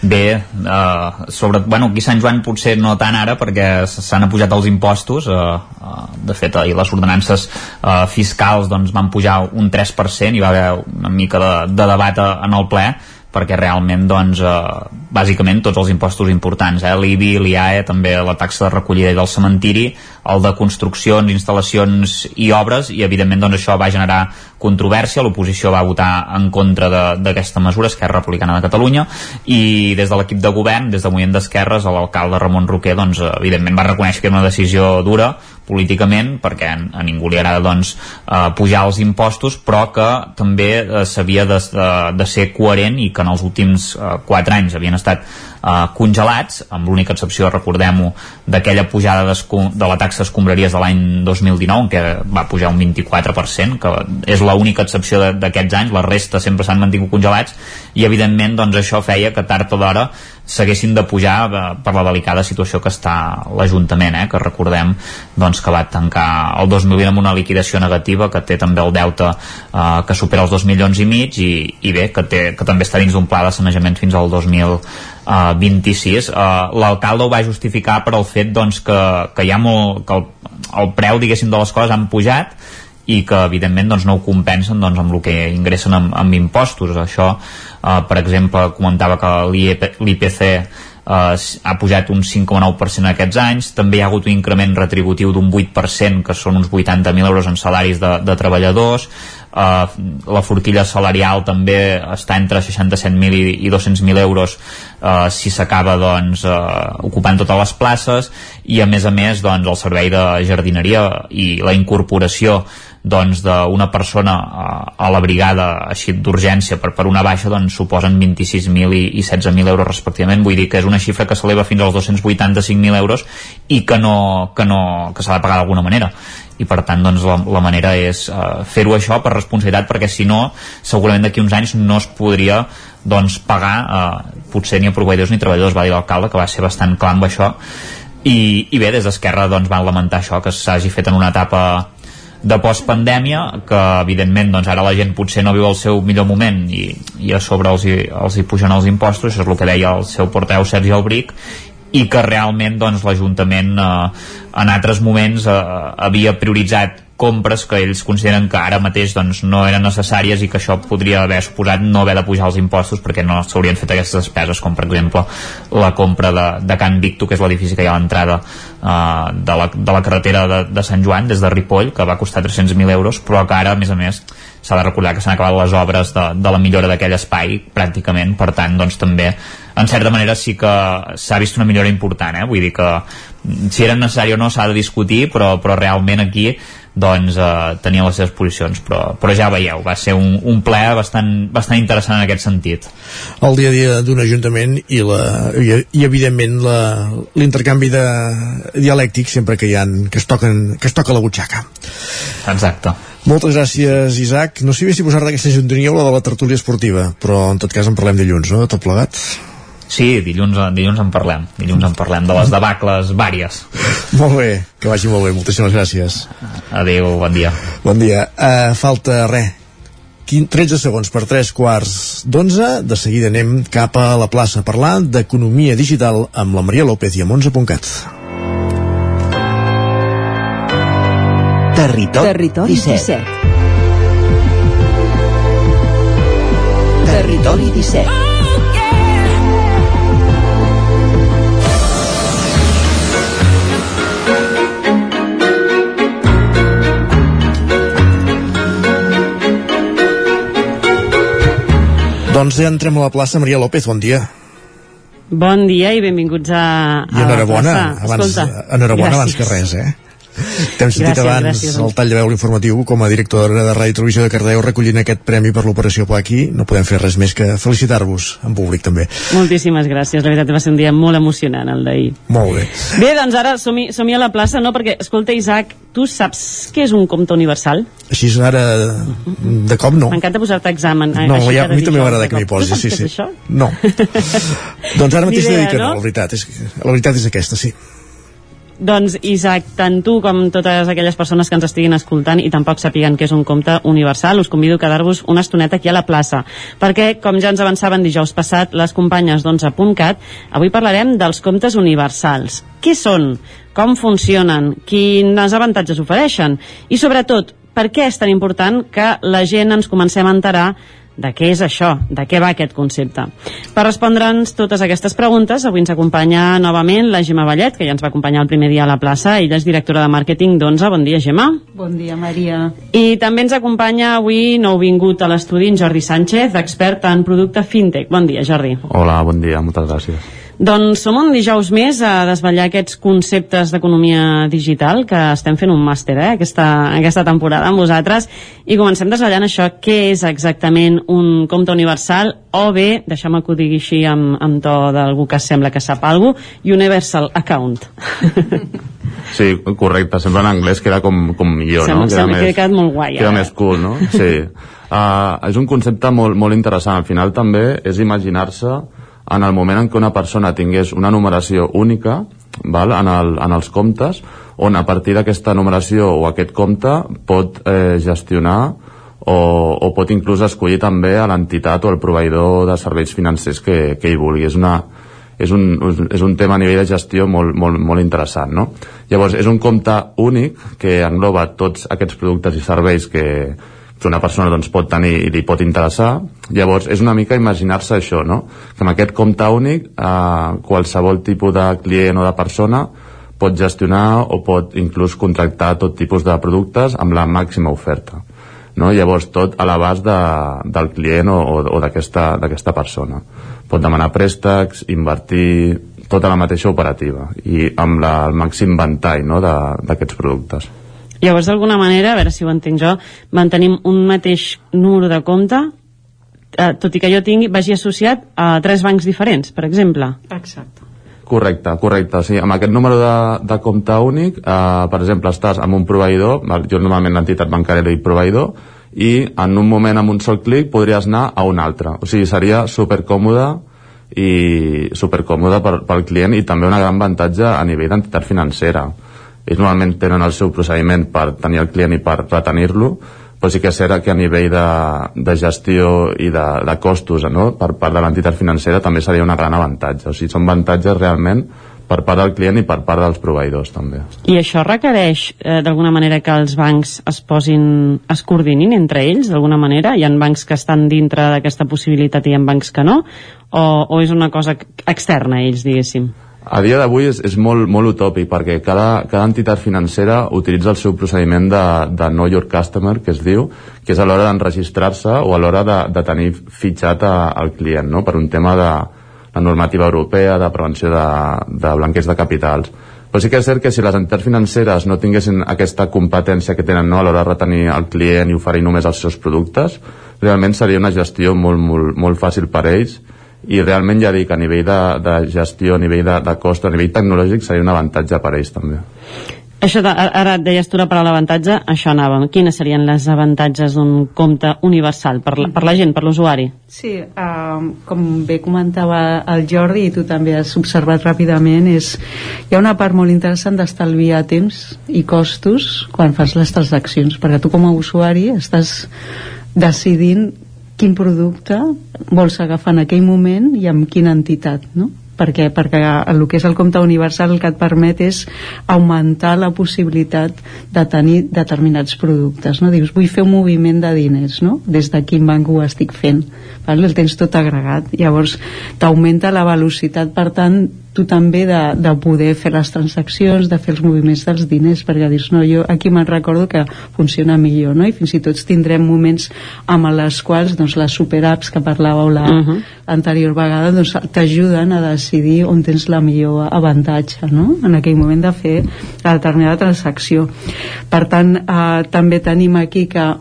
Bé, uh, sobre, bueno, aquí Sant Joan potser no tant ara perquè s'han apujat els impostos uh, uh, de fet, i les ordenances uh, fiscals doncs, van pujar un 3% i va haver una mica de, de debat en el ple perquè realment doncs, eh, bàsicament tots els impostos importants, eh, l'IBI, l'IAE, també la taxa de recollida del cementiri, el de construccions, instal·lacions i obres, i evidentment doncs, això va generar controvèrsia, l'oposició va votar en contra d'aquesta mesura, Esquerra Republicana de Catalunya, i des de l'equip de govern, des de Moviment d'Esquerres, l'alcalde Ramon Roquer, doncs, evidentment va reconèixer que era una decisió dura políticament, perquè a ningú li agrada doncs, eh, pujar els impostos, però que també eh, s'havia de, de, de ser coherent i que en els últims eh, 4 anys havien estat eh, congelats, amb l'única excepció, recordem-ho, d'aquella pujada de la taxa escombraries de l'any 2019, que va pujar un 24%, que és l'única excepció d'aquests anys, la resta sempre s'han mantingut congelats, i evidentment doncs, això feia que tard o d'hora s'haguessin de pujar per la delicada situació que està l'Ajuntament, eh, que recordem doncs, que va tancar el 2020 amb una liquidació negativa, que té també el deute eh, que supera els 2 milions i mig i, i bé, que, té, que també està dins d'un pla de sanejament fins al 2026. Uh, L'alcalde ho va justificar per al fet doncs, que, que hi ha molt, que el, el preu diguéssim de les coses han pujat i que evidentment doncs, no ho compensen doncs, amb el que ingressen amb, amb impostos això eh, per exemple comentava que l'IPC eh, ha pujat un 5,9% aquests anys. També hi ha hagut un increment retributiu d'un 8% que són uns 80.000 euros en salaris de, de treballadors Uh, la forquilla salarial també està entre 67.000 i, i 200.000 euros uh, si s'acaba doncs, uh, ocupant totes les places i a més a més doncs, el servei de jardineria i la incorporació doncs persona a, a la brigada així d'urgència per, per una baixa doncs suposen 26.000 i, i 16.000 euros respectivament, vull dir que és una xifra que s'eleva fins als 285.000 euros i que no, que no que s'ha de pagar d'alguna manera i per tant doncs, la, la manera és uh, fer-ho això per responsabilitat perquè si no segurament d'aquí uns anys no es podria doncs pagar uh, potser ni a proveïdors ni treballadors. Va dir l'alcalde que va ser bastant clar amb això. I, i bé, des d'Esquerra doncs, van lamentar això que s'hagi fet en una etapa de postpandèmia que evidentment doncs, ara la gent potser no viu el seu millor moment i, i a sobre els hi, els hi pugen els impostos. Això és el que deia el seu porteu Sergi Albric i que realment doncs, l'Ajuntament eh, en altres moments eh, havia prioritzat compres que ells consideren que ara mateix doncs, no eren necessàries i que això podria haver suposat no haver de pujar els impostos perquè no s'haurien fet aquestes despeses com per exemple la compra de, de Can Victo que és l'edifici que hi ha a l'entrada uh, de, la, de la carretera de, de Sant Joan des de Ripoll que va costar 300.000 euros però que ara a més a més s'ha de recordar que s'han acabat les obres de, de la millora d'aquell espai pràcticament, per tant doncs també en certa manera sí que s'ha vist una millora important, eh? vull dir que si era necessari o no s'ha de discutir però, però realment aquí doncs eh, tenia les seves posicions. Però, però ja veieu, va ser un, un ple bastant, bastant interessant en aquest sentit. El dia a dia d'un ajuntament i, la, i, i evidentment l'intercanvi de dialèctic sempre que hi ha, que es, toquen, que es toca la butxaca. Exacte moltes gràcies, Isaac. No sé si posar d'aquesta juntonia o la de la tertúlia esportiva, però en tot cas en parlem dilluns, no? Tot plegat. Sí, dilluns, dilluns en parlem. Dilluns en parlem de les debacles vàries. *laughs* molt bé, que vagi molt bé. Moltíssimes gràcies. Adéu, bon dia. Bon dia. Uh, falta res. 13 segons per 3 quarts d'11. De seguida anem cap a la plaça a parlar d'economia digital amb la Maria López i amb 11.cat. Territori, Territori 17. 17. Territori 17. Doncs ja entrem a la plaça Maria López, bon dia. Bon dia i benvinguts a, a I enhorabona, la plaça. abans, Escolta, enhorabona abans que res, eh? T'hem sentit Gràcies, abans gràcies. el tall de veu informatiu com a directora de Ràdio Televisió de Cardeu recollint aquest premi per l'operació Poaqui. No podem fer res més que felicitar-vos en públic també. Moltíssimes gràcies, la veritat va ser un dia molt emocionant el d'ahir. Molt bé. Bé, doncs ara som-hi som a la plaça, no? Perquè, escolta, Isaac, tu saps què és un compte universal? Així ara, de cop no. M'encanta posar-te examen. No, ja, a mi també m'agrada que m'hi posis, sí, sí. és això? No. *laughs* doncs ara mateix t'he idea, que no, no? la veritat, és, la veritat és aquesta, sí. Doncs, Isaac, tant tu com totes aquelles persones que ens estiguin escoltant i tampoc sapiguen que és un compte universal, us convido a quedar-vos una estoneta aquí a la plaça. Perquè, com ja ens avançaven dijous passat, les companyes d'11.cat, avui parlarem dels comptes universals. Què són? Com funcionen? Quins avantatges ofereixen? I, sobretot, per què és tan important que la gent ens comencem a enterar de què és això, de què va aquest concepte. Per respondre'ns totes aquestes preguntes, avui ens acompanya novament la Gemma Vallet, que ja ens va acompanyar el primer dia a la plaça. Ella és directora de màrqueting d'11. Bon dia, Gemma. Bon dia, Maria. I també ens acompanya avui, nou vingut a l'estudi, en Jordi Sánchez, expert en producte fintech. Bon dia, Jordi. Hola, bon dia, moltes gràcies. Doncs som un dijous més a desvetllar aquests conceptes d'economia digital, que estem fent un màster eh, aquesta, aquesta temporada amb vosaltres, i comencem desvetllant això, què és exactament un compte universal, o bé, deixem-me que ho digui així amb, amb to d'algú que sembla que sap alguna cosa, Universal Account. *laughs* Sí, correcte, sempre en anglès queda com, com millor, Sembla- no? Queda sembla que ha quedat molt guai, Queda eh? més cool, no? Sí. Uh, *laughs* és un concepte molt, molt interessant. Al final també és imaginar-se en el moment en què una persona tingués una numeració única val, en, el, en els comptes on a partir d'aquesta numeració o aquest compte pot eh, gestionar o, o pot inclús escollir també a l'entitat o el proveïdor de serveis financers que, que hi vulgui. És, una, és, un, és un tema a nivell de gestió molt, molt, molt interessant. No? Llavors, és un compte únic que engloba tots aquests productes i serveis que, que una persona doncs, pot tenir i li pot interessar. Llavors, és una mica imaginar-se això, no? que amb aquest compte únic eh, qualsevol tipus de client o de persona pot gestionar o pot inclús contractar tot tipus de productes amb la màxima oferta no? llavors tot a l'abast de, del client o, o, d'aquesta persona pot demanar préstecs, invertir tota la mateixa operativa i amb la, el màxim ventall no? d'aquests productes Llavors, d'alguna manera, a veure si ho entenc jo, mantenim un mateix número de compte, eh, tot i que jo tingui, vagi associat a tres bancs diferents, per exemple. Exacte. Correcte, correcte. Sí, amb aquest número de, de compte únic, eh, per exemple, estàs amb un proveïdor, jo normalment l'entitat bancària dic proveïdor, i en un moment amb un sol clic podries anar a un altre. O sigui, seria supercòmode i supercòmode per, pel client i també una gran avantatge a nivell d'entitat financera. Ells normalment tenen el seu procediment per tenir el client i per retenir-lo, però sí que és cert que a nivell de, de gestió i de, de costos no? per part de l'entitat financera també seria una gran avantatge. O sigui, són avantatges realment per part del client i per part dels proveïdors també. I això requereix eh, d'alguna manera que els bancs es posin, es coordinin entre ells d'alguna manera? Hi ha bancs que estan dintre d'aquesta possibilitat i hi ha bancs que no? O, o és una cosa externa a ells, diguéssim? A dia d'avui és, és molt, molt utòpic perquè cada, cada entitat financera utilitza el seu procediment de, de Know Your Customer, que es diu, que és a l'hora d'enregistrar-se o a l'hora de, de tenir fitxat a, al client, no? per un tema de la normativa europea, de prevenció de, de blanqueig de capitals. Però sí que és cert que si les entitats financeres no tinguessin aquesta competència que tenen no, a l'hora de retenir el client i oferir només els seus productes, realment seria una gestió molt, molt, molt fàcil per a ells i realment ja dic, a nivell de, de gestió, a nivell de, de cost, a nivell tecnològic seria un avantatge per a ells també. Això de, ara et deies tu la paraula avantatge, això anàvem. Quines serien les avantatges d'un compte universal per la, per la gent, per l'usuari? Sí, uh, com bé comentava el Jordi i tu també has observat ràpidament, és, hi ha una part molt interessant d'estalviar temps i costos quan fas les transaccions, perquè tu com a usuari estàs decidint quin producte vols agafar en aquell moment i amb quina entitat, no? perquè, perquè el que és el compte universal el que et permet és augmentar la possibilitat de tenir determinats productes no? dius vull fer un moviment de diners no? des de quin banc ho estic fent val? el tens tot agregat llavors t'augmenta la velocitat per tant tu també de, de poder fer les transaccions, de fer els moviments dels diners, perquè dius, no, jo aquí me'n recordo que funciona millor, no? I fins i tot tindrem moments amb les quals doncs, les superapps que parlàveu la, uh -huh. l'anterior vegada doncs, t'ajuden a decidir on tens la millor avantatge, no? En aquell moment de fer la determinada transacció. Per tant, eh, també tenim aquí que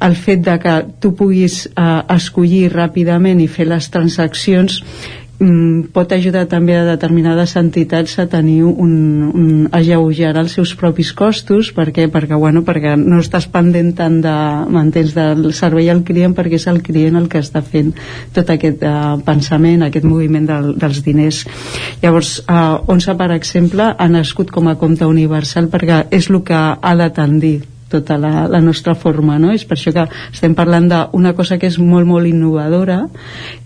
el fet de que tu puguis eh, escollir ràpidament i fer les transaccions pot ajudar també a determinades entitats a tenir un, un a alleugerar els seus propis costos perquè, perquè, bueno, perquè no estàs pendent tant de, m'entens, del servei al client perquè és el client el que està fent tot aquest uh, pensament, aquest moviment del, dels diners. Llavors, uh, ONSA, per exemple, ha nascut com a compte universal perquè és el que ha de tendir tota la, la nostra forma, no? És per això que estem parlant d'una cosa que és molt, molt innovadora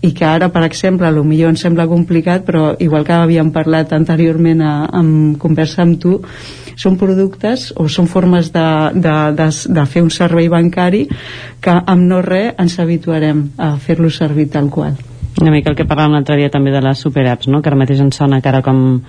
i que ara, per exemple, a lo millor ens sembla complicat, però igual que havíem parlat anteriorment a, en conversa amb tu, són productes o són formes de, de, de, de fer un servei bancari que amb no res ens habituarem a fer-lo servir tal qual una mica el que parlàvem l'altre dia també de les superapps, no? que ara mateix ens sona cara com,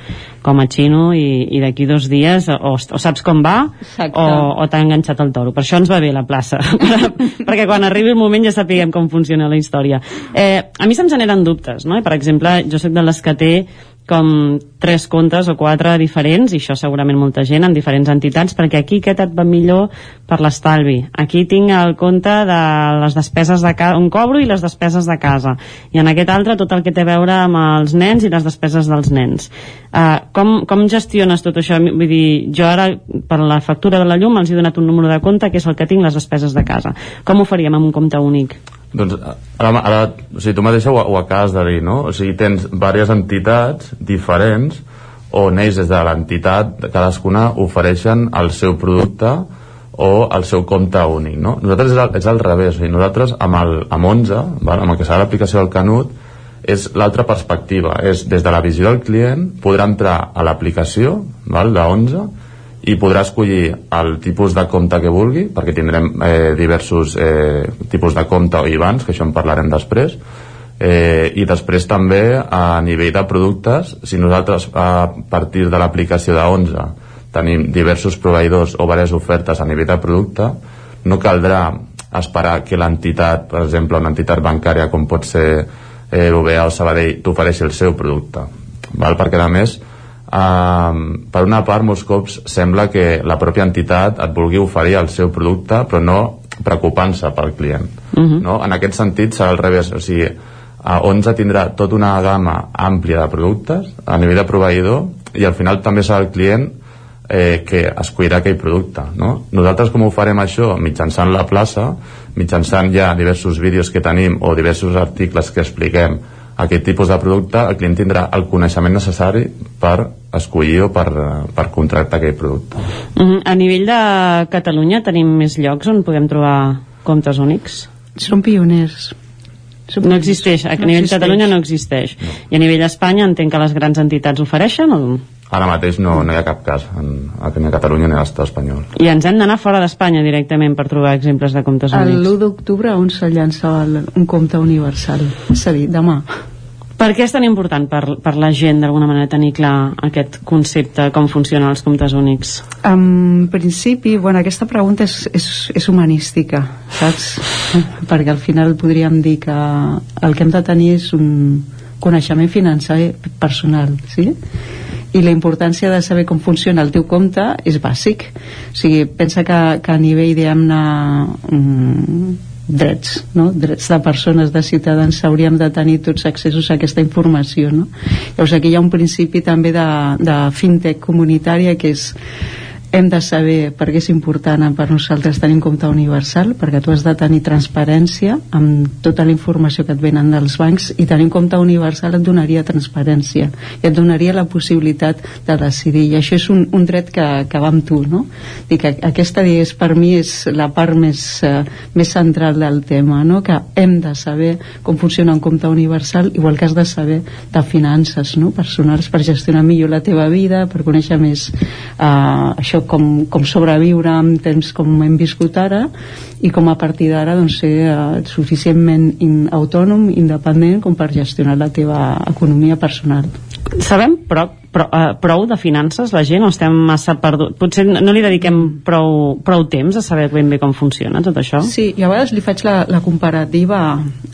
com a xino i, i d'aquí dos dies o, o saps com va Exacte. o, o t'ha enganxat el toro. Per això ens va bé la plaça, *laughs* perquè quan arribi el moment ja sapiguem com funciona la història. Eh, a mi se'm generen dubtes, no? per exemple, jo sóc de les que té com tres comptes o quatre diferents, i això segurament molta gent, en diferents entitats, perquè aquí aquest et va millor per l'estalvi. Aquí tinc el compte de les despeses de casa, on cobro i les despeses de casa. I en aquest altre tot el que té a veure amb els nens i les despeses dels nens. Uh, com, com gestiones tot això? Vull dir, jo ara, per la factura de la llum, els he donat un número de compte que és el que tinc les despeses de casa. Com ho faríem amb un compte únic? Doncs ara, ara o sigui, tu mateixa ho, ho acabes de dir, no? O sigui, tens diverses entitats diferents on ells des de l'entitat, cadascuna ofereixen el seu producte o el seu compte únic, no? Nosaltres és al, és al revés, o sigui, nosaltres amb, el, amb 11, val? amb el que serà l'aplicació del Canut, és l'altra perspectiva, és des de la visió del client podrà entrar a l'aplicació val, de 11 i podrà escollir el tipus de compte que vulgui, perquè tindrem eh, diversos eh, tipus de compte o IBANs, que això en parlarem després, eh, i després també a nivell de productes, si nosaltres a partir de l'aplicació de 11 tenim diversos proveïdors o diverses ofertes a nivell de producte, no caldrà esperar que l'entitat, per exemple, una entitat bancària com pot ser eh, l'UBA o Sabadell t'ofereixi el seu producte val? perquè a més eh, per una part molts cops sembla que la pròpia entitat et vulgui oferir el seu producte però no preocupant-se pel client uh -huh. no? en aquest sentit serà al revés o sigui, a 11 tindrà tota una gamma àmplia de productes a nivell de proveïdor i al final també serà el client eh, que escollirà aquell producte no? nosaltres com ho farem això? mitjançant la plaça mitjançant ja diversos vídeos que tenim o diversos articles que expliquem aquest tipus de producte, el client tindrà el coneixement necessari per escollir o per, per contractar aquell producte. Mm -hmm. A nivell de Catalunya tenim més llocs on podem trobar comptes únics? Som pioners. Som no existeix, a no nivell de Catalunya no existeix. No. I a nivell d'Espanya entenc que les grans entitats ofereixen o ara mateix no, no hi ha cap cas en, ni a Catalunya ni a l'estat espanyol i ens hem d'anar fora d'Espanya directament per trobar exemples de comptes únics l'1 d'octubre on se llança un compte universal és a dir, demà per què és tan important per, per la gent d'alguna manera tenir clar aquest concepte, com funcionen els comptes únics? En principi, bueno, aquesta pregunta és, és, és humanística, saps? *laughs* Perquè al final podríem dir que el que hem de tenir és un coneixement financer personal, sí? I la importància de saber com funciona el teu compte és bàsic o sigui, pensa que, que a nivell diguem-ne mm, drets, no? drets de persones, de ciutadans hauríem de tenir tots accessos a aquesta informació no? llavors aquí hi ha un principi també de, de fintech comunitària que és hem de saber per què és important per nosaltres tenir un compte universal perquè tu has de tenir transparència amb tota la informació que et venen dels bancs i tenir un compte universal et donaria transparència i et donaria la possibilitat de decidir i això és un, un dret que, que va amb tu no? Que aquesta és, per mi és la part més, uh, més central del tema no? que hem de saber com funciona un compte universal igual que has de saber de finances no? personals per gestionar millor la teva vida per conèixer més uh, això com, com sobreviure en temps com hem viscut ara i com a partir d'ara doncs, ser uh, suficientment in, autònom, independent com per gestionar la teva economia personal. Sabem però, però, uh, prou de finances la gent o estem massa perduts? Potser no li dediquem prou, prou temps a saber ben bé com funciona tot això? Sí, i a vegades li faig la, la comparativa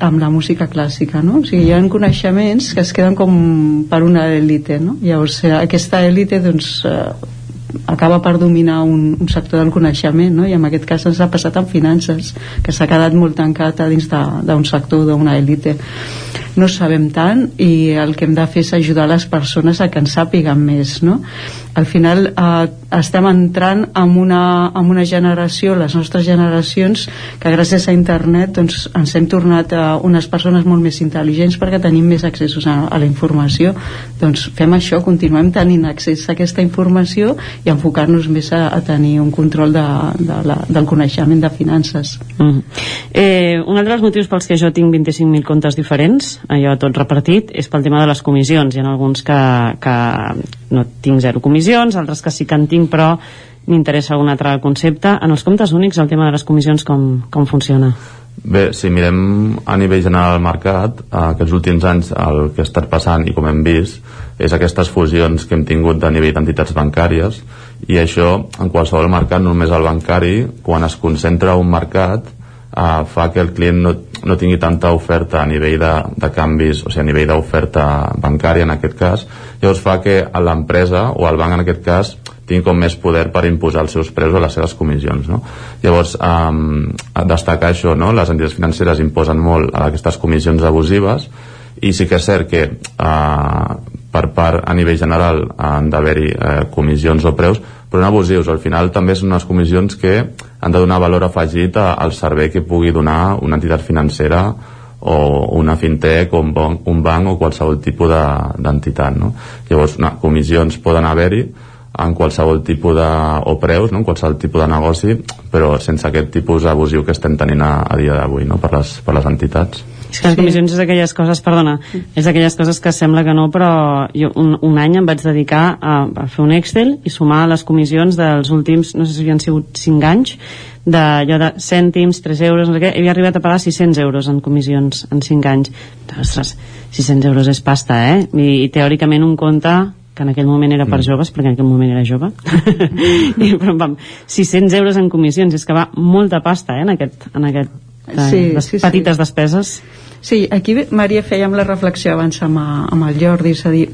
amb la música clàssica, no? O sigui, hi ha coneixements que es queden com per una élite, no? Llavors, eh, aquesta élite, doncs, eh, acaba per dominar un, un sector del coneixement no? i en aquest cas ens ha passat amb finances que s'ha quedat molt tancat a dins d'un sector d'una élite no sabem tant i el que hem de fer és ajudar les persones a que en sàpiguen més no? al final eh, estem entrant en una, en una generació, les nostres generacions, que gràcies a internet doncs, ens hem tornat a unes persones molt més intel·ligents perquè tenim més accessos a, a la informació. Doncs fem això, continuem tenint accés a aquesta informació i enfocar-nos més a, a tenir un control de, de la, del coneixement de finances. Mm. Eh, un altre dels motius pels que jo tinc 25.000 comptes diferents, allò tot repartit, és pel tema de les comissions. Hi ha alguns que, que no tinc zero comissions, altres que sí que en tinc, però m'interessa algun altre concepte. En els comptes únics, el tema de les comissions, com, com funciona? Bé, si mirem a nivell general al mercat, aquests últims anys el que ha estat passant i com hem vist és aquestes fusions que hem tingut a nivell d'entitats bancàries i això en qualsevol mercat, no només el bancari, quan es concentra un mercat eh, fa que el client no, no tingui tanta oferta a nivell de, de canvis, o sigui, a nivell d'oferta bancària en aquest cas, llavors fa que l'empresa o el banc en aquest cas tingui com més poder per imposar els seus preus o les seves comissions. No? Llavors, eh, destacar això, no? les entitats financeres imposen molt aquestes comissions abusives i sí que és cert que eh, per part a nivell general han d'haver-hi eh, comissions o preus, però no abusius. Al final també són unes comissions que han de donar valor afegit a, al servei que pugui donar una entitat financera o una fintech o un, bon, un banc o qualsevol tipus d'entitat no? llavors no, comissions poden haver-hi en qualsevol tipus de, o preus, no? en qualsevol tipus de negoci, però sense aquest tipus abusiu que estem tenint a, a dia d'avui no? per, les, per les entitats. És que les comissions és d'aquelles coses, perdona, és d'aquelles coses que sembla que no, però jo un, un any em vaig dedicar a, a fer un Excel i sumar les comissions dels últims, no sé si havien sigut 5 anys, d'allò de cèntims, 3 euros, no sé què, havia arribat a pagar 600 euros en comissions en 5 anys. Ostres, 600 euros és pasta, eh? I, i teòricament un compte que en aquell moment era per Mm. joves, perquè en aquell moment era jove, *laughs* I, però, vam, 600 euros en comissions, és que va molta pasta eh, en aquest, en aquest eh, Sí, les sí, sí. petites despeses. Sí, aquí Maria fèiem la reflexió abans amb, amb el Jordi, és a dir,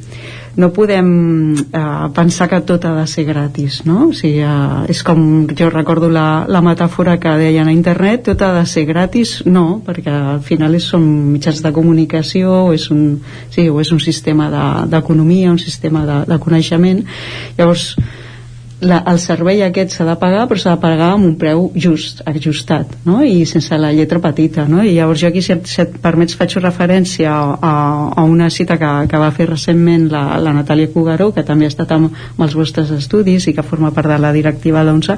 no podem eh, pensar que tot ha de ser gratis, no? O sigui, eh, és com, jo recordo la, la metàfora que deien a internet, tot ha de ser gratis, no, perquè al final és, són mitjans de comunicació, o és un, sí, o és un sistema de- d'economia, un sistema de, de coneixement, llavors la, el servei aquest s'ha de pagar però s'ha de pagar amb un preu just, ajustat no? i sense la lletra petita no? i llavors jo aquí si et, si et permets faig referència a, a, a una cita que, que va fer recentment la, la Natàlia Cugaró que també ha estat amb, amb els vostres estudis i que forma part de la directiva de l'ONCE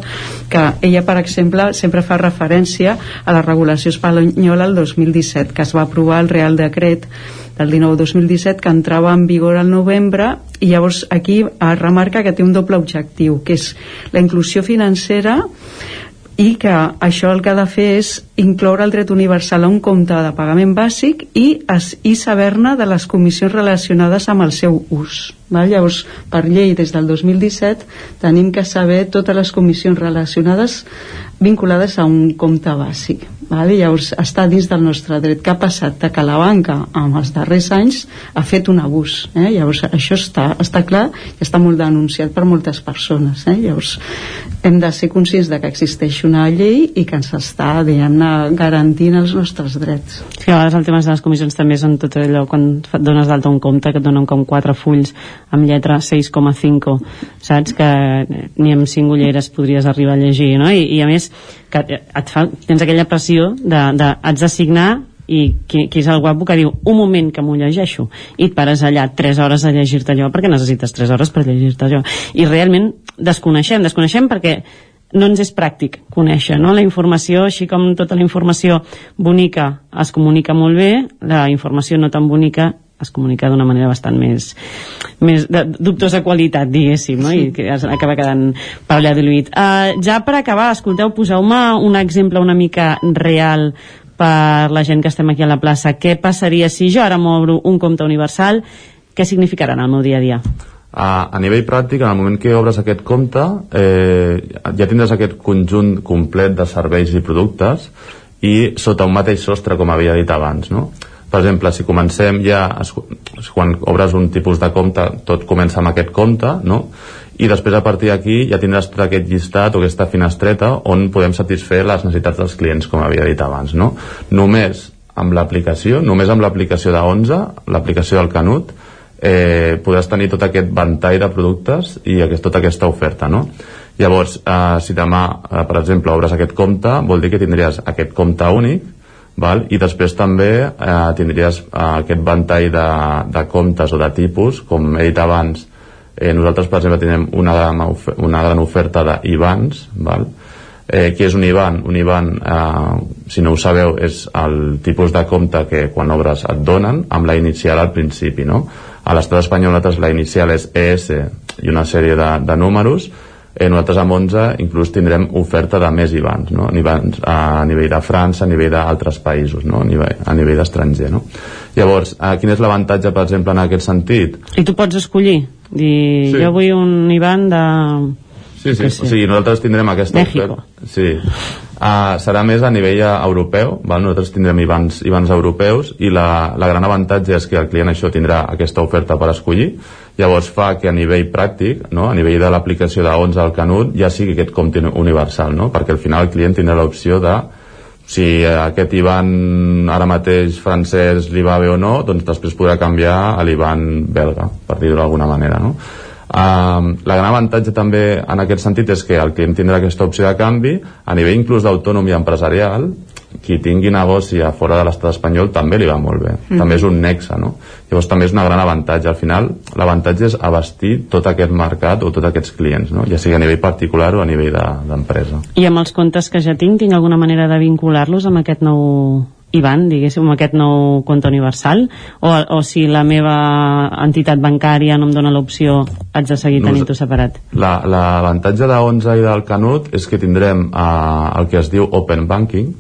que ella per exemple sempre fa referència a la regulació espanyola el 2017 que es va aprovar el Real Decret del 19-2017 que entrava en vigor al novembre i llavors aquí es remarca que té un doble objectiu que és la inclusió financera i que això el que ha de fer és incloure el dret universal a un compte de pagament bàsic i, i saber-ne de les comissions relacionades amb el seu ús. Val? Llavors, per llei, des del 2017, tenim que saber totes les comissions relacionades vinculades a un compte bàsic. Val? Llavors, està dins del nostre dret. Què ha passat? De que la banca, en els darrers anys, ha fet un abús. Eh? Llavors, això està, està clar i està molt denunciat per moltes persones. Eh? Llavors, hem de ser conscients de que existeix una llei i que ens està, diguem-ne, garantint els nostres drets. Sí, a vegades el tema de les comissions també són tot allò quan dones d'alta un compte que et donen com quatre fulls amb lletra 6,5 saps? que ni amb cinc ulleres podries arribar a llegir no? I, i a més que et fa, tens aquella pressió de, de haig de signar i qui, qui és el guapo que diu un moment que m'ho llegeixo i et pares allà 3 hores a llegir-te allò perquè necessites 3 hores per llegir-te allò i realment desconeixem, desconeixem perquè no ens és pràctic conèixer no? la informació, així com tota la informació bonica es comunica molt bé la informació no tan bonica es comunica d'una manera bastant més, més de dubtosa qualitat, diguéssim, no? i que es acaba quedant per allà diluït. Uh, ja per acabar, escolteu, poseu-me un exemple una mica real per la gent que estem aquí a la plaça. Què passaria si jo ara m'obro un compte universal? Què significarà en el meu dia a dia? A, a nivell pràctic, en el moment que obres aquest compte, eh, ja tindràs aquest conjunt complet de serveis i productes i sota un mateix sostre, com havia dit abans, no? Per exemple, si comencem ja, quan obres un tipus de compte, tot comença amb aquest compte, no? I després a partir d'aquí ja tindràs tot aquest llistat o aquesta finestreta on podem satisfer les necessitats dels clients, com havia dit abans, no? Només amb l'aplicació, només amb l'aplicació de 11, l'aplicació del Canut, eh, podràs tenir tot aquest ventall de productes i aquest, tota aquesta oferta, no? Llavors, eh, si demà, eh, per exemple, obres aquest compte, vol dir que tindries aquest compte únic, val? i després també eh, tindries eh, aquest ventall de, de comptes o de tipus, com he dit abans, eh, nosaltres, per exemple, tenim una gran, una gran oferta d'IBANs, val? Eh, què és un IBAN? Un IBAN, eh, si no ho sabeu, és el tipus de compte que quan obres et donen amb la inicial al principi, no? A l'estat espanyol nosaltres la inicial és ES i una sèrie de, de números, eh, nosaltres amb 11 inclús tindrem oferta de més IBANs, no? IBANs a nivell de França, a nivell d'altres països, no? a nivell, a nivell d'estranger. No? Llavors, eh, quin és l'avantatge, per exemple, en aquest sentit? I tu pots escollir, dir, Sí. jo vull un Ivan de... Sí, sí, Que o sigui, nosaltres tindrem aquesta México. oferta. Sí. Uh, serà més a nivell eh, europeu, val? nosaltres tindrem IBANs, IBANs europeus i la, la gran avantatge és que el client això tindrà aquesta oferta per escollir, llavors fa que a nivell pràctic, no? a nivell de l'aplicació de 11 al Canut, ja sigui aquest compte universal, no? perquè al final el client tindrà l'opció de si aquest IBAN ara mateix francès li va bé o no, doncs després podrà canviar a l'IBAN belga, per dir-ho d'alguna manera. No? Uh, la gran avantatge també en aquest sentit és que el client tindrà aquesta opció de canvi a nivell inclús d'autònom i empresarial qui tingui negoci a fora de l'estat espanyol també li va molt bé, mm. també és un nexe no? llavors també és una gran avantatge al final l'avantatge és abastir tot aquest mercat o tots aquests clients, no? ja sigui a nivell particular o a nivell d'empresa de, I amb els comptes que ja tinc, tinc alguna manera de vincular-los amb aquest nou IBAN, diguéssim, amb aquest nou compte universal? O, o si la meva entitat bancària no em dona l'opció haig de seguir tenint-ho separat? L'avantatge la, de 11 i del Canut és que tindrem eh, el que es diu Open Banking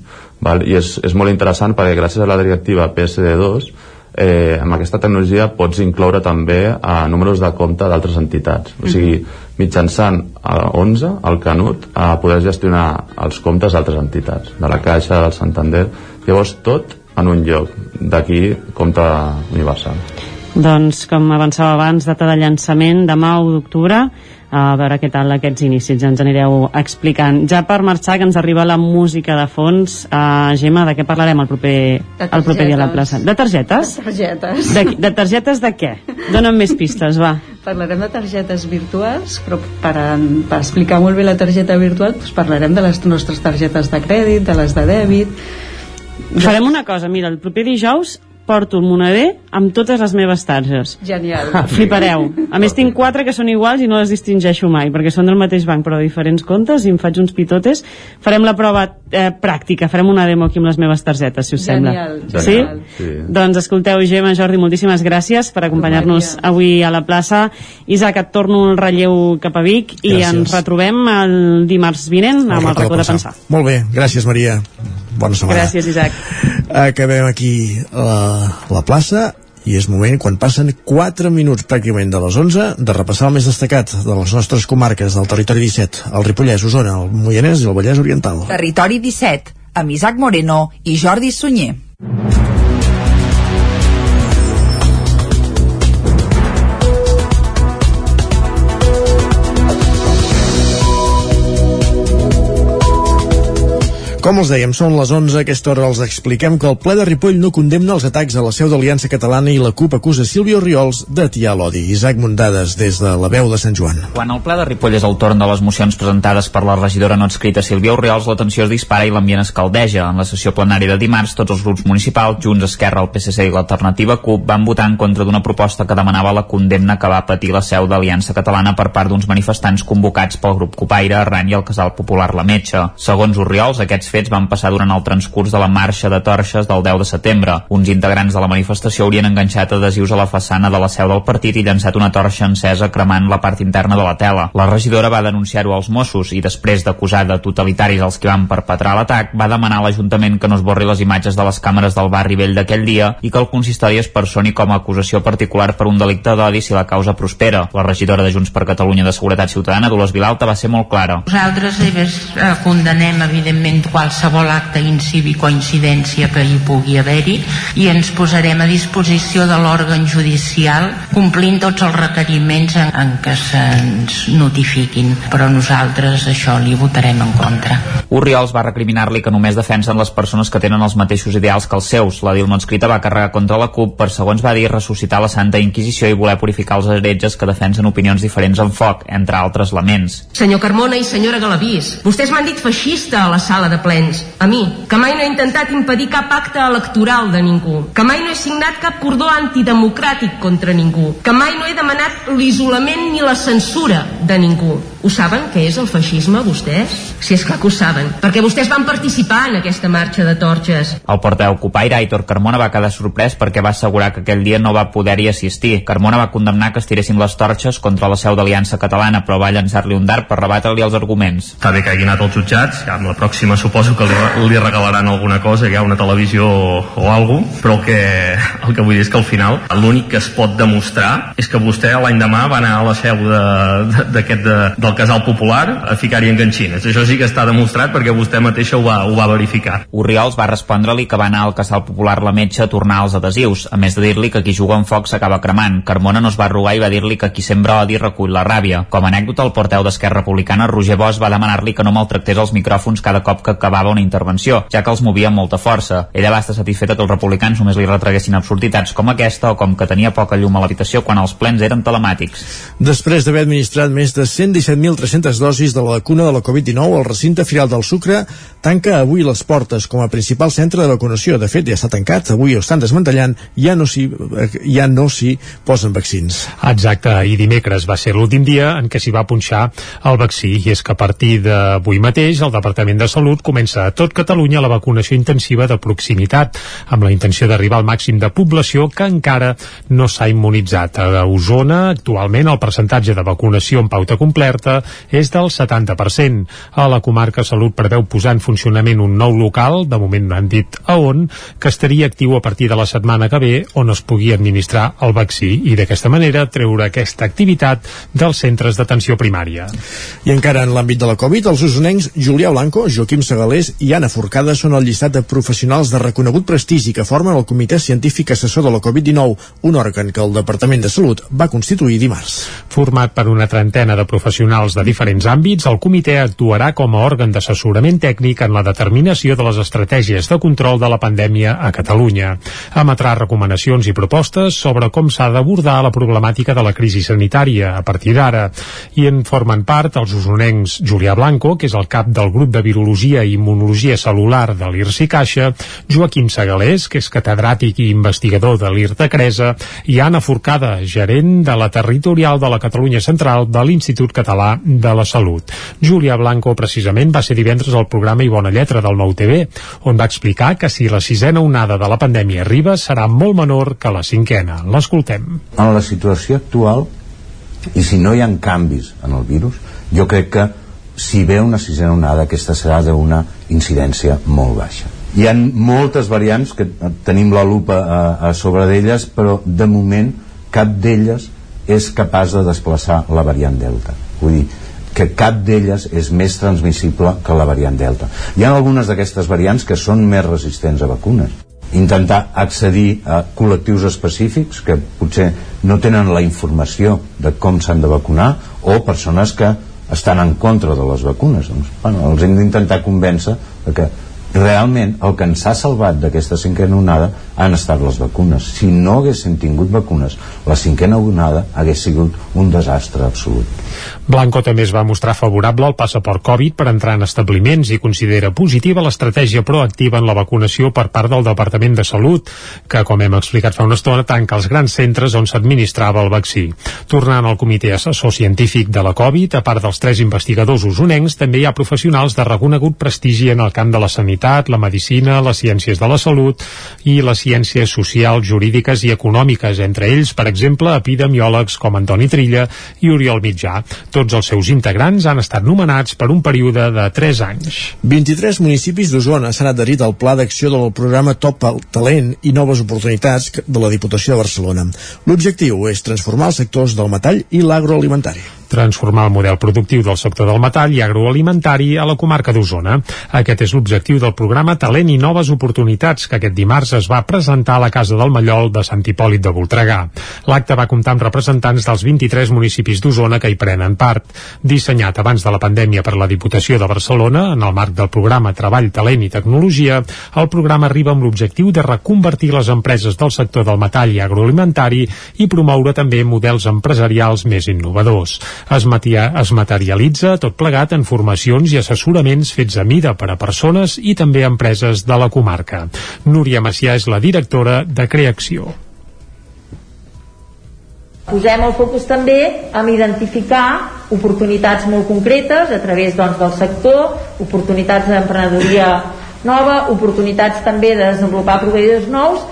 val? i és, és molt interessant perquè gràcies a la directiva PSD2 eh, amb aquesta tecnologia pots incloure també a eh, números de compte d'altres entitats. O sigui, mitjançant a 11 el Canut a poder gestionar els comptes d'altres entitats de la Caixa, del Santander llavors tot en un lloc d'aquí compte universal doncs com avançava abans data de llançament demà 1 d'octubre a veure què tal aquests inicis, ens anireu explicant. Ja per marxar, que ens arriba la música de fons, uh, Gemma, de què parlarem el proper, el proper dia a la plaça? De targetes? De targetes. De, de targetes de què? Dóna'm més pistes, va. Parlarem de targetes virtuals, però per, per explicar molt bé la targeta virtual doncs parlarem de les nostres targetes de crèdit, de les de dèbit, Farem una cosa, mira, el proper dijous porto un moneder amb totes les meves targes. Genial. Flipareu. A més, tinc quatre que són iguals i no les distingeixo mai, perquè són del mateix banc, però de diferents comptes, i em faig uns pitotes. Farem la prova eh, pràctica, farem una demo aquí amb les meves targetes, si us Genial. sembla. Sí? sí? Doncs escolteu, Gemma, Jordi, moltíssimes gràcies per acompanyar-nos avui a la plaça. Isaac, et torno el relleu cap a Vic i Gràcies. ens retrobem el dimarts vinent amb el racó de pensar. Molt bé, gràcies Maria bona setmana. Gràcies, Isaac. Acabem aquí la, la plaça i és moment, quan passen 4 minuts pràcticament de les 11, de repassar el més destacat de les nostres comarques del territori 17, el Ripollès, Osona, el Moianès i el Vallès Oriental. Territori 17, amb Isaac Moreno i Jordi Sunyer. Com els dèiem, són les 11, a aquesta hora els expliquem que el ple de Ripoll no condemna els atacs a la seu d'Aliança Catalana i la CUP acusa Sílvio Riols d'atiar l'odi. Isaac Muntades, des de la veu de Sant Joan. Quan el ple de Ripoll és el torn de les mocions presentades per la regidora no escrita Sílvia Oriols, la tensió es dispara i l'ambient es caldeja. En la sessió plenària de dimarts, tots els grups municipals, Junts, Esquerra, el PSC i l'Alternativa CUP, van votar en contra d'una proposta que demanava la condemna que va patir la seu d'Aliança Catalana per part d'uns manifestants convocats pel grup Copaire, arran i el Casal Popular La Metxa. Segons Oriols, aquests fets van passar durant el transcurs de la marxa de torxes del 10 de setembre. Uns integrants de la manifestació haurien enganxat adhesius a la façana de la seu del partit i llançat una torxa encesa cremant la part interna de la tela. La regidora va denunciar-ho als Mossos i després d'acusar de totalitaris els que van perpetrar l'atac, va demanar a l'Ajuntament que no es borri les imatges de les càmeres del barri vell d'aquell dia i que el consistori es personi com a acusació particular per un delicte d'odi si la causa prospera. La regidora de Junts per Catalunya de Seguretat Ciutadana, Dolors Vilalta, va ser molt clara. Nosaltres eh, condenem, evidentment, qualsevol qualsevol acte incívic o incidència que hi pugui haver-hi i ens posarem a disposició de l'òrgan judicial complint tots els requeriments en, en què se'ns notifiquin però nosaltres això li votarem en contra. Urriols va recriminar-li que només defensen les persones que tenen els mateixos ideals que els seus. La Dilma escrita va carregar contra la CUP per, segons va dir, ressuscitar la Santa Inquisició i voler purificar els heretges que defensen opinions diferents en foc, entre altres laments. Senyor Carmona i senyora Galavís, vostès m'han dit feixista a la sala de plens. A mi, que mai no he intentat impedir cap acte electoral de ningú, que mai no he signat cap cordó antidemocràtic contra ningú, que mai no he demanat l'isolament ni la censura de ningú. Ho saben què és el feixisme, vostès? Si és clar que ho saben, perquè vostès van participar en aquesta marxa de torxes. El portaveu Copaire, Aitor Carmona, va quedar sorprès perquè va assegurar que aquell dia no va poder-hi assistir. Carmona va condemnar que es tiressin les torxes contra la seu d'Aliança Catalana, però va llançar-li un dart per rebatre-li els arguments. Està bé que hagi anat als jutjats, ja amb la pròxima suposo que li, li regalaran alguna cosa, ja una televisió o, o alguna però el que, el que vull dir és que al final l'únic que es pot demostrar és que vostè l'any demà va anar a la seu d'aquest de, de, de del casal popular a ficar-hi enganxines. Això sí que està demostrat perquè vostè mateixa ho va, ho va verificar. Oriols va respondre-li que va anar al casal popular la metge a tornar els adhesius, a més de dir-li que qui juga en foc s'acaba cremant. Carmona no es va arrugar i va dir-li que qui sembra odi recull la ràbia. Com a anècdota, el porteu d'Esquerra Republicana, Roger Bosch, va demanar-li que no maltractés els micròfons cada cop que acabava una intervenció, ja que els movia amb molta força. Ella va estar satisfeta que els republicans només li retreguessin absurditats com aquesta o com que tenia poca llum a l'habitació quan els plens eren telemàtics. Després d'haver administrat més de 117.300 dosis de la vacuna de la Covid-19, el recinte Firal del Sucre tanca avui les portes com a principal centre de vacunació. De fet, ja està tancat, avui ho estan desmantellant, ja no s'hi ja no s'hi posen vaccins. Exacte, i dimecres va ser l'últim dia en què s'hi va punxar el vaccí, i és que a partir d'avui mateix el Departament de Salut comença a tot Catalunya la vacunació intensiva de proximitat, amb la intenció d'arribar al màxim de població que encara no s'ha immunitzat. A Osona, actualment, el percentatge de vacunació en pauta completa és del 70%. A la comarca Salut preveu posar en funcionament un nou local, de moment no han dit a on, que estaria actiu a partir de la setmana que ve, on es pugui administrar el vaccí i d'aquesta manera treure aquesta activitat dels centres d'atenció primària. I encara en l'àmbit de la Covid, els usonencs Julià Blanco, Joaquim Segalés i Anna Forcada són el llistat de professionals de reconegut prestigi que formen el Comitè Científic Assessor de la Covid-19, un òrgan que el Departament de Salut va constituir dimarts. Format per una trentena de professionals de diferents àmbits, el comitè actuarà com a òrgan d'assessorament tècnic en la determinació de les estratègies de control de la pandèmia a Catalunya. Emetrà recomanacions i propostes sobre com s'ha d'abordar la problemàtica de la crisi sanitària a partir d'ara. I en formen part els usonencs Julià Blanco, que és el cap del grup de Virologia i Immunologia Celular de l'IRSI Caixa, Joaquim Segalés, que és catedràtic i investigador de l'IR de Cresa, i Anna Forcada, gerent de la territorial de la Catalunya Central de l'Institut Català de la Salut. Julià Blanco, precisament, va ser divendres al programa I Bona Lletra del Nou TV, on va explicar que si la sisena onada de la pandèmia arriba serà molt menor que la cinquena. L'escoltem. En la situació actual, i si no hi ha canvis en el virus, jo crec que si ve una sisena onada, aquesta serà d'una incidència molt baixa. Hi ha moltes variants que tenim la lupa a, a sobre d'elles, però de moment cap d'elles és capaç de desplaçar la variant Delta. Vull dir, que cap d'elles és més transmissible que la variant Delta. Hi ha algunes d'aquestes variants que són més resistents a vacunes. Intentar accedir a col·lectius específics que potser no tenen la informació de com s'han de vacunar o persones que estan en contra de les vacunes. Doncs, bueno, els hem d'intentar convèncer que realment el que ens ha salvat d'aquesta cinquena onada han estat les vacunes. Si no haguessin tingut vacunes, la cinquena onada hagués sigut un desastre absolut. Blanco també es va mostrar favorable al passaport Covid per entrar en establiments i considera positiva l'estratègia proactiva en la vacunació per part del Departament de Salut, que, com hem explicat fa una estona, tanca els grans centres on s'administrava el vaccí. Tornant al comitè assessor científic de la Covid, a part dels tres investigadors usonencs, també hi ha professionals de reconegut prestigi en el camp de la sanitat, la medicina, les ciències de la salut i les ciències socials, jurídiques i econòmiques, entre ells, per exemple, epidemiòlegs com Antoni Trilla i Oriol Mitjà. Tots els seus integrants han estat nomenats per un període de 3 anys. 23 municipis d'Osona s'han adherit al pla d'acció del programa Top Talent i Noves Oportunitats de la Diputació de Barcelona. L'objectiu és transformar els sectors del metall i l'agroalimentari transformar el model productiu del sector del metall i agroalimentari a la comarca d'Osona. Aquest és l'objectiu del programa Talent i Noves Oportunitats, que aquest dimarts es va presentar a la Casa del Mallol de Sant Hipòlit de Voltregà. L'acte va comptar amb representants dels 23 municipis d'Osona que hi prenen part. Dissenyat abans de la pandèmia per la Diputació de Barcelona, en el marc del programa Treball, Talent i Tecnologia, el programa arriba amb l'objectiu de reconvertir les empreses del sector del metall i agroalimentari i promoure també models empresarials més innovadors. Es, matia, es materialitza tot plegat en formacions i assessoraments fets a mida per a persones i també empreses de la comarca. Núria Macià és la directora de Creacció. Posem el focus també en identificar oportunitats molt concretes a través doncs, del sector, oportunitats d'emprenedoria nova, oportunitats també de desenvolupar proveïdors nous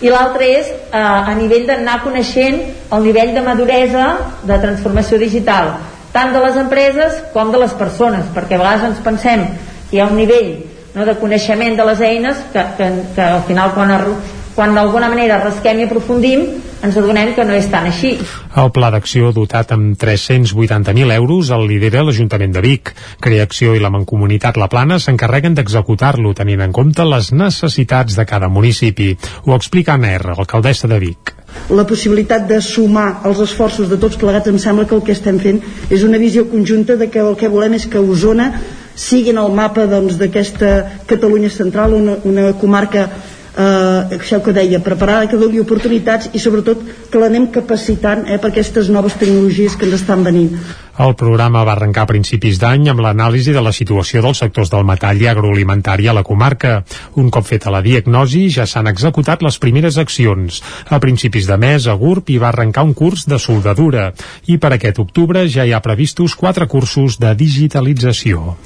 i l'altre és eh, a nivell d'anar coneixent el nivell de maduresa de transformació digital tant de les empreses com de les persones perquè a vegades ens pensem que hi ha un nivell no, de coneixement de les eines que, que, que al final quan, quan d'alguna manera rasquem i aprofundim ens adonem que no és tan així. El pla d'acció dotat amb 380.000 euros el lidera l'Ajuntament de Vic. Creacció i la Mancomunitat La Plana s'encarreguen d'executar-lo tenint en compte les necessitats de cada municipi. Ho explica Anna R, alcaldessa de Vic la possibilitat de sumar els esforços de tots plegats em sembla que el que estem fent és una visió conjunta de que el que volem és que Osona sigui en el mapa doncs, d'aquesta doncs, Catalunya central una, una comarca eh, això que deia, preparada, que doni oportunitats i sobretot que l'anem capacitant eh, per aquestes noves tecnologies que ens estan venint. El programa va arrencar a principis d'any amb l'anàlisi de la situació dels sectors del metall i agroalimentari a la comarca. Un cop feta la diagnosi, ja s'han executat les primeres accions. A principis de mes, a GURB hi va arrencar un curs de soldadura i per aquest octubre ja hi ha previstos quatre cursos de digitalització.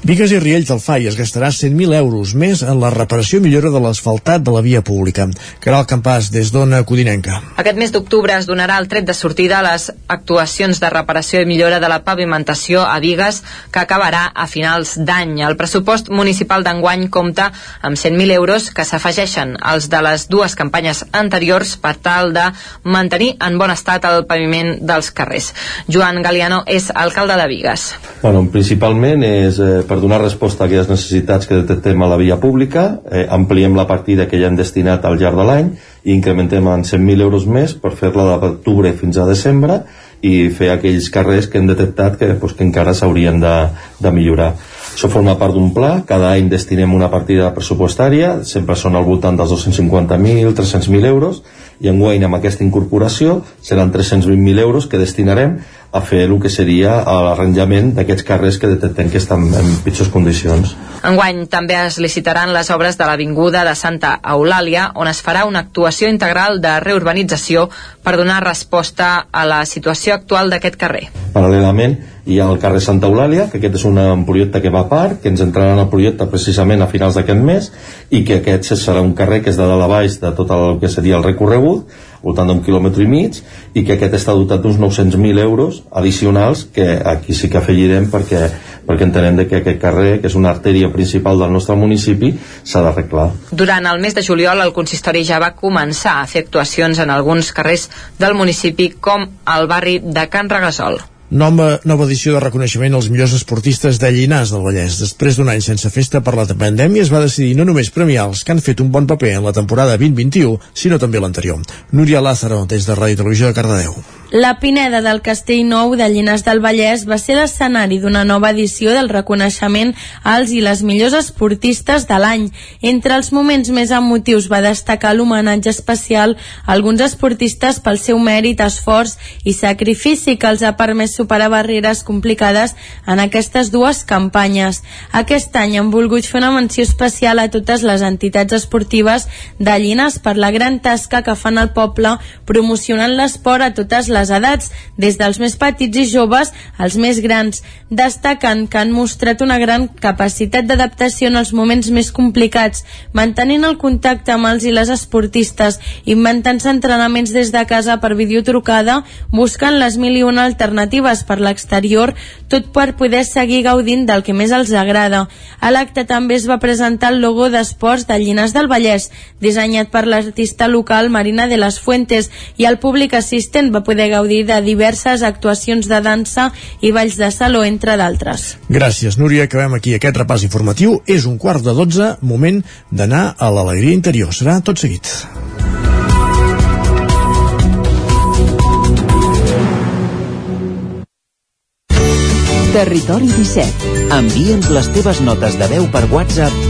Vigues i Riells del FAI es gastarà 100.000 euros més en la reparació i millora de l'asfaltat de la via pública. Caral Campàs, des d'Ona Codinenca. Aquest mes d'octubre es donarà el tret de sortida a les actuacions de reparació i millora de la pavimentació a Vigues, que acabarà a finals d'any. El pressupost municipal d'enguany compta amb 100.000 euros que s'afegeixen als de les dues campanyes anteriors per tal de mantenir en bon estat el paviment dels carrers. Joan Galiano és alcalde de Vigues. Bueno, principalment és eh, per donar resposta a aquelles necessitats que detectem a la via pública, eh, ampliem la partida que ja hem destinat al llarg de l'any i incrementem en 100.000 euros més per fer-la d'octubre fins a desembre i fer aquells carrers que hem detectat que, pues, que encara s'haurien de, de millorar. Això forma part d'un pla, cada any destinem una partida pressupostària, sempre són al voltant dels 250.000, 300.000 euros, i enguany amb aquesta incorporació seran 320.000 euros que destinarem a fer el que seria l'arranjament d'aquests carrers que detectem que estan en pitjors condicions. Enguany també es licitaran les obres de l'Avinguda de Santa Eulàlia, on es farà una actuació integral de reurbanització per donar resposta a la situació actual d'aquest carrer. Paral·lelament, hi ha el carrer Santa Eulàlia, que aquest és un projecte que va a part, que ens entrarà en el projecte precisament a finals d'aquest mes, i que aquest serà un carrer que és de dalt a baix de tot el que seria el recorregut, voltant d'un quilòmetre i mig i que aquest està dotat d'uns 900.000 euros addicionals que aquí sí que afegirem perquè, perquè entenem que aquest carrer, que és una artèria principal del nostre municipi, s'ha d'arreglar. Durant el mes de juliol el consistori ja va començar a fer actuacions en alguns carrers del municipi com el barri de Can Regasol. Nova, nova edició de reconeixement als millors esportistes de Llinars del Vallès. Després d'un any sense festa per la pandèmia es va decidir no només premiar els que han fet un bon paper en la temporada 2021, sinó també l'anterior. Núria Lázaro, des de Ràdio Televisió de Cardedeu. La Pineda del Castell Nou de Llinars del Vallès va ser l'escenari d'una nova edició del reconeixement als i les millors esportistes de l'any. Entre els moments més emotius va destacar l'homenatge especial a alguns esportistes pel seu mèrit, esforç i sacrifici que els ha permès superar barreres complicades en aquestes dues campanyes. Aquest any han volgut fer una menció especial a totes les entitats esportives de Llinars per la gran tasca que fan al poble promocionant l'esport a totes les les edats, des dels més petits i joves als més grans, destacant que han mostrat una gran capacitat d'adaptació en els moments més complicats, mantenint el contacte amb els i les esportistes, inventant-se entrenaments des de casa per videotrucada, buscant les mil i una alternatives per l'exterior, tot per poder seguir gaudint del que més els agrada. A l'acte també es va presentar el logo d'esports de Llinars del Vallès, dissenyat per l'artista local Marina de les Fuentes, i el públic assistent va poder gaudir de diverses actuacions de dansa i balls de saló, entre d'altres. Gràcies, Núria. Acabem aquí aquest repàs informatiu. És un quart de dotze, moment d'anar a l'alegria interior. Serà tot seguit. Territori 17. Envia'ns les teves notes de veu per WhatsApp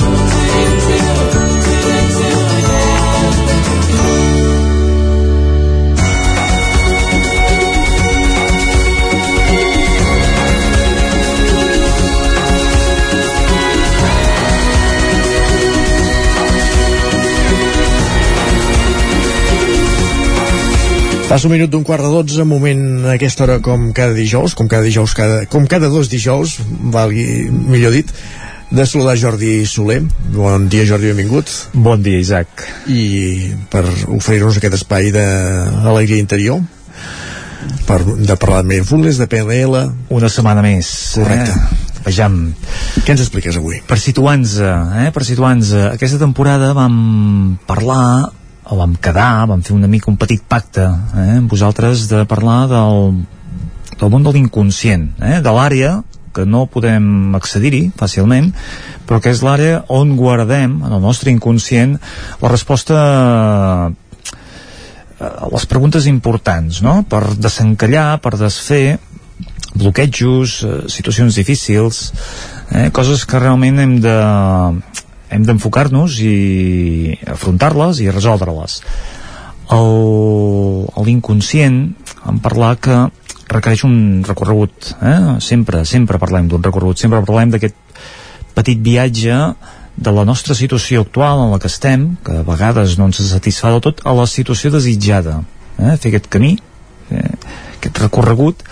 Passa un minut d'un quart de dotze, moment a aquesta hora com cada dijous, com cada dijous, cada, com cada dos dijous, valgui, millor dit, de saludar Jordi Soler. Bon dia, Jordi, benvingut. Bon dia, Isaac. I per oferir-nos aquest espai d'alegria interior, per, de parlar de Mindfulness, de PNL... Una setmana més. Correcte. Eh? Vejam. Què ens expliques avui? Per situar-nos, eh? per situar-nos, aquesta temporada vam parlar vam quedar, vam fer una mica un petit pacte eh, amb vosaltres de parlar del, del món de l'inconscient, eh, de l'àrea que no podem accedir-hi fàcilment, però que és l'àrea on guardem, en el nostre inconscient, la resposta a les preguntes importants, no? per desencallar, per desfer bloquejos, eh, situacions difícils, eh, coses que realment hem de hem d'enfocar-nos i afrontar-les i resoldre-les l'inconscient en parlar que requereix un recorregut eh? sempre, sempre parlem d'un recorregut sempre parlem d'aquest petit viatge de la nostra situació actual en la que estem, que a vegades no ens satisfà del tot, a la situació desitjada eh? fer aquest camí eh? aquest recorregut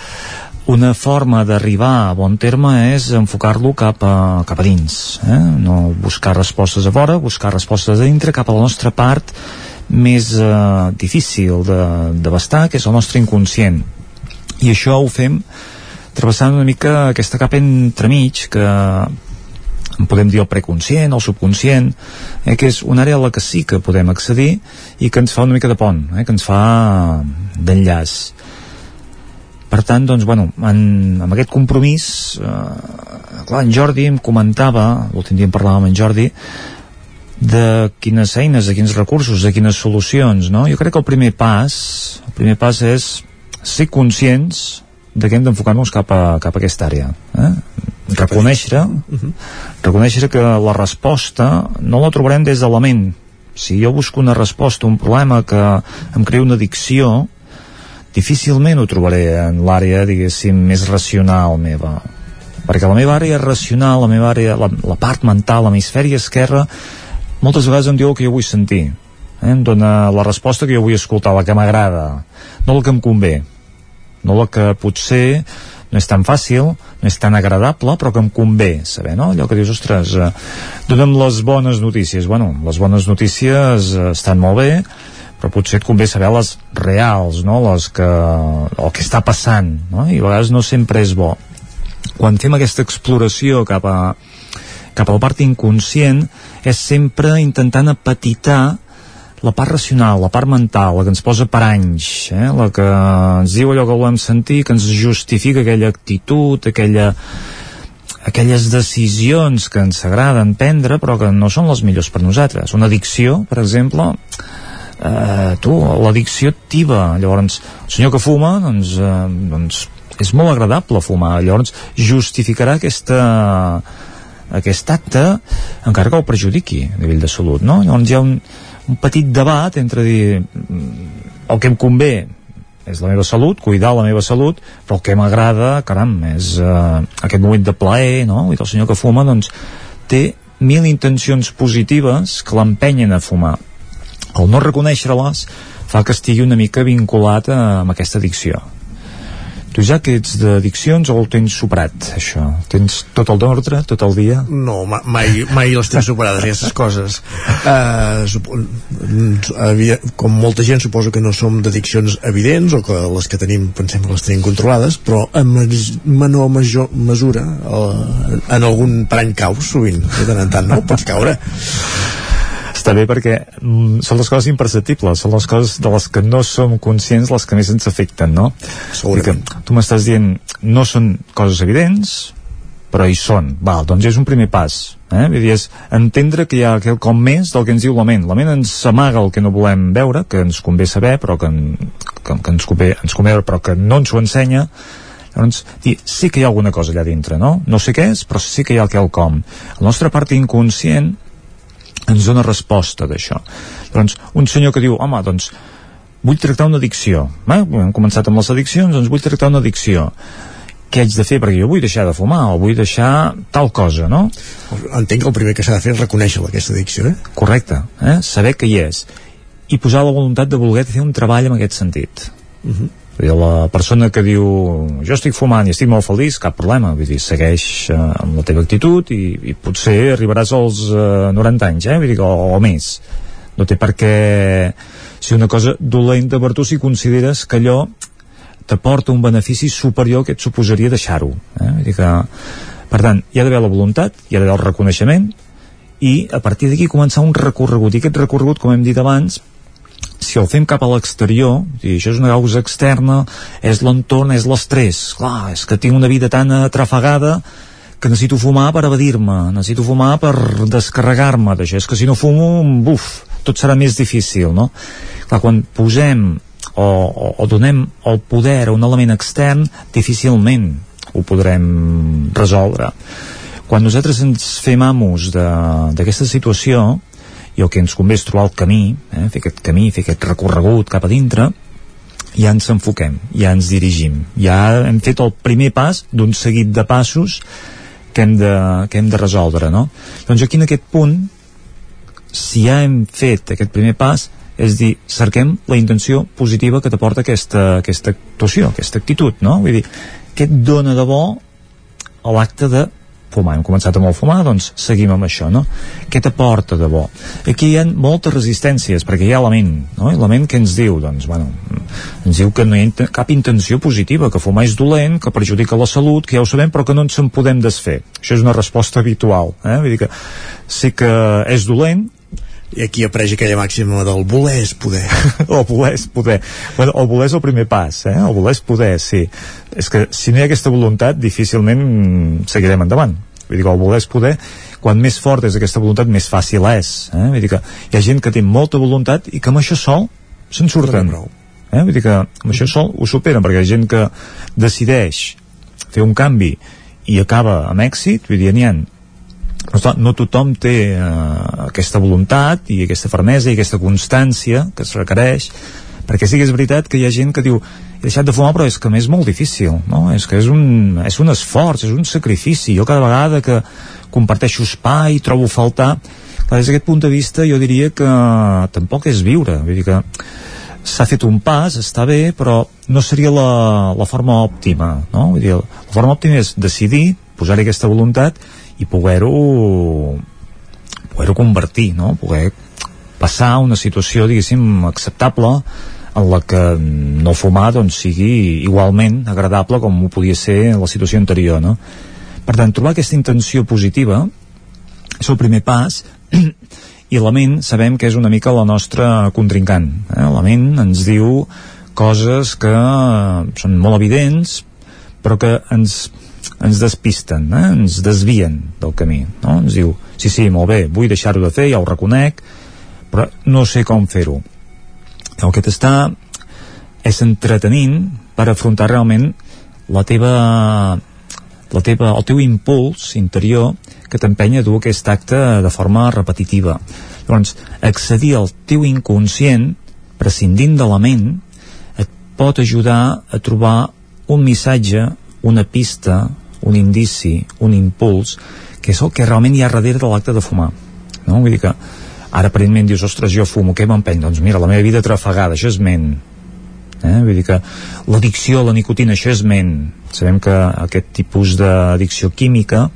una forma d'arribar a bon terme és enfocar-lo cap, a, cap a dins eh? no buscar respostes a fora buscar respostes a dintre cap a la nostra part més eh, difícil d'abastar que és el nostre inconscient i això ho fem travessant una mica aquesta capa entremig que en podem dir el preconscient, el subconscient, eh, que és una àrea a la que sí que podem accedir i que ens fa una mica de pont, eh, que ens fa d'enllaç per tant, doncs, bueno, en, amb aquest compromís eh, clar, en Jordi em comentava l'últim dia en parlàvem amb en Jordi de quines eines, de quins recursos, de quines solucions, no? Jo crec que el primer pas, el primer pas és ser conscients de que hem d'enfocar-nos cap, a, cap a aquesta àrea. Eh? Reconèixer, reconèixer que la resposta no la trobarem des de la ment. Si jo busco una resposta a un problema que em crea una addicció, difícilment ho trobaré en l'àrea, diguéssim, més racional meva. Perquè la meva àrea racional, la meva àrea, la, la part mental, l'hemisferi esquerra, moltes vegades em diu el que jo vull sentir. Eh? Em dona la resposta que jo vull escoltar, la que m'agrada, no la que em convé, no la que potser no és tan fàcil, no és tan agradable, però que em convé saber, no? Allò que dius, ostres, eh, dona'm les bones notícies. Bueno, les bones notícies eh, estan molt bé, però potser et convé saber les reals, no? les que, el que està passant, no? i a vegades no sempre és bo. Quan fem aquesta exploració cap a, cap a la part inconscient, és sempre intentant apetitar la part racional, la part mental, la que ens posa per anys, eh? la que ens diu allò que volem sentir, que ens justifica aquella actitud, aquella, aquelles decisions que ens agraden prendre però que no són les millors per nosaltres. Una addicció, per exemple, eh, tu, l'addicció activa llavors el senyor que fuma doncs, eh, doncs és molt agradable fumar llavors justificarà aquesta aquest acte encara que ho perjudiqui a nivell de salut no? llavors hi ha un, un petit debat entre dir mm, el que em convé és la meva salut, cuidar la meva salut, però el que m'agrada, caram, és eh, aquest moment de plaer, no? I el senyor que fuma, doncs, té mil intencions positives que l'empenyen a fumar el no reconèixer-les fa que estigui una mica vinculat a, amb aquesta addicció tu ja que ets d'addiccions o el tens superat, això? Tens tot el d'ordre, tot el dia? No, ma mai, mai les tens superades, aquestes coses. Uh, havia, com molta gent suposo que no som d'addiccions evidents o que les que tenim pensem que les tenim controlades, però en menor major mesura uh, en algun parany caus sovint, de tant en tant, no? Pots caure bé perquè mm, són les coses imperceptibles, són les coses de les que no som conscients les que més ens afecten, no? Segurament. Que tu m'estàs dient, no són coses evidents, però hi són. Val, doncs és un primer pas. Eh? Vull dir, és entendre que hi ha quelcom més del que ens diu la ment. La ment ens amaga el que no volem veure, que ens convé saber, però que, que, que ens, convé, ens convé veure, però que no ens ho ensenya, llavors dir, sí que hi ha alguna cosa allà dintre no? no sé què és, però sí que hi ha quelcom la nostra part inconscient ens dona resposta d'això. Doncs un senyor que diu, home, doncs vull tractar una addicció. Eh? Hem començat amb les addiccions, doncs vull tractar una addicció. Què haig de fer? Perquè jo vull deixar de fumar o vull deixar tal cosa, no? Entenc que el primer que s'ha de fer és reconèixer aquesta addicció, eh? Correcte, eh? saber que hi és. I posar la voluntat de voler fer un treball en aquest sentit. Uh -huh. Dir, la persona que diu jo estic fumant i estic molt feliç, cap problema vull dir, segueix uh, amb la teva actitud i, i potser arribaràs als uh, 90 anys eh? vull dir, o, o més no té per què ser una cosa dolenta per tu si consideres que allò t'aporta un benefici superior que et suposaria deixar-ho eh? vull dir que per tant, hi ha d'haver la voluntat, hi ha d'haver el reconeixement i a partir d'aquí començar un recorregut i aquest recorregut, com hem dit abans si el fem cap a l'exterior i això és una causa externa és l'entorn, és l'estrès clar, és que tinc una vida tan atrafegada que necessito fumar per evadir-me necessito fumar per descarregar-me d'això, és que si no fumo, buf tot serà més difícil, no? Clar, quan posem o, o, o donem el poder a un element extern, difícilment ho podrem resoldre. Quan nosaltres ens fem amos d'aquesta situació, i el que ens convé és trobar el camí, eh, fer aquest camí, fer aquest recorregut cap a dintre, ja ens enfoquem, ja ens dirigim, ja hem fet el primer pas d'un seguit de passos que hem de, que hem de resoldre, no? Doncs aquí en aquest punt si ja hem fet aquest primer pas és dir, cerquem la intenció positiva que t'aporta aquesta, aquesta actuació, aquesta actitud, no? Vull dir, què et dona de bo a l'acte de fumar, hem començat amb el fumar, doncs seguim amb això, no? Què t'aporta de bo? Aquí hi ha moltes resistències, perquè hi ha la ment, no? I la ment que ens diu? Doncs, bueno, ens diu que no hi ha cap intenció positiva, que fumar és dolent, que perjudica la salut, que ja ho sabem, però que no ens en podem desfer. Això és una resposta habitual, eh? Vull dir que sé que és dolent, i aquí apareix aquella màxima del voler és poder. *laughs* O voler és poder. Bueno, el voler és el primer pas eh? el voler és poder, sí. És que si no hi ha aquesta voluntat difícilment seguirem endavant. Vull dir que el voler és poder quan més fort és aquesta voluntat més fàcil és eh? vull dir que hi ha gent que té molta voluntat i que amb això sol se'n surten. eh? vull dir que amb això sol ho superen perquè hi ha gent que decideix fer un canvi i acaba amb èxit vull dir, n'hi ha no, tothom té eh, aquesta voluntat i aquesta fermesa i aquesta constància que es requereix perquè sí que és veritat que hi ha gent que diu he deixat de fumar però és que m'és molt difícil no? és que és un, és un esforç, és un sacrifici jo cada vegada que comparteixo espai trobo faltar Clar, des d'aquest punt de vista jo diria que tampoc és viure vull dir que s'ha fet un pas, està bé, però no seria la, la forma òptima, no? Vull dir, la forma òptima és decidir, posar-hi aquesta voluntat i poder-ho poder-ho convertir, no? poder passar una situació, diguéssim, acceptable en la que no fumar doncs, sigui igualment agradable com ho podia ser la situació anterior. No? Per tant, trobar aquesta intenció positiva és el primer pas *clears throat* i la ment sabem que és una mica la nostra contrincant. Eh? La ment ens diu coses que són molt evidents però que ens ens despisten, eh? ens desvien del camí no? ens diu, sí, sí, molt bé vull deixar-ho de fer, ja ho reconec però no sé com fer-ho el que t'està és entretenint per afrontar realment la teva, la teva, el teu impuls interior que t'empenya a dur aquest acte de forma repetitiva llavors accedir al teu inconscient prescindint de la ment et pot ajudar a trobar un missatge, una pista, un indici, un impuls, que és el que realment hi ha darrere de l'acte de fumar. No? Vull dir que ara aparentment dius, ostres, jo fumo, què m'empeny? Doncs mira, la meva vida trafegada, això és ment. Eh? Vull dir que l'addicció a la nicotina, això és ment. Sabem que aquest tipus d'addicció química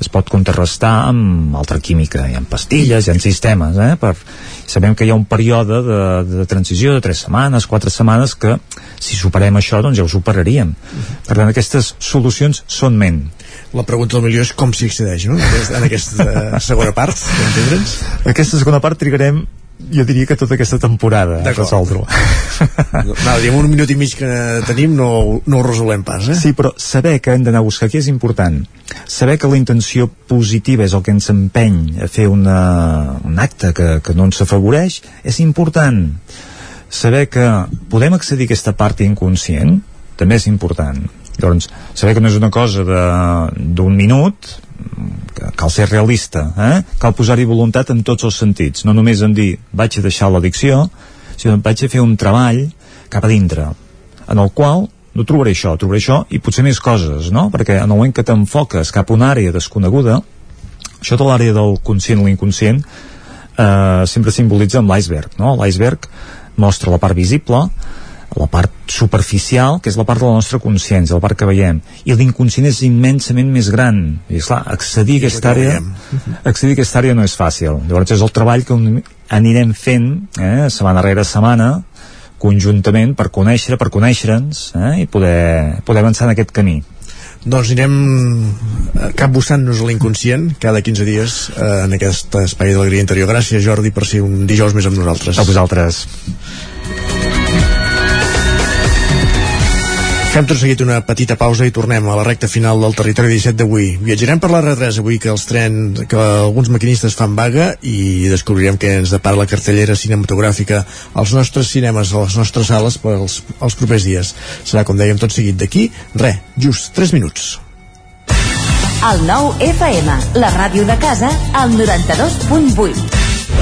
es pot contrarrestar amb altra química, hi ha pastilles, hi ha sistemes, eh? per... sabem que hi ha un període de, de transició de 3 setmanes, 4 setmanes, que si superem això, doncs ja ho superaríem. Per tant, aquestes solucions són ment. La pregunta del milió és com s'hi accedeix, no? En aquesta segona part, *laughs* entendre'ns? Aquesta segona part trigarem jo diria que tota aquesta temporada a resoldre-ho. No, diguem un minut i mig que tenim no, no ho resolem pas, eh? Sí, però saber que hem d'anar a buscar aquí és important. Saber que la intenció positiva és el que ens empeny a fer una, un acte que, que no ens afavoreix és important. Saber que podem accedir a aquesta part inconscient també és important. Llavors, saber que no és una cosa d'un minut, cal ser realista, eh? cal posar-hi voluntat en tots els sentits, no només en dir vaig a deixar l'addicció, sinó vaig a fer un treball cap a dintre, en el qual no trobaré això, trobaré això i potser més coses, no? Perquè en el moment que t'enfoques cap a una àrea desconeguda, això de l'àrea del conscient o l'inconscient eh, sempre simbolitza amb l'iceberg, no? L'iceberg mostra la part visible, la part superficial, que és la part de la nostra consciència, la part que veiem, i l'inconscient és immensament més gran. I esclar, accedir a aquesta àrea, accedir a aquesta àrea no és fàcil. Llavors és el treball que anirem fent, eh, setmana rere setmana, conjuntament per conèixer, per conèixer-nos eh, i poder, poder avançar en aquest camí. Doncs anirem eh, capbussant-nos a l'inconscient cada 15 dies eh, en aquest espai de l'alegria interior. Gràcies, Jordi, per ser un dijous més amb nosaltres. A vosaltres. Fem tot seguit una petita pausa i tornem a la recta final del territori 17 d'avui. Viatjarem per la R3 avui que els trens, que alguns maquinistes fan vaga i descobrirem que ens depara la cartellera cinematogràfica als nostres cinemes, a les nostres sales pels els propers dies. Serà, com dèiem, tot seguit d'aquí. Re, just 3 minuts. El nou FM, la ràdio de casa, al 92.8.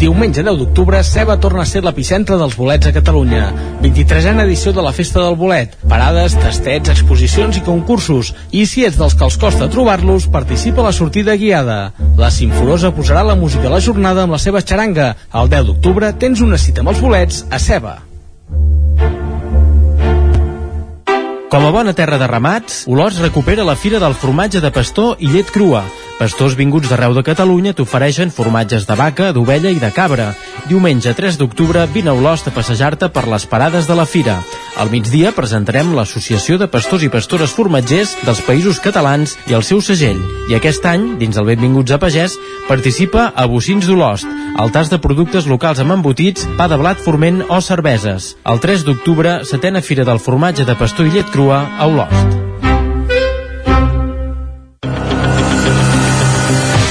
Diumenge 10 d'octubre, Ceba torna a ser l'epicentre dels bolets a Catalunya. 23a edició de la Festa del Bolet. Parades, tastets, exposicions i concursos. I si ets dels que els costa trobar-los, participa a la sortida guiada. La Simforosa posarà la música a la jornada amb la seva xaranga. El 10 d'octubre tens una cita amb els bolets a Ceba. Com a bona terra de ramats, Olòs recupera la Fira del Formatge de Pastor i Llet Crua. Pastors vinguts d'arreu de Catalunya t'ofereixen formatges de vaca, d'ovella i de cabra. Diumenge 3 d'octubre vine a Olòs a passejar-te per les parades de la Fira. Al migdia presentarem l'Associació de Pastors i Pastores Formatgers dels Països Catalans i el seu segell. I aquest any, dins el Benvinguts a Pagès, participa a Bocins d'Olost, el tas de productes locals amb embotits, pa de blat forment o cerveses. El 3 d'octubre, setena Fira del Formatge de Pastor i Llet Crua a Olost.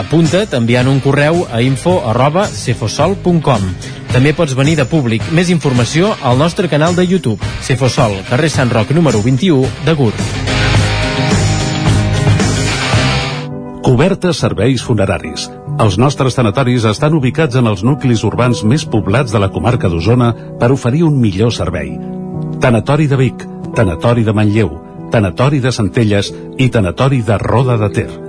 Apunta't enviant un correu a info arroba cefosol.com. També pots venir de públic. Més informació al nostre canal de YouTube. Cefosol, carrer Sant Roc número 21 de Gurb. Cobertes serveis funeraris. Els nostres tanatoris estan ubicats en els nuclis urbans més poblats de la comarca d'Osona per oferir un millor servei. Tanatori de Vic, Tanatori de Manlleu, Tanatori de Centelles i Tanatori de Roda de Ter.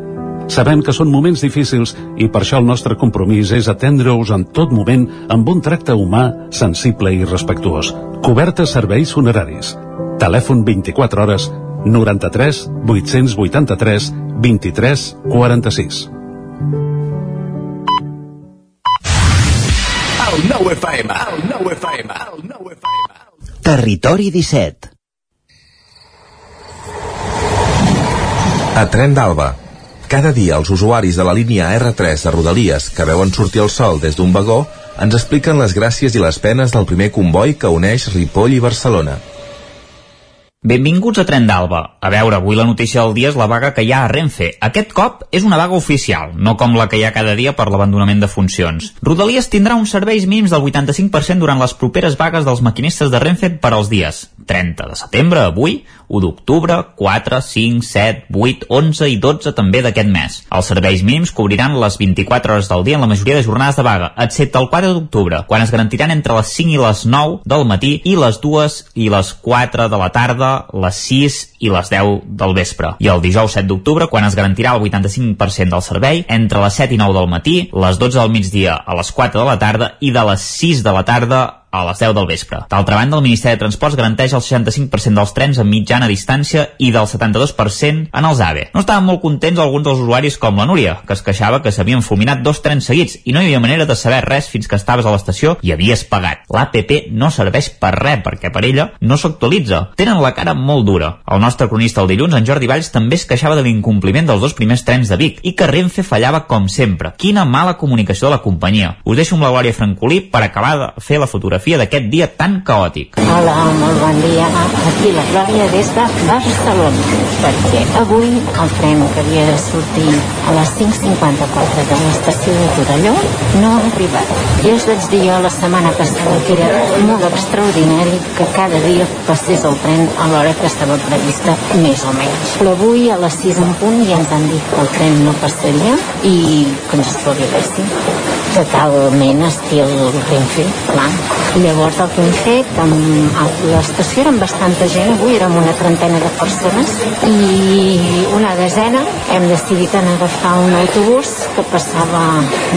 Sabem que són moments difícils i per això el nostre compromís és atendre-us en tot moment amb un tracte humà, sensible i respectuós. Cobertes serveis funeraris. Telèfon 24 hores 93 883 23 46. El nou FM, el nou FM, el nou FM. Territori 17. A Tren d'Alba. Cada dia els usuaris de la línia R3 de Rodalies que veuen sortir el sol des d'un vagó ens expliquen les gràcies i les penes del primer comboi que uneix Ripoll i Barcelona. Benvinguts a Tren d'Alba. A veure, avui la notícia del dia és la vaga que hi ha a Renfe. Aquest cop és una vaga oficial, no com la que hi ha cada dia per l'abandonament de funcions. Rodalies tindrà uns serveis mínims del 85% durant les properes vagues dels maquinistes de Renfe per als dies 30 de setembre, avui, 1 d'octubre, 4, 5, 7, 8, 11 i 12 també d'aquest mes. Els serveis mínims cobriran les 24 hores del dia en la majoria de jornades de vaga, excepte el 4 d'octubre, quan es garantiran entre les 5 i les 9 del matí i les 2 i les 4 de la tarda, les 6 i les 10 del vespre. I el dijous 7 d'octubre, quan es garantirà el 85% del servei, entre les 7 i 9 del matí, les 12 del migdia a les 4 de la tarda i de les 6 de la tarda a les 10 del vespre. D'altra banda, el Ministeri de Transports garanteix el 65% dels trens a mitjana distància i del 72% en els AVE. No estaven molt contents alguns dels usuaris com la Núria, que es queixava que s'havien fulminat dos trens seguits i no hi havia manera de saber res fins que estaves a l'estació i havies pagat. L'APP no serveix per res perquè per ella no s'actualitza. Tenen la cara molt dura. El nostre cronista el dilluns, en Jordi Valls, també es queixava de l'incompliment dels dos primers trens de Vic i que Renfe fallava com sempre. Quina mala comunicació de la companyia. Us deixo amb la Glòria Francolí per acabar de fer la fotografia d'aquest dia tan caòtic. Hola, molt bon dia. Aquí la Glòria des de Barcelona, perquè avui el tren que havia de sortir a les 5.54 de l'estació de Torelló no ha arribat. Ja us vaig dir jo la setmana passada que era molt extraordinari que cada dia passés el tren a l'hora que estava prevista, més o menys. Però avui a les 6 en punt ja ens han dit que el tren no passaria i que ens espaviléssim totalment estil Renfe, clar. Llavors el que hem fet, amb, a l'estació érem bastanta gent, avui érem una trentena de persones i una desena hem decidit en agafar un autobús que passava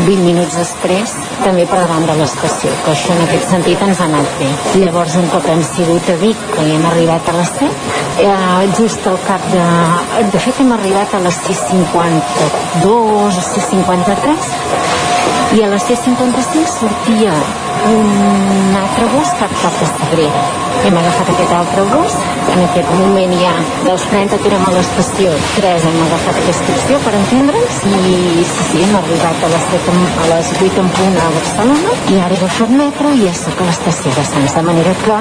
20 minuts després també per davant de l'estació, que això en aquest sentit ens ha anat bé. Llavors un cop hem sigut a Vic, que hem arribat a les 7, eh, just al cap de... De fet hem arribat a les 6.52 o 6.53 i a les 6.55 sortia un altre bus cap cap de Sagrera. Hem agafat aquest altre bus, en aquest moment ja dels 30 que érem a l'estació, 3 hem agafat aquesta opció per entendre'ns i sí, sí, hem arribat a les, 7, a les 8 en punt a Barcelona i ara he agafat metro i ja soc a l'estació de Sants, de manera que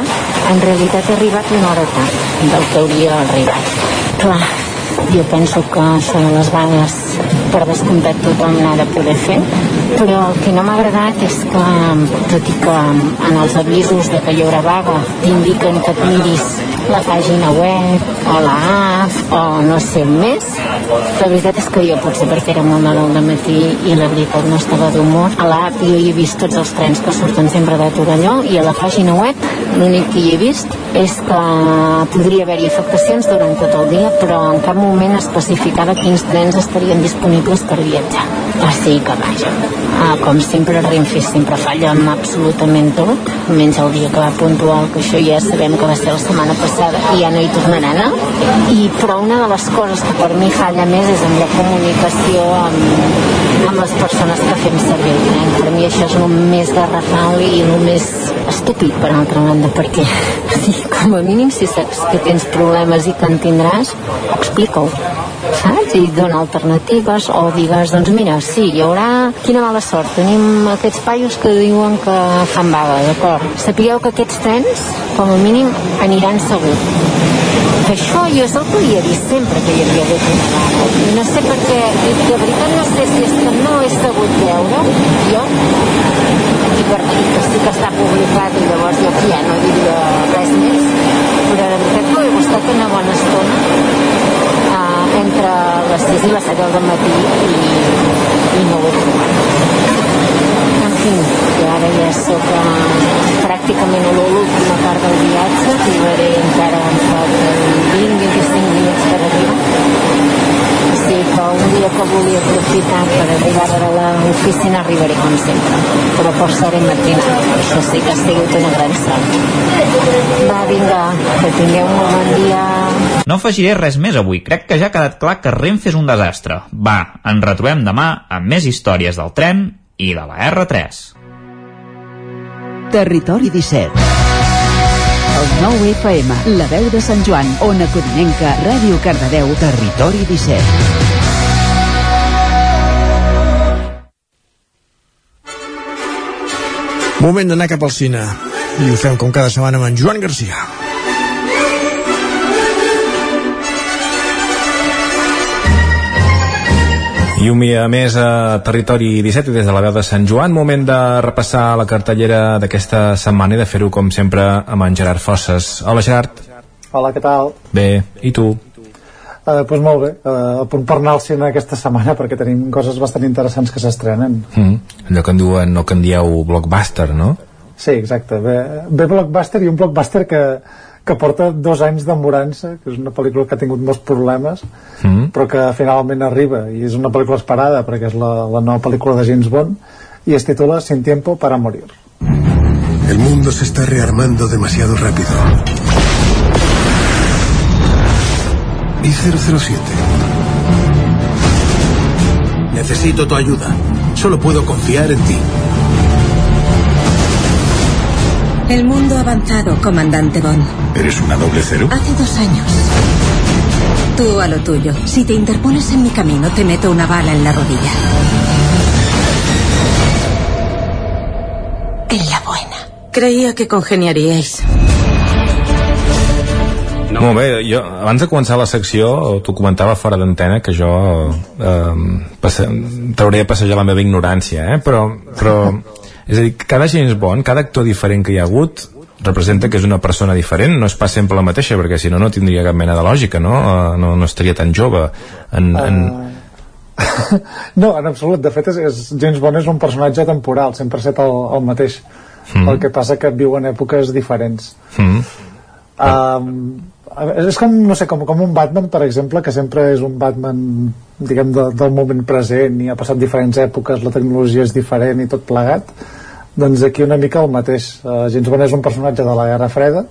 en realitat he arribat una hora tard del que hauria arribat. Clar, jo penso que això de les vagues per descomptat tothom n'ha de poder fer però el que no m'ha agradat és que tot i que en els avisos de que hi haurà vaga t'indiquen que et miris la pàgina web o la o no sé més la veritat és que jo potser perquè era molt mal al matí i la veritat no estava d'humor. A l'app jo hi he vist tots els trens que surten sempre de Torelló i a la pàgina web l'únic que hi he vist és que podria haver-hi afectacions durant tot el dia però en cap moment especificava quins trens estarien disponibles per viatjar. Així que vaja ah, com sempre Renfe sempre falla amb absolutament tot menys el dia que va puntual que això ja sabem que va ser la setmana passada i ja no hi tornaran a i però una de les coses que per mi falla més és amb la comunicació amb, amb les persones que fem servir tren. Per mi això és el més garrafal i el més estúpid per altra banda perquè sí, com a mínim si saps que tens problemes i que en tindràs explica-ho saps? I dona alternatives o digues, doncs mira, sí, hi haurà quina mala sort, tenim aquests paios que diuen que fan vaga, d'acord? Sapigueu que aquests trens, com a mínim aniran segur. Que això jo és el que havia vist sempre que hi havia hagut una vaga. No sé per què, de veritat no sé si és que no he sabut veure jo i dir que sí que està publicat i llavors jo ja no diria res més però de veritat que he estat una bona estona uh, entre les 6 i les 7 del matí i, i no ho he trobat. En fi, jo ara ja soc uh, pràcticament a l'última part del viatge arribaré encara falten 20-25 minuts per arribar sí que un dia que volia aprofitar per arribar a l'oficina arribaré com sempre. Però forçaré matinal això sí que ha sigut una gran sort. Va vinga que tingueu un bon dia. No afegiré res més avui, crec que ja ha quedat clar que Renfe és un desastre. Va, ens retrobem demà amb més històries del tren i de la R3. Territori 17 El 9 FM, la veu de Sant Joan, Ona Codinenca, Ràdio Cardedeu, Territori 17 Moment d'anar cap al cine. I ho fem com cada setmana amb en Joan Garcia. I un dia més a Territori 17 des de la veu de Sant Joan, moment de repassar la cartellera d'aquesta setmana i de fer-ho com sempre amb en Gerard Fosses. Hola Gerard. Hola, què tal? Bé, i tu? Uh, pues molt bé, uh, a punt per anar al cine aquesta setmana perquè tenim coses bastant interessants que s'estrenen. Mm, allò que en diuen, no que en dieu blockbuster, no? Sí, exacte. Ve, ve blockbuster i un blockbuster que, que porta dos anys demorança, que és una pel·lícula que ha tingut molts problemes, Mm. però que finalment arriba, i és una pel·lícula esperada perquè és la, la nova pel·lícula de James Bond, i es titula Sin tiempo para morir. El mundo se está rearmando demasiado rápido. ¿Y 007? Necesito tu ayuda. Solo puedo confiar en ti. El mundo ha avanzado, comandante Bond. ¿Eres una doble cero? Hace dos años. Tú a lo tuyo. Si te interpones en mi camino, te meto una bala en la rodilla. En la buena. Creía que congeniaríais. No. Molt bé, jo, abans de començar la secció t'ho comentava fora d'antena que jo eh, passe, trauré a passejar la meva ignorància eh? però, però *laughs* és a dir, cada James Bond, cada actor diferent que hi ha hagut representa que és una persona diferent. No és pas sempre la mateixa perquè si no no tindria cap mena de lògica no, uh, no, no estaria tan jove en, en... Uh, *laughs* no, en absolut. De fet és, és, James Bond és un personatge temporal sempre ha estat el, el mateix. Mm. el que passa que viu en èpoques diferents. Mm. um, és com, no sé, com, com un Batman, per exemple, que sempre és un Batman, diguem, de, del moment present i ha passat diferents èpoques, la tecnologia és diferent i tot plegat, doncs aquí una mica el mateix. Uh, James Bond és un personatge de la Guerra Freda,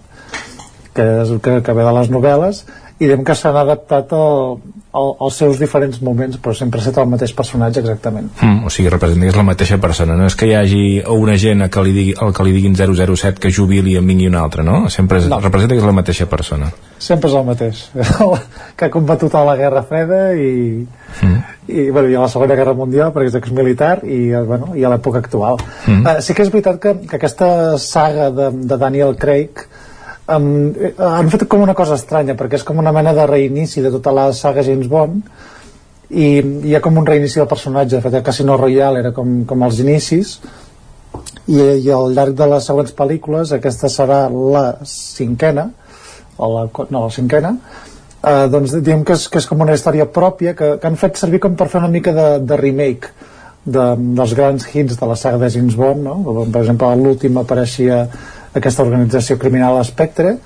que, és, que, que ve de les novel·les, i diguem que s'han adaptat al, al, als seus diferents moments però sempre ha estat el mateix personatge exactament mm, o sigui, representa que és la mateixa persona no és que hi hagi una gent que li digui, el que li diguin 007 que jubili i en vingui un altre no? sempre és, no. representa que és la mateixa persona sempre és el mateix *laughs* que ha combatut a la Guerra Freda i, mm. i, bueno, i a la Segona Guerra Mundial perquè és exmilitar i, bueno, i a l'època actual mm. uh, sí que és veritat que, que aquesta saga de, de Daniel Craig um, han fet com una cosa estranya perquè és com una mena de reinici de tota la saga James Bond i hi ha com un reinici del personatge de fet el Casino Royale era com, com els inicis i, i al llarg de les següents pel·lícules aquesta serà la cinquena o la, no, la cinquena eh, doncs diguem que és, que és com una història pròpia que, que han fet servir com per fer una mica de, de remake de, dels grans hits de la saga de James Bond no? per exemple l'últim apareixia aquesta organització criminal Espectre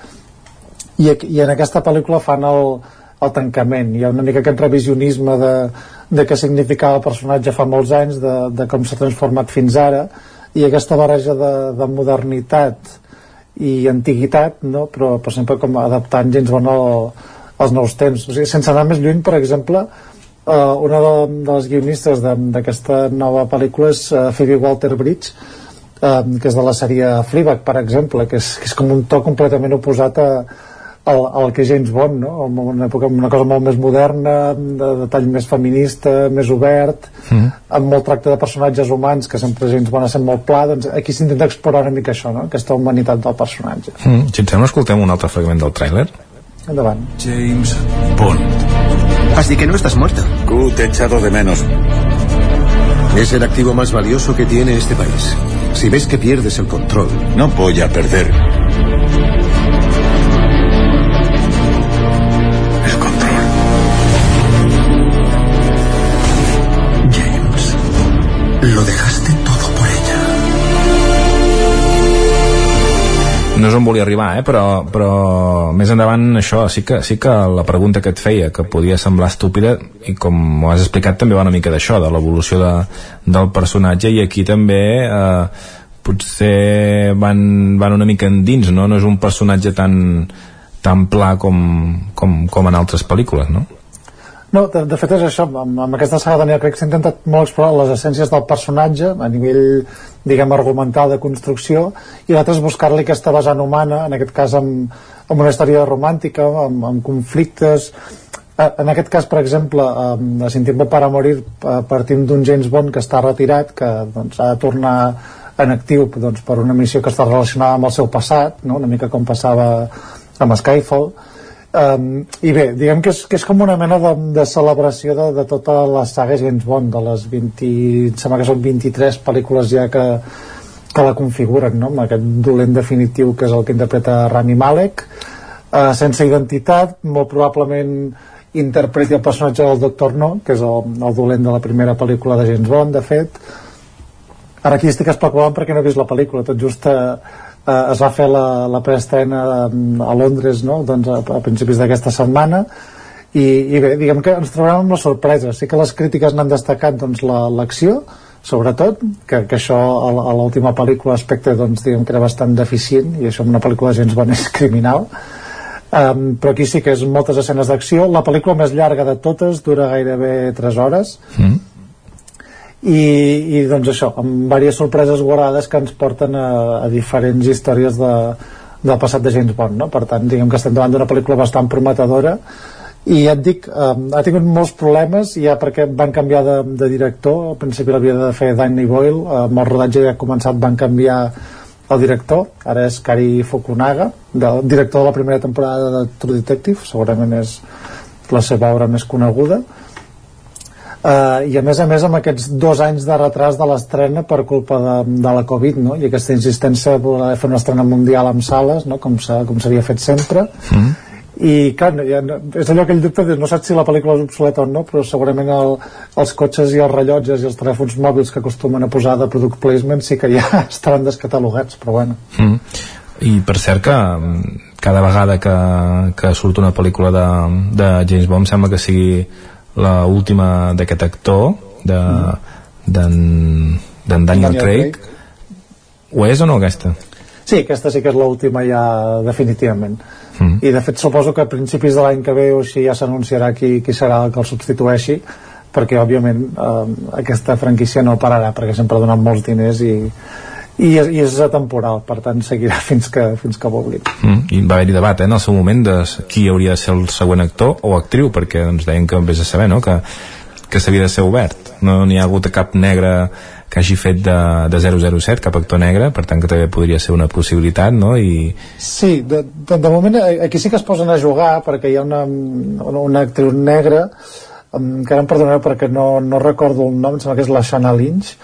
i, i en aquesta pel·lícula fan el, el tancament hi ha una mica aquest revisionisme de, de què significava el personatge fa molts anys de, de com s'ha transformat fins ara i aquesta barreja de, de modernitat i antiguitat no? però per exemple com adaptant gens bon el, als nous temps o sigui, sense anar més lluny per exemple uh, una de, de les guionistes d'aquesta nova pel·lícula és uh, Phoebe Walter-Bridge eh, que és de la sèrie Fleabag, per exemple, que és, que és com un to completament oposat a, al, al que James Bond, no? En una, època, una cosa molt més moderna, de, de tall més feminista, més obert, mm. amb molt tracte de personatges humans, que sempre James Bond ha sent molt pla, doncs aquí s'intenta explorar una mica això, no? Aquesta humanitat del personatge. Mm. Si et sembla, escoltem un altre fragment del tràiler? Endavant. James Bond. Así que no estás muerto. Q te he echado de menos. Es el activo más valioso que tiene este país. Si ves que pierdes el control, no voy a perder. El control. James, lo dejaste és on volia arribar, eh? però, però més endavant això, sí que, sí que la pregunta que et feia, que podia semblar estúpida i com ho has explicat també va una mica d'això, de l'evolució de, del personatge i aquí també eh, potser van, van una mica endins, no? no és un personatge tan, tan pla com, com, com en altres pel·lícules, no? No, de, de fet és això, amb, amb aquesta saga Daniel Craig s'ha intentat molt explorar les essències del personatge a nivell, diguem, argumental de construcció i l'altre és buscar-li aquesta vessant humana, en aquest cas amb, amb una història romàntica, amb, amb conflictes. Eh, en aquest cas, per exemple, a Sin tiempo para morir eh, partim d'un James Bond que està retirat, que doncs, ha de tornar en actiu doncs, per una missió que està relacionada amb el seu passat, no? una mica com passava amb Skyfall, Um, I bé, diguem que és, que és com una mena de, de celebració de, de tota la saga James Bond, de les 20, sembla que són 23 pel·lícules ja que, que la configuren, no? amb aquest dolent definitiu que és el que interpreta Rami Malek, uh, sense identitat, molt probablement interpreti el personatge del Doctor No, que és el, el dolent de la primera pel·lícula de James Bond, de fet. Ara aquí estic especulant perquè no he vist la pel·lícula, tot just... Uh, eh, es va fer la, la preestrena a Londres no? doncs a, a principis d'aquesta setmana. I, i bé, diguem que ens trobarem amb la sorpresa. Sí que les crítiques n'han destacat doncs, l'acció la, sobretot, que, que això a, l'última pel·lícula aspecte doncs, diguem que era bastant deficient i això en una pel·lícula James Bond és criminal. Um, però aquí sí que és moltes escenes d'acció. La pel·lícula més llarga de totes dura gairebé 3 hores. Mm. I, i doncs això amb diverses sorpreses guardades que ens porten a, a diferents històries de, del passat de James Bond no? per tant diguem que estem davant d'una pel·lícula bastant prometedora. I ja et dic, eh, ha tingut molts problemes ja perquè van canviar de, de director. Al principi l'havia de fer Danny Boyle. Eh, amb el rodatge ja començat van canviar el director, ara és Kari Fukunaga del director de la primera temporada de True Detective. Segurament és la seva obra més coneguda Uh, i a més a més amb aquests dos anys de retras de l'estrena per culpa de, de la Covid no? i aquesta insistència de voler fer una estrena mundial amb sales no? com s'havia fet sempre mm i clar, ja, és allò que ell dubte no saps si la pel·lícula és obsoleta o no però segurament el, els cotxes i els rellotges i els telèfons mòbils que acostumen a posar de product placement sí que ja *laughs* estaran descatalogats però bueno mm. i per cert que cada vegada que, que surt una pel·lícula de, de James Bond sembla que sigui la última d'aquest actor de d'en Daniel, Daniel Craig. Craig ho és o no aquesta? Sí, aquesta sí que és l'última ja definitivament mm. i de fet suposo que a principis de l'any que ve o així ja s'anunciarà qui, qui serà el que el substitueixi perquè òbviament eh, aquesta franquícia no pararà perquè sempre ha donat molts diners i, i, és, i és atemporal per tant seguirà *laughs* fins que, fins que vulgui mm. i va haver-hi debat eh, en el seu moment de qui hauria de ser el següent actor o actriu perquè doncs, deien que vés a saber no? que, que s'havia de ser obert no n'hi ha hagut cap negre que hagi fet de, de 007 cap actor negre, per tant que també podria ser una possibilitat, no? I... Sí, de, de, de moment eh, aquí sí que es posen a jugar perquè hi ha una, una actriu negra que ara em perdoneu perquè no, no recordo el nom, em sembla que és la Shana Lynch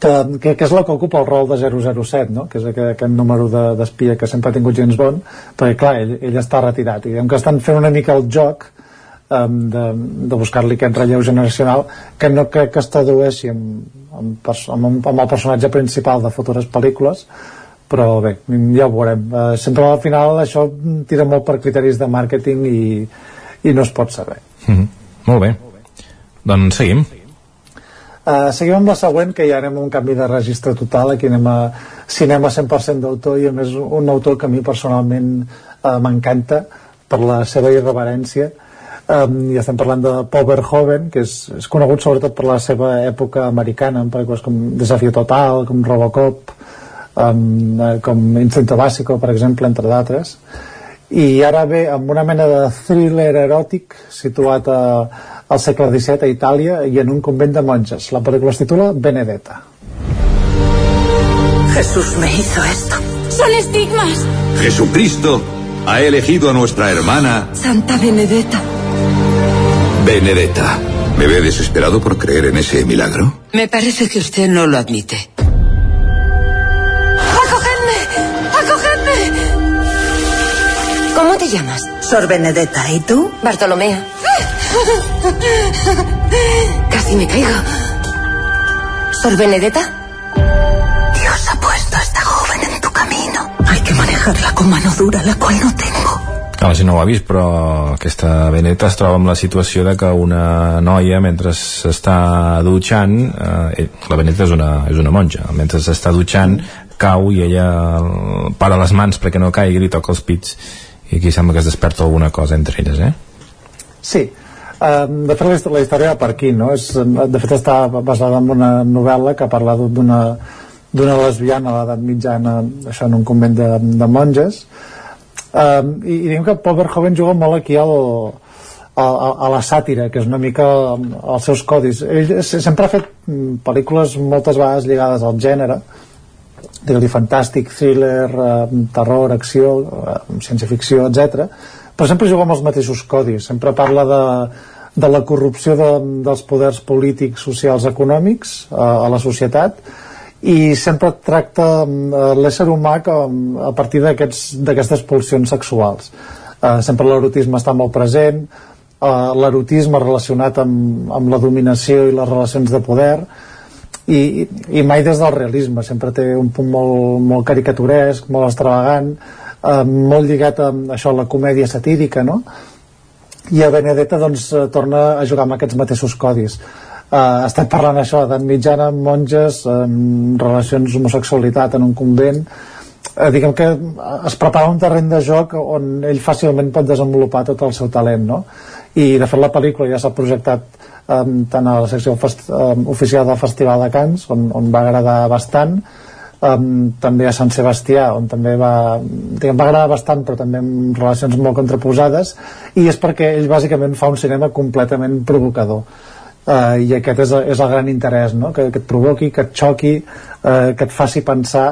que, que, que és la que ocupa el rol de 007 no? que és aquest, aquest número d'espia de, que sempre ha tingut James Bond perquè clar, ell, ell està retirat. I que estan fent una mica el joc um, de, de buscar-li aquest relleu generacional que no crec que es tradueixi amb, amb, amb, amb el personatge principal de futures pel·lícules però bé, ja ho veurem. Uh, sempre al final això tira molt per criteris de màrqueting i, i no es pot saber. Mm -hmm. molt bé, doncs seguim Uh, seguim amb la següent, que ja anem un canvi de registre total, aquí anem a cinema 100% d'autor i a més un autor que a mi personalment uh, m'encanta per la seva irreverència. Um, i estem parlant de Paul Verhoeven que és, és conegut sobretot per la seva època americana en pel·lícules com Desafio Total com Robocop um, com Instinto Básico per exemple, entre d'altres. I ara ve amb una mena de thriller eròtic situat a, al segle XVII a Itàlia i en un convent de monges la pel·lícula es titula Benedetta Jesús me hizo esto son estigmas Jesucristo ha elegido a nuestra hermana Santa Benedetta Benedetta, ¿me ve desesperado por creer en ese milagro? Me parece que usted no lo admite. ¡Acogedme! ¡Acogedme! ¿Cómo te llamas? Sor Benedetta. ¿Y tú? Bartolomea. *laughs* Casi me caigo. ¿Sor Benedetta? Dios ha puesto a esta joven en tu camino. Hay que manejarla con mano dura, la cual no tengo. No, si no ho ha vist, però aquesta Beneta es troba amb la situació de que una noia, mentre s'està dutxant, eh, la Beneta és una, és una monja, mentre s'està dutxant, cau i ella para les mans perquè no caigui, li toca els pits, i aquí sembla que es desperta alguna cosa entre elles, eh? Sí, De fet la, història per aquí no? És, de fet està basada en una novel·la que parla d'una d'una lesbiana a l'edat mitjana això en un convent de, de monges um, i, i diguem que Paul Verhoeven juga molt aquí al, a, a, a la sàtira, que és una mica els seus codis. Ell sempre ha fet mm, pel·lícules moltes vegades lligades al gènere, digue-li fantàstic, thriller, eh, terror, acció, eh, ciència-ficció, etc. però sempre juga amb els mateixos codis. Sempre parla de, de la corrupció de, dels poders polítics, socials, econòmics eh, a la societat, i sempre tracta eh, l'ésser humà com, a partir d'aquestes pulsions sexuals eh, sempre l'erotisme està molt present eh, l'erotisme relacionat amb, amb la dominació i les relacions de poder i, i mai des del realisme sempre té un punt molt, molt caricaturesc molt extravagant eh, molt lligat a això, la comèdia satírica no? i a Benedetta doncs, torna a jugar amb aquests mateixos codis Uh, estem parlant això d'edat mitjana, monges, um, relacions homosexualitat en un convent, uh, diguem que es prepara un terreny de joc on ell fàcilment pot desenvolupar tot el seu talent, no? I de fet la pel·lícula ja s'ha projectat um, tant a la secció um, oficial del Festival de Cants, on, on va agradar bastant, um, també a Sant Sebastià on també va, diguem, va agradar bastant però també amb relacions molt contraposades i és perquè ell bàsicament fa un cinema completament provocador. Uh, i aquest és, és el gran interès no? que, que et provoqui, que et xoqui uh, que et faci pensar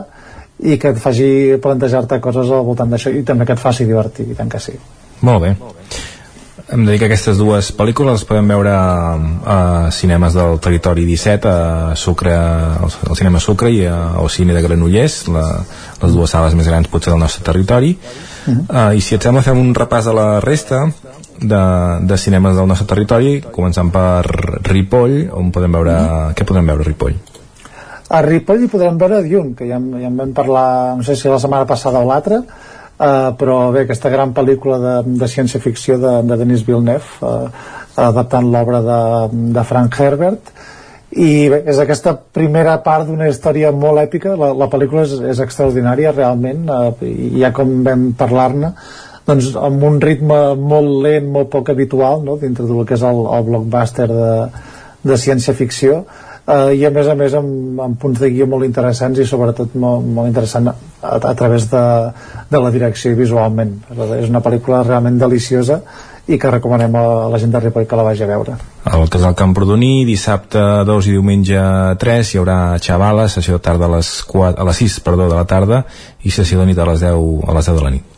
i que et faci plantejar-te coses al voltant d'això i també que et faci divertir, i tant que sí. Molt bé. Hem de dir que aquestes dues pel·lícules les podem veure a cinemes del territori 17 a Sucre, al, cinema Sucre i a, al cine de Granollers la, les dues sales més grans potser del nostre territori uh -huh. uh, i si et sembla fem un repàs de la resta de, de cinemes del nostre territori començant per Ripoll on podem veure, uh -huh. què podem veure a Ripoll? a Ripoll hi podrem veure Dune que ja, ja en vam parlar no sé si la setmana passada o l'altra Uh, però bé, aquesta gran pel·lícula de, de ciència-ficció de, de Denis Villeneuve uh, adaptant l'obra de, de Frank Herbert. I bé, és aquesta primera part d'una història molt èpica. La, la pel·lícula és, és extraordinària realment uh, i ja com vam parlar-ne doncs amb un ritme molt lent, molt poc habitual no? dintre del que és el, el blockbuster de, de ciència-ficció. Eh, i a més a més amb, amb punts de guia molt interessants i sobretot molt, molt interessant a, a través de, de la direcció i visualment és una pel·lícula realment deliciosa i que recomanem a la gent de Ripoll que la vagi a veure. Al Casal Camprodoní, dissabte 2 i diumenge 3 hi haurà Xavala, sessió de tarda a les, 4, a les 6 perdó, de la tarda i sessió de nit a les 10, a les 10 de la nit.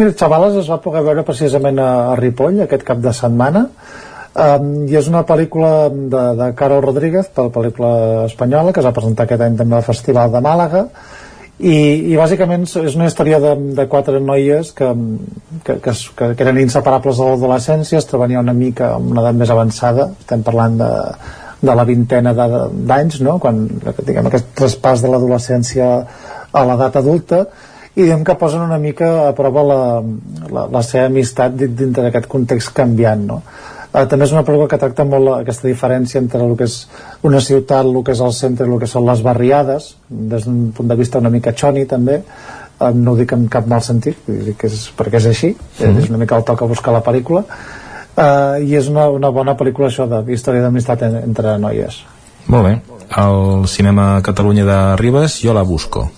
Mira, Xavales es va poder veure precisament a, a Ripoll aquest cap de setmana Um, I és una pel·lícula de, de Carol Rodríguez, pel·lícula espanyola, que es va presentar aquest any també al Festival de Màlaga, i, i bàsicament és una història de, de quatre noies que, que, que, que, eren inseparables de l'adolescència, es trobaven una mica amb una edat més avançada, estem parlant de, de la vintena d'anys, no? quan diguem, aquest traspàs de l'adolescència a l'edat adulta, i diguem que posen una mica a prova la, la, la seva amistat dintre d'aquest context canviant. No? Uh, també és una pel·lícula que tracta molt aquesta diferència entre el que és una ciutat, el que és el centre i el que són les barriades, des d'un punt de vista una mica xoni també, uh, no ho dic en cap mal sentit, que és, perquè és així, mm -hmm. és una mica el toc a buscar la pel·lícula, uh, i és una, una bona pel·lícula això de història d'amistat en, entre noies. Molt bé. Al cinema Catalunya de Ribes, jo la busco.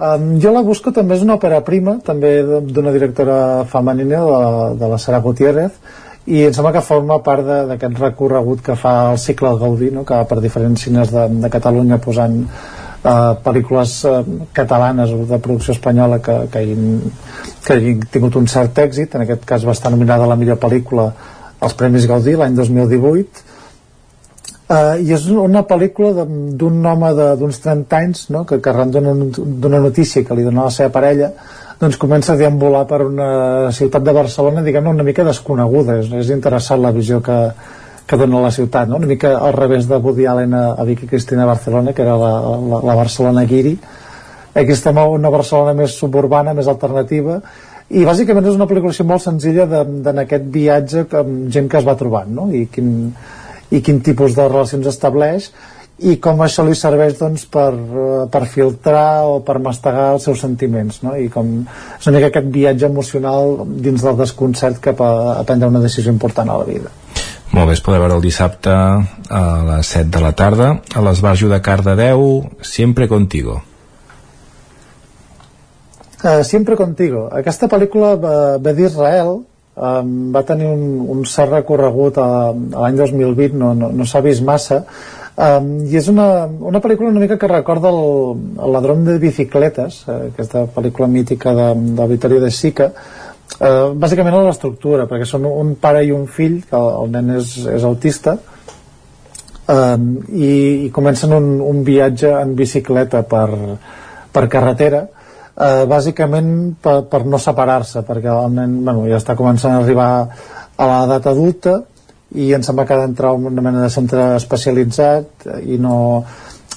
Um, jo la busco també és una òpera prima, també d'una directora femenina, de de la Sara Gutiérrez, i em sembla que forma part d'aquest recorregut que fa el cicle Gaudí no? que per diferents cines de, de Catalunya posant eh, pel·lícules eh, catalanes o de producció espanyola que, que, hagin, que hagin tingut un cert èxit en aquest cas va estar nominada la millor pel·lícula als Premis Gaudí l'any 2018 Uh, i és una pel·lícula d'un home d'uns 30 anys no? que, que arran d'una notícia que li dona la seva parella doncs comença a deambular per una ciutat de Barcelona diguem una mica desconeguda és, és interessant la visió que, que dona la ciutat no? una mica al revés de Woody Allen a, a Vicky Cristina Barcelona que era la, la, la Barcelona Guiri aquí estem a una Barcelona més suburbana més alternativa i bàsicament és una pel·lícula molt senzilla en aquest viatge amb gent que es va trobant no? I, quin, i quin tipus de relacions estableix i com això li serveix doncs, per, eh, per filtrar o per mastegar els seus sentiments no? i com és una mica aquest viatge emocional dins del desconcert cap a, a prendre una decisió important a la vida. Molt bé, es podrà veure el dissabte a les 7 de la tarda a l'Esbarjo de Cardedeu Siempre Contigo. Uh, Siempre Contigo. Aquesta pel·lícula va, ve d'Israel um, va tenir un, un cert recorregut a, a l'any 2020 no, no, no s'ha vist massa Um, I és una, una pel·lícula una mica que recorda el, el ladrón de bicicletes, eh, aquesta pel·lícula mítica de, de Vittorio de Sica, uh, bàsicament a l'estructura, perquè són un pare i un fill, que el, el nen és, és autista, um, i, i comencen un, un viatge en bicicleta per, per carretera, uh, bàsicament per, per no separar-se, perquè el nen bueno, ja està començant a arribar a l'edat adulta, i em sembla que ha d'entrar una mena de centre especialitzat i no,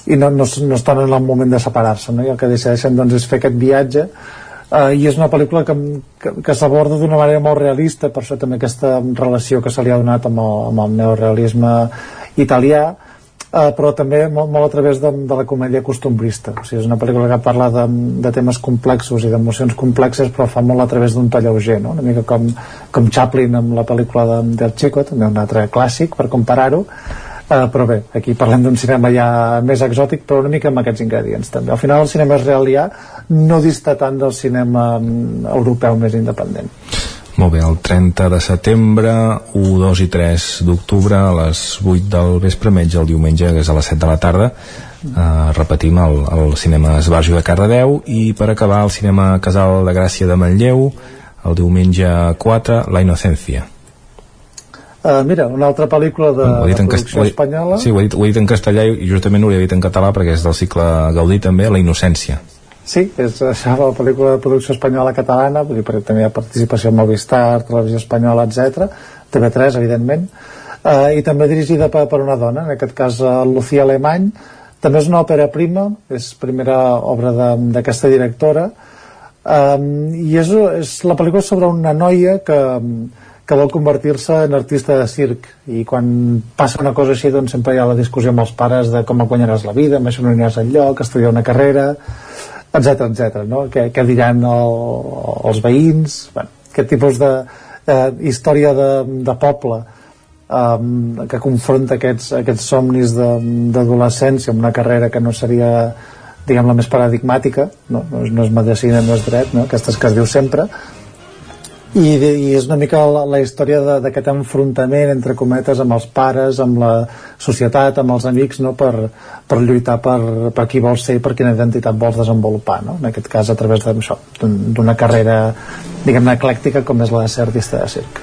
i no, no, no estan en el moment de separar-se no? i el que decideixen doncs, és fer aquest viatge uh, i és una pel·lícula que, que, que s'aborda d'una manera molt realista per això també aquesta relació que se li ha donat amb el, amb el neorealisme italià uh, però també molt, molt a través de, de la comèdia costumbrista o sigui, és una pel·lícula que parla de, de temes complexos i d'emocions complexes però fa molt a través d'un to no? una mica com, com Chaplin amb la pel·lícula de, del Checo també un altre clàssic per comparar-ho Uh, però bé, aquí parlem d'un cinema ja més exòtic però una mica amb aquests ingredients també. Al final el cinema israelià no dista tant del cinema mm, europeu més independent. Molt bé, el 30 de setembre, 1, 2 i 3 d'octubre, a les 8 del vespre, menys el diumenge, que és a les 7 de la tarda, eh, repetim, el, el cinema Esbarjo de Cardedeu, i per acabar el cinema Casal de Gràcia de Manlleu, el diumenge 4, La Inocencia. Uh, mira, una altra pel·lícula de, Ho dit de producció cast- espanyola Sí, ho he, dit, ho he dit en castellà i justament ho he dit en català perquè és del cicle Gaudí també, La Innocència. Sí, és això, la pel·lícula de producció espanyola catalana, vull dir, perquè també hi ha participació en Movistar, Televisió Espanyola, etc. TV3, evidentment, uh, i també dirigida per, per una dona, en aquest cas uh, Lucía Alemany, també és una òpera prima, és primera obra d'aquesta directora, um, i és, és la pel·lícula sobre una noia que, que vol convertir-se en artista de circ. I quan passa una cosa així doncs sempre hi ha la discussió amb els pares de com guanyaràs la vida, amb això no aniràs enlloc estudiar una carrera, etc etc. no? Què, què diran el, els veïns bueno, aquest tipus de eh, història de, de poble um, que confronta aquests, aquests somnis d'adolescència amb una carrera que no seria diguem la més paradigmàtica no, no, és, no és medicina, no és dret no? aquestes que es diu sempre i, i és una mica la, la història d'aquest enfrontament entre cometes amb els pares, amb la societat, amb els amics no? per, per lluitar per, per qui vols ser i per quina identitat vols desenvolupar no? en aquest cas a través d'una carrera diguem-ne eclèctica com és la de ser artista de circ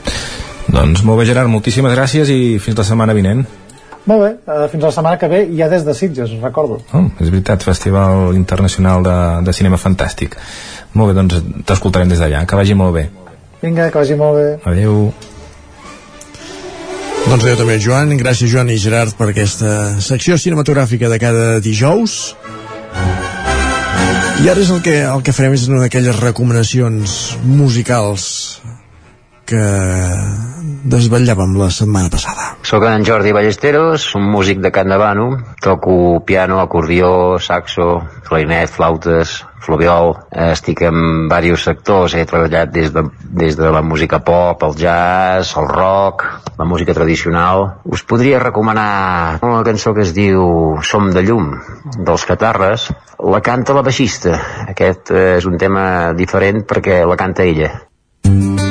Doncs molt bé, Gerard, moltíssimes gràcies i fins la setmana vinent. Molt bé, eh, fins la setmana que ve ja des de Sitges, recordo Oh, és veritat, Festival Internacional de, de Cinema Fantàstic. Molt bé, doncs t'escoltarem des d'allà. Que vagi molt bé. Vinga, que vagi molt bé Adéu. Doncs adéu també, Joan. Gràcies, Joan i Gerard, per aquesta secció cinematogràfica de cada dijous. I ara és el que, el que farem és una d'aquelles recomanacions musicals que desvetllàvem la setmana passada. Soc en Jordi Ballesteros, un músic de Candavano. Toco piano, acordió, saxo, clarinet, flautes, fluviol. Eh, Estic en diversos sectors. He treballat des de, des de la música pop, el jazz, el rock, la música tradicional. Us podria recomanar una cançó que es diu Som de llum, dels Catarres. La canta la baixista. Aquest eh, és un tema diferent perquè la canta ella. Quan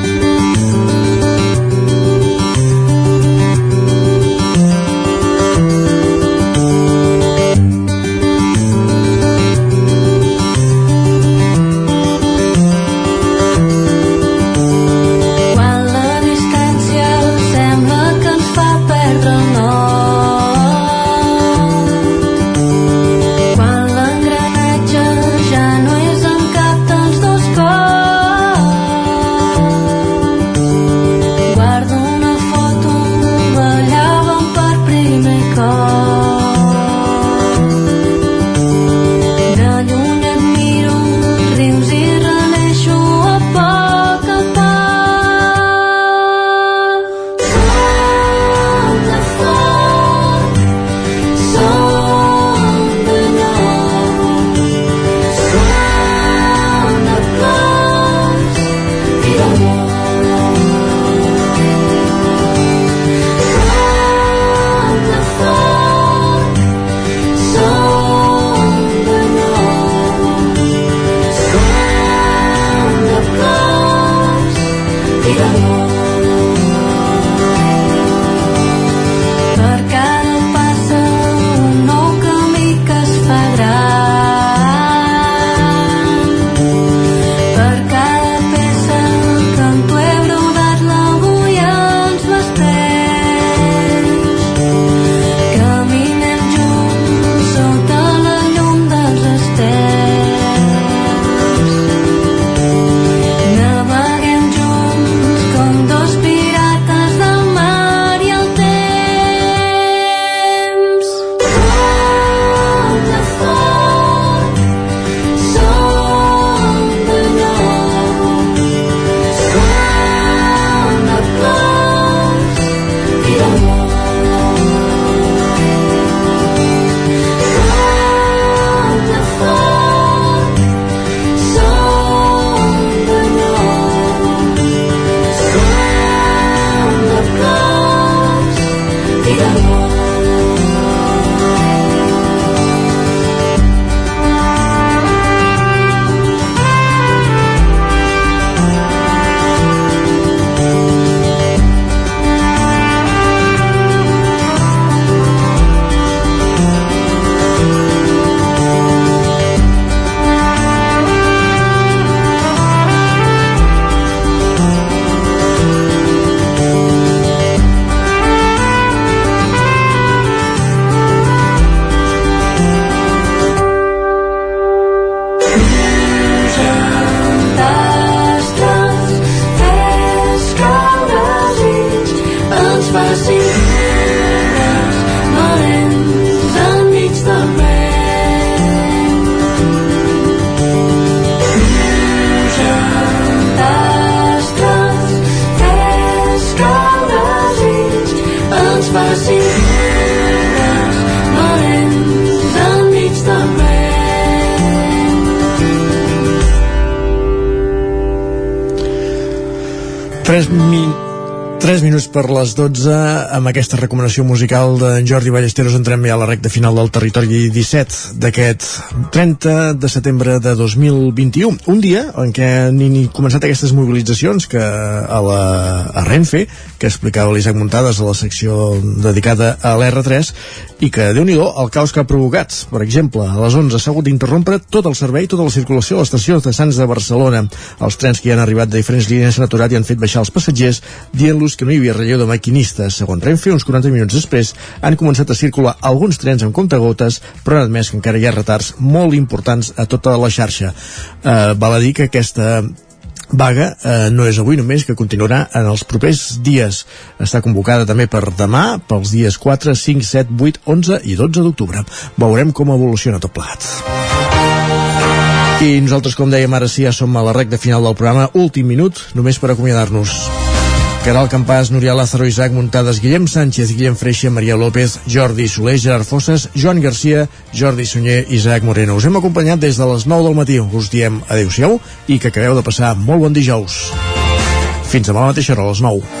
per les 12 amb aquesta recomanació musical d'en Jordi Ballesteros. Entrem ja a la recta final del territori 17 d'aquest 30 de setembre de 2021 un dia en què han començat aquestes mobilitzacions que a la a Renfe que explicava l'Isaac Muntades a la secció dedicada a l'R3 i que, déu nhi el caos que ha provocat. Per exemple, a les 11 s'ha hagut d'interrompre tot el servei, tota la circulació a l'estació de Sants de Barcelona. Els trens que hi han arribat de diferents línies s'han aturat i han fet baixar els passatgers, dient-los que no hi havia relleu de maquinistes. Segons Renfe, uns 40 minuts després, han començat a circular alguns trens amb comptagotes, però han admès que encara hi ha retards molt importants a tota la xarxa. Eh, val a dir que aquesta vaga eh, no és avui només, que continuarà en els propers dies. Està convocada també per demà, pels dies 4, 5, 7, 8, 11 i 12 d'octubre. Veurem com evoluciona tot plat. I nosaltres, com dèiem, ara sí ja som a la recta final del programa. Últim minut, només per acomiadar-nos. Caral Campàs, Núria Lázaro, Isaac Muntades, Guillem Sánchez, Guillem Freixa, Maria López, Jordi Soler, Gerard Fosses, Joan Garcia, Jordi Sunyer, Isaac Moreno. Us hem acompanyat des de les 9 del matí. Us diem adeu-siau i que acabeu de passar molt bon dijous. Fins demà a la mateixa hora, a les 9.